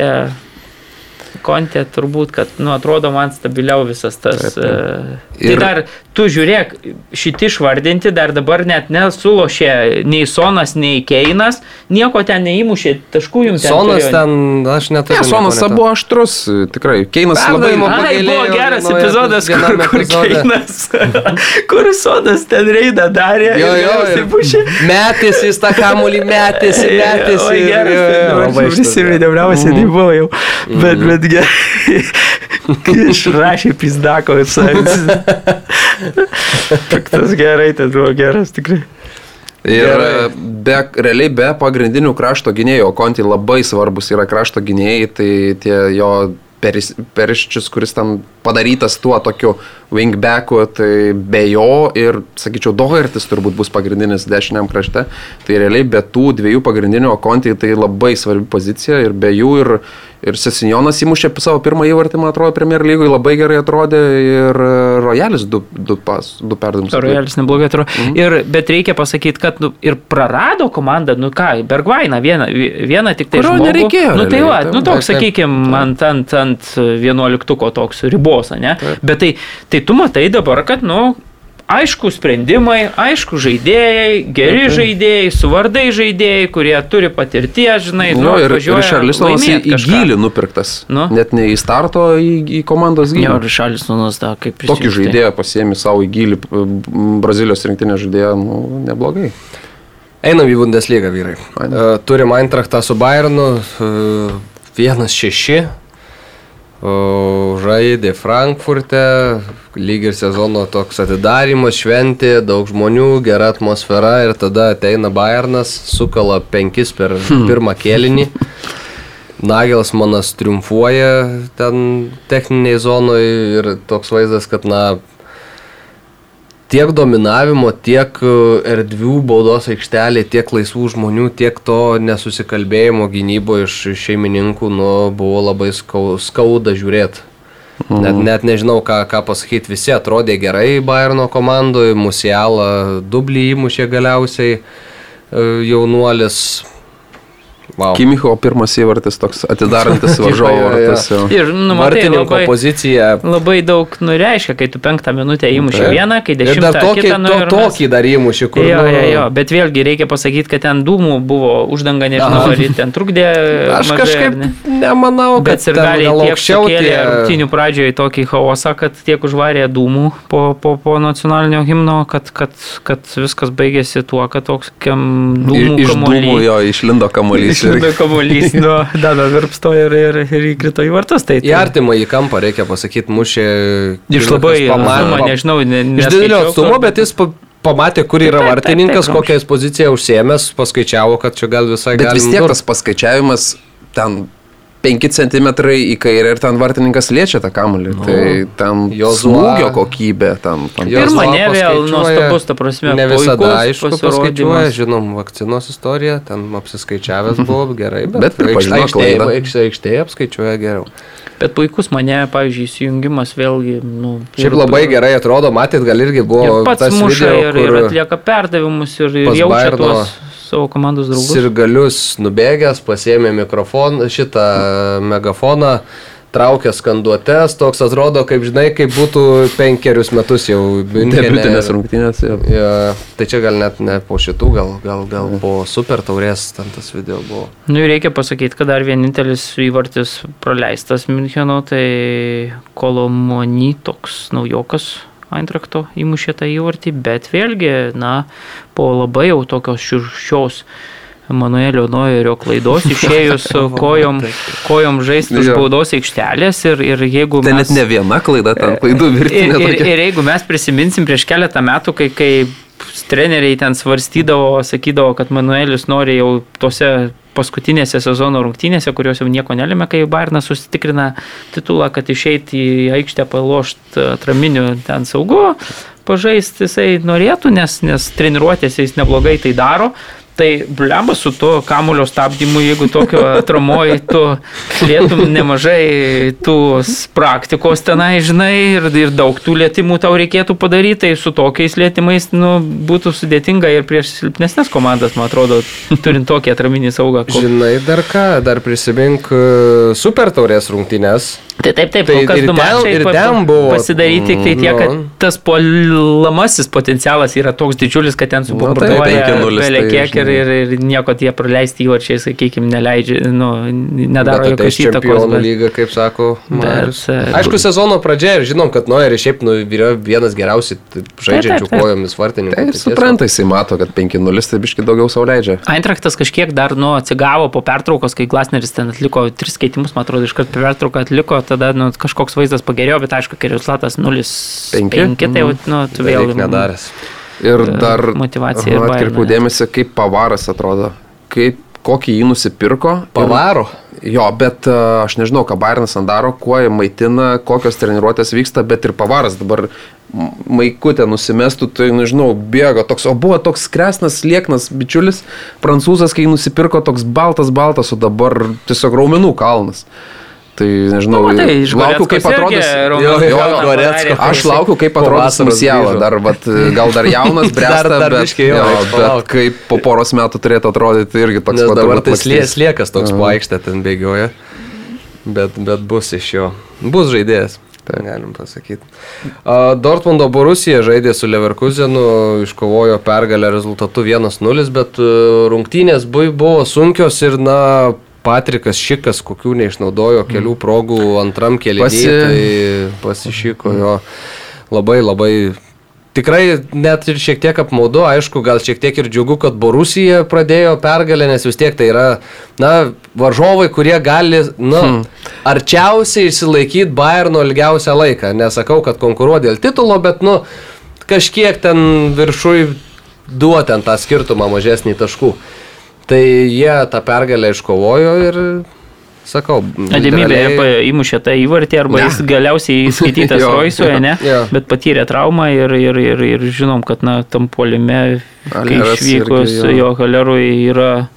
Kontė. Turbūt, kad, nu, atrodo man stabiliau visas tas. Taip, taip. e, Tai Ir- dar, tu žiūrėk, šiti išvardinti dar dabar net nesulošė nei Sonas, nei Keinas, nieko ten neįmušė, taškų jums ten. Sonas turėjo. ten, aš neturiu. Ne, Sonas buvo aštrus, tikrai. Keinas labai... Perdavimo Ai, pagailėjo buvo geras vienoje- epizodas, kur, kur. Keinas, kur Sonas ten reidą darė. Jo, ir jo, pušė. metėsi į tą kamuolį, metėsi, metėsi. Oi, ir- geras, jo, jo, tai labai tai buvo jau. Bet, bet gerai. Kai išrašė pizdako visai. Piktas gerai, tai buvo geras tikrai. Ir Gerai. e, be, realiai be pagrindinių krašto gynėjų, o Konti labai svarbus yra krašto gynėjai, tai tie jo peris- periščius, kuris ten padarytas tuo tokiu wingbacku, tai be jo ir, sakyčiau, Dohertis turbūt bus pagrindinis dešiniam krašte, tai realiai be tų dviejų pagrindinių, o Konti tai labai svarbi pozicija ir be jų ir, ir Sesinjonas įmušė savo pirmą įvartį, man atrodo, Premier lygui labai gerai atrodė ir Royalis du, du, pas, du perdavimus. Royalis neblogai atrodo. Mhm. Ir, bet reikia pasakyti, kad nu, ir prarado komanda, nu ką, Bergvainą vieną, vieną tik tai Kurio žmogų. nereikėjo Nu tai va, taip, nu toks, taip, taip, sakykime, ant, ant, ant vienuoliktuko toks ribos, ne? Bet tai, tai tu matai dabar, kad, nu, aišku sprendimai, aišku žaidėjai, geri taip. žaidėjai, su vardai žaidėjai, kurie turi patirties, žinai, Nu, ir atvažiuoja Richarlisonas į, laimėt į kažką. gylį nupirktas. Nu. Net ne į starto, į, į komandos Jo, gylį. Richarlisonas, da, kaip Tokį prisijungti. žaidėją pasiemi savo į gylį, m, Brazilijos rinktinė žaidėją, nu, neblogai. Einam į Bundesliga, vyrai. Einam. Uh, turim Eintrachtą su Bayernu, uh, vienas šeši. Uh, žaidė Frankfurte, lyg ir sezono toks atidarimas, šventė, daug žmonių, gera atmosfera ir tada ateina Bayernas, sukala penkis per pirmą kėlinį. Nagelsmanas triumfuoja ten techniniai zonoje ir toks vaizdas, kad na tiek dominavimo, tiek e, erdvių baudos aikštelė, tiek laisvų žmonių, tiek to nesusikalbėjimo gynybo iš šeimininkų, nu, buvo labai skau, skauda žiūrėti. Net, net nežinau, ką, ką pasakyti, visi atrodė gerai Bayerno komandoje, Musialą dublį įmušė galiausiai e, jaunuolis. Wow. Kimicho pirmas įvartis toks atidarantis varžovo Jo, jo, jo. vartus. jau. Ir, nu, matai, Vartininko labai, pozicija. labai daug nureiškia, kai tu penktą minutę įmuši Taip. vieną, kai Ir dar dešimtą tokį, kitą, nu, to, ir mes- tokį dar įmušį, kur... Jo, nu, jo, jo, bet vėlgi reikia pasakyti, kad ten dūmų buvo uždanga, nežinau, ar ten trukdė. Aš mažai, kažkaip ne. nemanau, kad Bet ir gali aukščiau tie... rungtynių pradžioje tokį chaosą, kad tiek užvarė dūmų po, po, po nacionalinio himno, kad, kad, kad viskas baigėsi tuo, kad toks kiam dūmų Iš kamuolys. dūmų jo išlindo kamuolys. Išlindo kamuolys nuo Dano virpsto ir, ir, ir įkrito į vartus. Tai, Į artimą į kampą, reikia pasakyti, mušė... Iš labai, atstumo, nežinau, ne, Iš didelio atstumo, bet jis pa, pamatė, kur yra Taip, taip, vartininkas, taip, taip, kokią jis poziciją užsiemęs, paskaičiavo, kad čia gal visai Bet galim vis tiek tas paskaičiavimas ten 5 cm į kairę ir ten vartininkas liečia tą kamuolį. Nu. Tai ten Jozua- smūgio kokybė ten. ten Jo- Pirma, Jozua ne vėl nuostabus, ta prasme, Ne visada, aišku, pasirodymas. paskaičiuoja, žinom, vakcinos istoriją, ten apsiskaičiavęs buvo gerai, bet, Bet pripažino aikštėje- aikštėje aikštėje apskaičiuoja geriau. Bet puikus mane, pavyzdžiui, įsijungimas vėlgi, nu... Šiaip ir- labai gerai atrodo, matyt, gal irgi buvo Ir pats tas muša video, ir, ir atlieka perdavimus ir, ir jaučia tuos savo komandos draugus. Sirgalius nubėgęs, pasėmė mikrofoną, šitą megafoną, traukė skanduotės, toks atrodo, kaip žinai, kaip būtų penkerius metus jau. Debiutinės rungtynės. jo. Ja, tai čia gal net ne po šitų, gal, gal, gal po super taurės ten tas video buvo. Nu ir reikia pasakyti, kad dar vienintelis įvartis praleistas Müncheno, tai Kolomoni toks naujokas Eintrakto įmušė tą įvartį, bet vėlgi, na, po labai jau tokios šiurkščios Manuelio Noerio klaidos išėjus kojom, kojom žaisti už baudos aikštelės ir, ir jeigu Tai mes... net ne viena klaida, ten klaidų Ir, virtinė. ir, tokia. ir jeigu mes prisiminsim prieš keletą metų, kai, kai treneriai ten svarstydavo, sakydavo, kad Manuelis nori jau tose paskutinėse sezono rungtynėse, kurios jau nieko nelėmė, kai Bairnas susitikrina titulą, kad išeiti į aikštę palošti atraminių ten saugu, pažaisti jisai norėtų, nes, nes treniruotėse jis neblogai tai daro. Tai blemba su tuo kamulio stabdymu, jeigu tokio atramoji, tu lietum nemažai tų s- praktikos tenai, žinai, ir, ir daug tų lėtimų tau reikėtų padaryti, tai su tokiais lėtimais nu, būtų sudėtinga ir prieš silpnesnės komandas, man atrodo, turint tokį atraminį saugą. Žinai, dar ką, dar prisimink e, super taurės rungtynės. Tai taip, taip, Tai kol kas ir du mačai ir ten buvo, pasidaryti tik tai mm, tiek, kad nu. tas puolamasis potencialas yra toks didžiulis, kad ten taip, subombarduoja 5:0 belė tai, kiek ir, žinai. ir, ir nieko tie praleisti įvarčiai, sakykime, neleidžia, nu, nedaro Bet jokios ateis įtakos. Bet... lyga, kaip sako. Marius. e, Aišku, sezono pradžia ir žinom, kad Noeris šiaip nu, yra vienas geriausiai žaidžiančių kojomis vartininkų. Tai Tai ir supranta, jisai mato, kad 5-0 tai biški daugiau sauliaidžia. Eintraktas kažkiek dar nu, atsigavo po pertraukos, kai Glasneris ten atliko tris keitimus, man atrodo, iškart per pertrauką atliko, tada nu, kažkoks vaizdas pagerėjo, bet aišku, kai rezultatas 0-5, tai jau nu, tu vėl nedaręs. Ir E, dar motyvacija ir Aha, baimė. dėmesį, kaip pavaras atrodo. Kaip, kokį jį nusipirko. ir- Pavaro. Jo, bet uh, aš nežinau, ką Bairnas daro, kuo jie maitina, kokios treniruotės vyksta, bet ir pavaras dabar maikutę nusimestų, tai nežinau, bėga toks, o buvo toks kresnas, lieknas bičiulis, prancūzas, kai jį nusipirko toks baltas, baltas, o dabar tiesiog raumenų kalnas. Tai nežinau, Nu, iš laukiu, kaip atrodys. Jo, jo, padarė, tai Aš laukiu, kaip atrodys Musiela. Dar, vat, gal dar jaunas, bręsta, Dar- dar bet, biškį jo, jo, bet kaip po poros metų turėtų atrodyti irgi toks vat dabar tai sliekas toks po aikštę ten bėgioja. Bet, bet bus iš jo. Bus žaidėjas. Tai galim pasakyti. Dortmundo Borusija žaidė su Leverkusenu, iškovojo pergalę rezultatu 1-0, bet e, rungtynės buvo sunkios ir, na, Patrikas Šikas, kokių neišnaudojo kelių progų antram keliui, Pasi- tai pasišyko jo labai labai Tikrai net ir šiek tiek apmaudu, aišku, gal šiek tiek ir džiugu, kad Borusija pradėjo pergalę, nes vis tiek tai yra, na, varžovai, kurie gali, na, hmm. arčiausiai išsilaikyti Bayerno ilgiausią laiką. Nesakau, kad konkuruoja dėl titulo, bet, nu, kažkiek ten viršui duotent tą skirtumą mažesnį taškų. Tai jie tą pergalę iškovojo ir, sakau, Ademybė realiai- įmušė tą įvartį arba Ne. jis galiausiai įskaitytas Roisoje, ne? jo. Bet patyrė traumą ir, ir, ir, ir žinom, kad na, tam polime, kai išvykus jo. jo Halerui yra,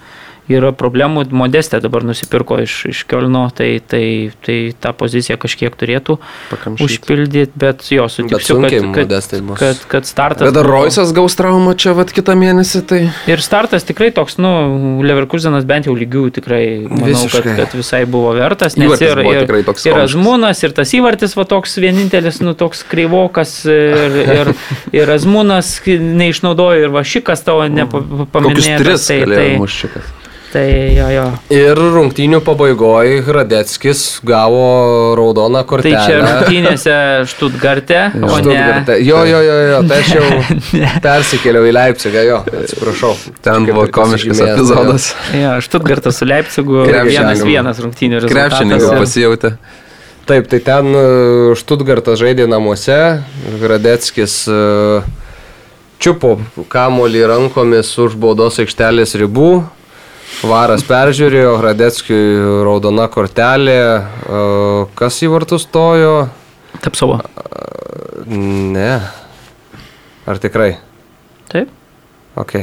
yra problemų. Modestė dabar nusipirko iš, iš Kielno, tai, tai, tai tą poziciją kažkiek turėtų Pakamšyt. užpildyti, bet jo, Bet sutiksiu, sunkiai kad, kad, bus. kad, kad startas. Bet buvo- Roisas gaus traumą čia vat kitą mėnesį, tai... Ir startas tikrai toks, nu, Leverkusenas bent jau lygių tikrai, manau, kad, Visiškai. kad visai buvo vertas. Nes Įvartis ir, ir, ir komiškas. Azmūnas, ir tas įvartis, va toks vienintelis, nu, toks kreivokas, ir, ir, ir Azmūnas neišnaudojo, ir va šikas tavo Kokius nepaminėtas. tris Tai, tai, muščiukas. Tai jo, jo. Ir rungtynių pabaigoje Hradeckis gavo raudoną Tai kortelę. čia rungtynėse Štutgarte, o ne... Štutgarte. Jo, jo, jo, jo, tai aš jau persikėliau į Leipzigą, jo, atsiprašau. Ten buvo komiškas epizodas. Jo, Štutgartas su Leipzigu, vienas vienas rungtynių rezultatas. Krepšininkai ir- pasijautė. Taip, tai ten e, Štutgartas žaidė namuose, Hradeckis e, čiupo kamolį rankomis už baudos aikštelės ribų, varas peržiūrėjo, Hradeckiui raudona kortelė, kas į vartus stojo? Tapsavo. Ne. Ar tikrai? Taip. Ok.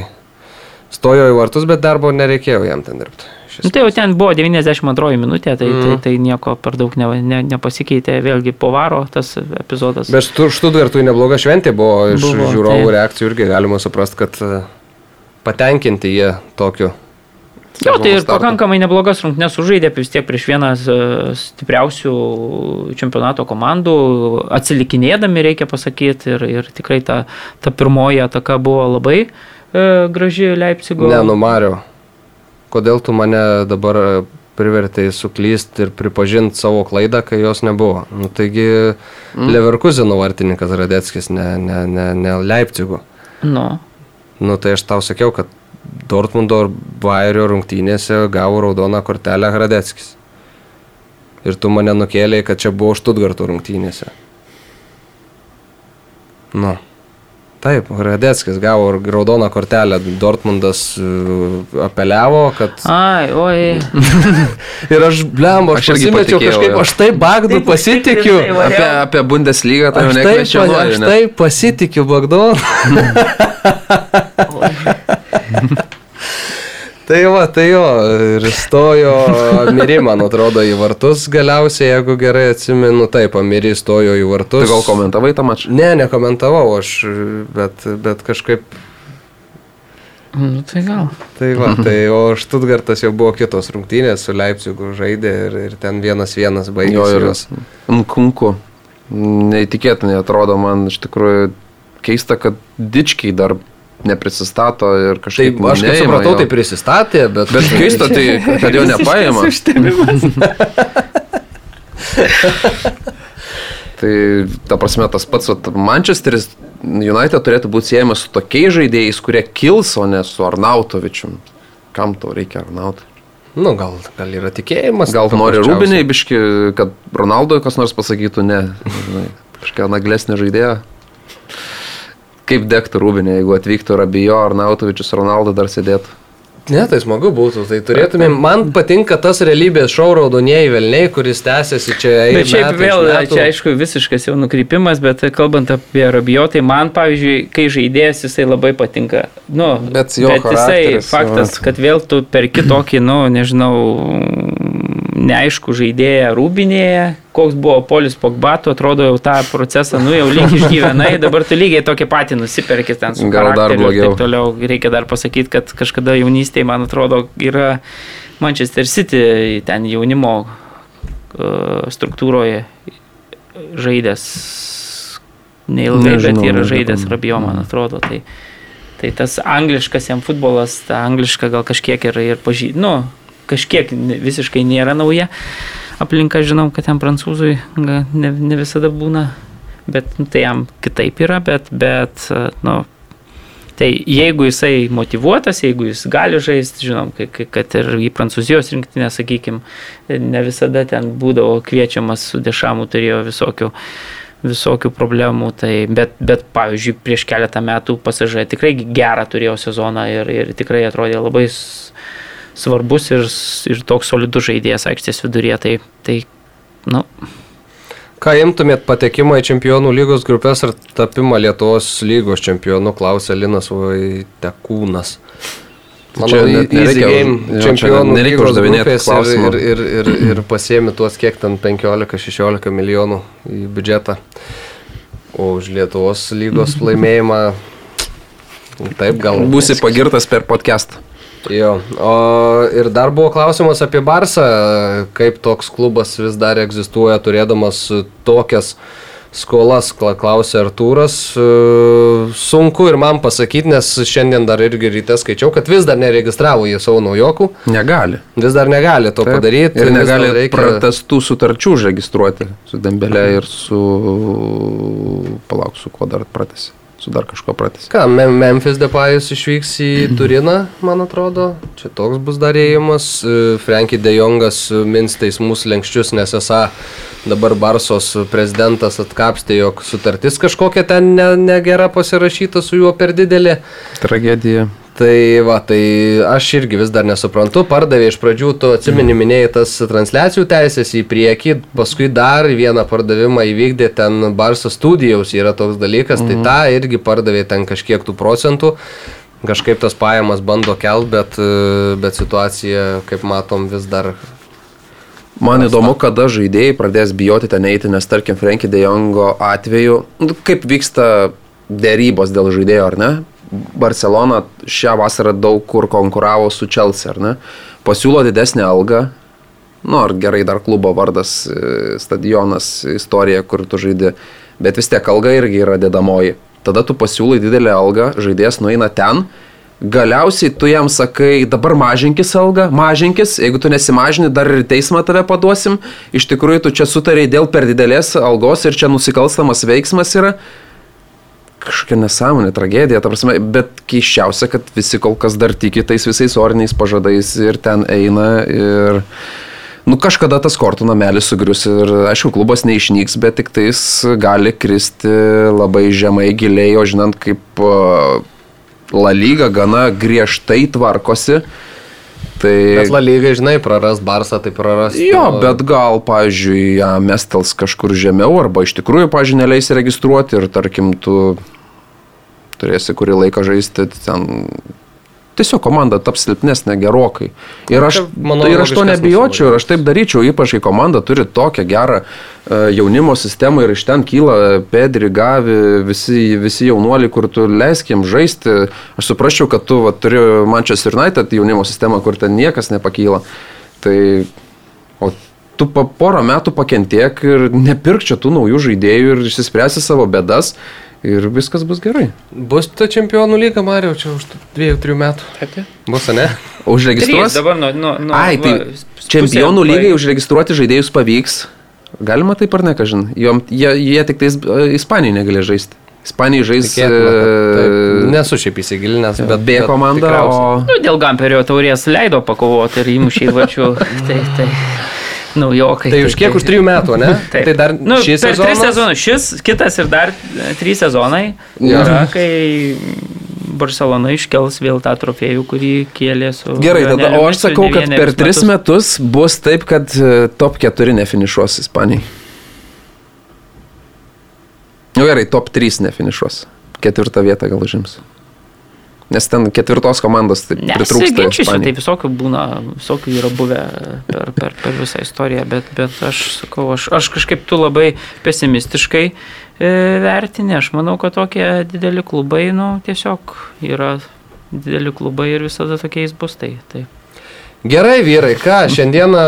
Stojo į vartus, bet darbo nereikėjo jam ten dirbti. Nu, tai jau ten buvo 92 minutė, tai, mm. tai, Mhm. tai nieko per daug ne, ne, nepasikeitė, vėlgi po varo tas epizodas. Bet Štu- Štutgartui nebloga šventė buvo iš Buvo, žiūrovų taip. reakcijų irgi galima suprasti, kad e, patenkinti jie tokiu. Jo, tai ir startu. pakankamai neblogas rungtynes sužaidė vis tiek prieš vieną e, stipriausių čempionato komandų, atsilikinėdami, reikia pasakyti, ir, ir tikrai ta, ta pirmoji ataka buvo labai e, graži Leipzigo. Ne, nu Mario, kodėl tu mane dabar privertėjai suklysti ir pripažinti savo klaidą, kai jos nebuvo. Nu, taigi mm. Leverkusino vartininkas Radeckis, ne, ne, ne, ne Leipzigo. Nu, Nu, tai aš tau sakiau, kad Dortmundo ir Bayerio rungtynėse gavo raudoną kortelę Hradeckis. Ir tu mane nukėlėjai, kad čia buvo Štutgarto rungtynėse. Nu. Taip, Hradeckis gavo raudoną kortelę, Dortmundas e, apeliavo, kad... ai, oi. Ir aš, blemba, aš, Aš irgi pasimečiau patikėjau, kažkaip, jo. aš taip Bagdu pasitikiu. Taip, Apie, apie Bundeslygą tai jau nekvestionuoju. aš ne? taip pasitikiu Bagdonu. Tai va, tai jo, ir stojo Miri, man atrodo, į vartus galiausiai, jeigu gerai atsimenu, taip, Miri stojo į vartus. Tai gal komentavai tą mačą? Ne, nekomentavau aš, bet, bet kažkaip, Nu, tai gal. tai va, tai o Štutgartas jau buvo kitos rungtynės su Leipzigu žaidė ir, ir ten vienas vienas Jo baigėsi ir jos. Nkunku. Neįtikėtinai atrodo man iš tikrųjų keista, kad dičkiai dar neprisistato ir kažkaip... aš kaip supratau, jo. tai prisistatė, bet... Bet keista tai, kad jo nepaima. Tai ta prasme tas pats, Manchesteris United turėtų būti siejamas su tokiais žaidėjais, kurie kils, o ne su Arnautovičium. Kam tau reikia Arnautą? Nu, gal, gal yra tikėjimas. Gal nori. Rūbiniai biški, kad Ronaldui kas nors pasakytų ne. Kažkokia naglesnė žaidėja. Kaip degtų Rūbinė, jeigu atvyktų Rabijo, Arnautovičius, Ronaldo dar sėdėtų. Ne, tai smagu būtų. Tai turėtumėm. Man patinka tas realybės šou raudonieji velniai, kuris tęsiasi čia. Bet šiaip iš vėl, metų. čia aišku, visiškas jau nukrypimas, bet kalbant apie Rabijotai, man, pavyzdžiui, kai žaidėjas jisai labai patinka. Nu, Bet jo bet jisai faktas, vat. kad vėl tu perki tokį, nu, nežinau, neaišku žaidėją rūbinėje, koks buvo Polis Pogbato, atrodo jau tą procesą, nu jau lyg išgyvenai, dabar tu lygiai tokį patį nusiperki ten su Gal dar blogiau. taip toliau. Reikia dar pasakyti, kad kažkada jaunystėje, man atrodo, yra Manchester City ten jaunimo e, struktūroje žaidęs neilgai, bet yra žaidęs Rabijo, man atrodo. Tai, tai tas angliškas jam futbolas, ta angliška gal kažkiek ir, ir pažy... Nu, kažkiek visiškai nėra nauja aplinka, žinom, kad ten prancūzui ne, ne visada būna, bet nu, tai jam kitaip yra, bet, bet nu, Tai jeigu jisai motivuotas, jeigu jis gali žaisti, žinom, kad ir į Prancūzijos rinktinę, sakykime, ne visada ten būdavo kviečiamas su dešamu, turėjo visokių, visokių problemų. Tai, bet, bet, pavyzdžiui, prieš keletą metų pasažai tikrai gerą turėjo sezoną ir, ir tikrai atrodė labai svarbus ir, ir toks solidus žaidėjas aikštės vidurėje. Tai, tai nu, Ką imtumėt patekimą į čempionų lygos grupės ar tapimą Lietuvos lygos čempionu, klausė Linas Vaitekūnas. Manau, Čia net nereikia game čempionų nereikia uždavinėti klausimų. ir, ir, ir, ir pasiemi tuos kiek ten 15-16 milijonų į biudžetą. O už Lietuvos lygos laimėjimą, taip gal. Būsi pagirtas per podcastą. Jo, o ir dar buvo klausimas apie Barsą, kaip toks klubas vis dar egzistuoja, turėdamas tokias skolas, kla- klausė Artūras. E, Sunku ir man pasakyti, nes šiandien dar irgi ryte skaičiau, kad vis dar neregistravo jie savo naujokų, Negali. vis dar negali to Taip. padaryti. Ir negali reikia- pratestų sutarčių užregistruoti su Dembelė ir su... Palauk, su kuo dar pratesi. Su dar kažko pratesi. Ką, Mem- Memphis Depayus išvyks į Turiną, man atrodo. Čia toks bus darėjimas. Frankie De Jongas e, mins teismus lenkščius, nes esą dabar Barsos prezidentas atkapstė, jog sutartis kažkokia ten ne- negera pasirašyta su juo per didelė. Tragedija. Tai va, tai aš irgi vis dar nesuprantu, pardavė iš pradžių, tu atsimeni minėjai tas transliacijų teisės į priekį, paskui dar vieną pardavimą įvykdė ten Barso studijos, yra toks dalykas, tai tą irgi pardavė ten kažkiek tų procentų, kažkaip tas pajamas bando kelt, bet, e, bet situacija, kaip matom, vis dar Man įdomu, kada žaidėjai pradės bijoti ten eiti, nes tarkim Frankie De Jongo atveju, nu, kaip vyksta dėrybos dėl žaidėjo, ar ne? Barcelona šią vasarą daug kur konkuravo su Chelsea, ar ne? Pasiūlo didesnį algą, nu ar gerai dar klubo vardas, e, stadionas, istorija, kur tu žaidži, bet vis tiek alga irgi yra dedamoji. Tada tu pasiūlai didelę algą, žaidėjas nueina ten, galiausiai tu jam sakai, dabar mažinkis algą, mažinkis, jeigu tu nesimažini, dar ir teismą tave paduosim, iš tikrųjų tu čia sutarėjai dėl per didelės algos ir čia nusikalstamas veiksmas yra. Kažkokia nesąmonė, tragedija, ta prasme, bet keiščiausia, kad visi kol kas dar tiki tais visais oriniais pažadais ir ten eina ir... Nu, kažkada tas kortų namelis sugrius ir, aišku, klubas neišnyks, bet tik tais gali kristi labai žemai giliai, o žinant, kaip uh, La Lyga gana griežtai tvarkosi. Tai... Bet La Lyga, žinai, praras Barsą, tai praras. Jo, bet gal, pavyzdžiui, ją mestels kažkur žemiau, arba iš tikrųjų, pavyzdžiui, neleis registruoti ir, tarkim, tu turėsi kurį laiką žaisti ten. Tiesiog komanda taps silpnesnė gerokai. Ir aš, manau, ir aš to nebijočiau, ir aš taip daryčiau, ypač kai komanda turi tokią gerą e, jaunimo sistemą ir iš ten kyla Pedri, Gavi, visi, visi jaunuoliai, kur tu leiskim žaisti. Aš suprasčiau, kad tu va, turi Manchester United jaunimo sistemą, kur ten niekas nepakyla. Tai, o tu po porą metų pakentiek ir nepirk čia tų naujų žaidėjų ir išsispręsi savo bedas ir viskas bus gerai. Bus ta čempionų lyga, Mario, čia už 2-3 metų. Bus, ne? Užregistruos? Trys dabar nuo... nuo, nuo Ai, tai va, čempionų lygai užregistruoti žaidėjus pavyks. Galima taip ar ne, kažin. Jom, jie, jie tik tais e, Ispanijai negali žaisti. Ispanijai žais taip. e, Nesu šiaip įsigilinęs, bet B bet komanda, tikriausiai. o Nu, dėl Gamperio taurės leido pakovoti ir įmušė įvačių. tai, tai, naujokai. Tai už kiek už 3 metų, ne? Taip. Tai dar nu, šis per tris sezonas? sezonus. Šis, kitas ir dar e, trys sezonai. Jo. Yra, kai Barcelona iškels vėl tą trofėjų, kurį kėlė su... Gerai, tada, o aš sakau, kad per tris metus bus taip, kad e, top 4 nefinišuos Ispanijai. Nu gerai, top 3 nefinišuos. Ketvirtą vietą gal užims. Nes ten ketvirtos komandos taip pritrūksta. Nesiginčysiu, tai visokių būna, visokių yra buvę per, per, per visą istoriją, bet, bet aš sakau, aš, aš kažkaip tu labai pesimistiškai e, vertini, aš manau, kad tokie dideli klubai, nu, tiesiog yra dideli klubai ir visada tokiais bus. Tai, tai. Gerai, vyrai, ką, šiandieną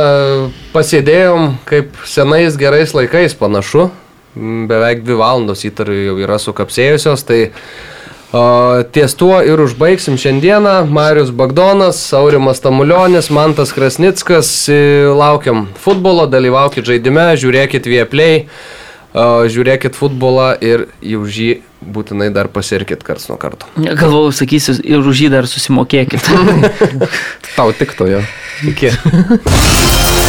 pasėdėjom kaip senais gerais laikais panašu. Beveik dvi valandos įtariu jau yra sukapsėjusios, tai o, ties tuo ir užbaigsim šiandieną. Marius Bagdonas, Aurimas Tamulionis, Mantas Krasnickas. Laukiam futbolo, dalyvaukit žaidime, žiūrėkit vieplei, žiūrėkit futbolą ir jau žį būtinai dar pasirkit karts nuo karto. Galvojau, sakysiu, ir už jį dar susimokėkit. Tau tik to jo. Iki.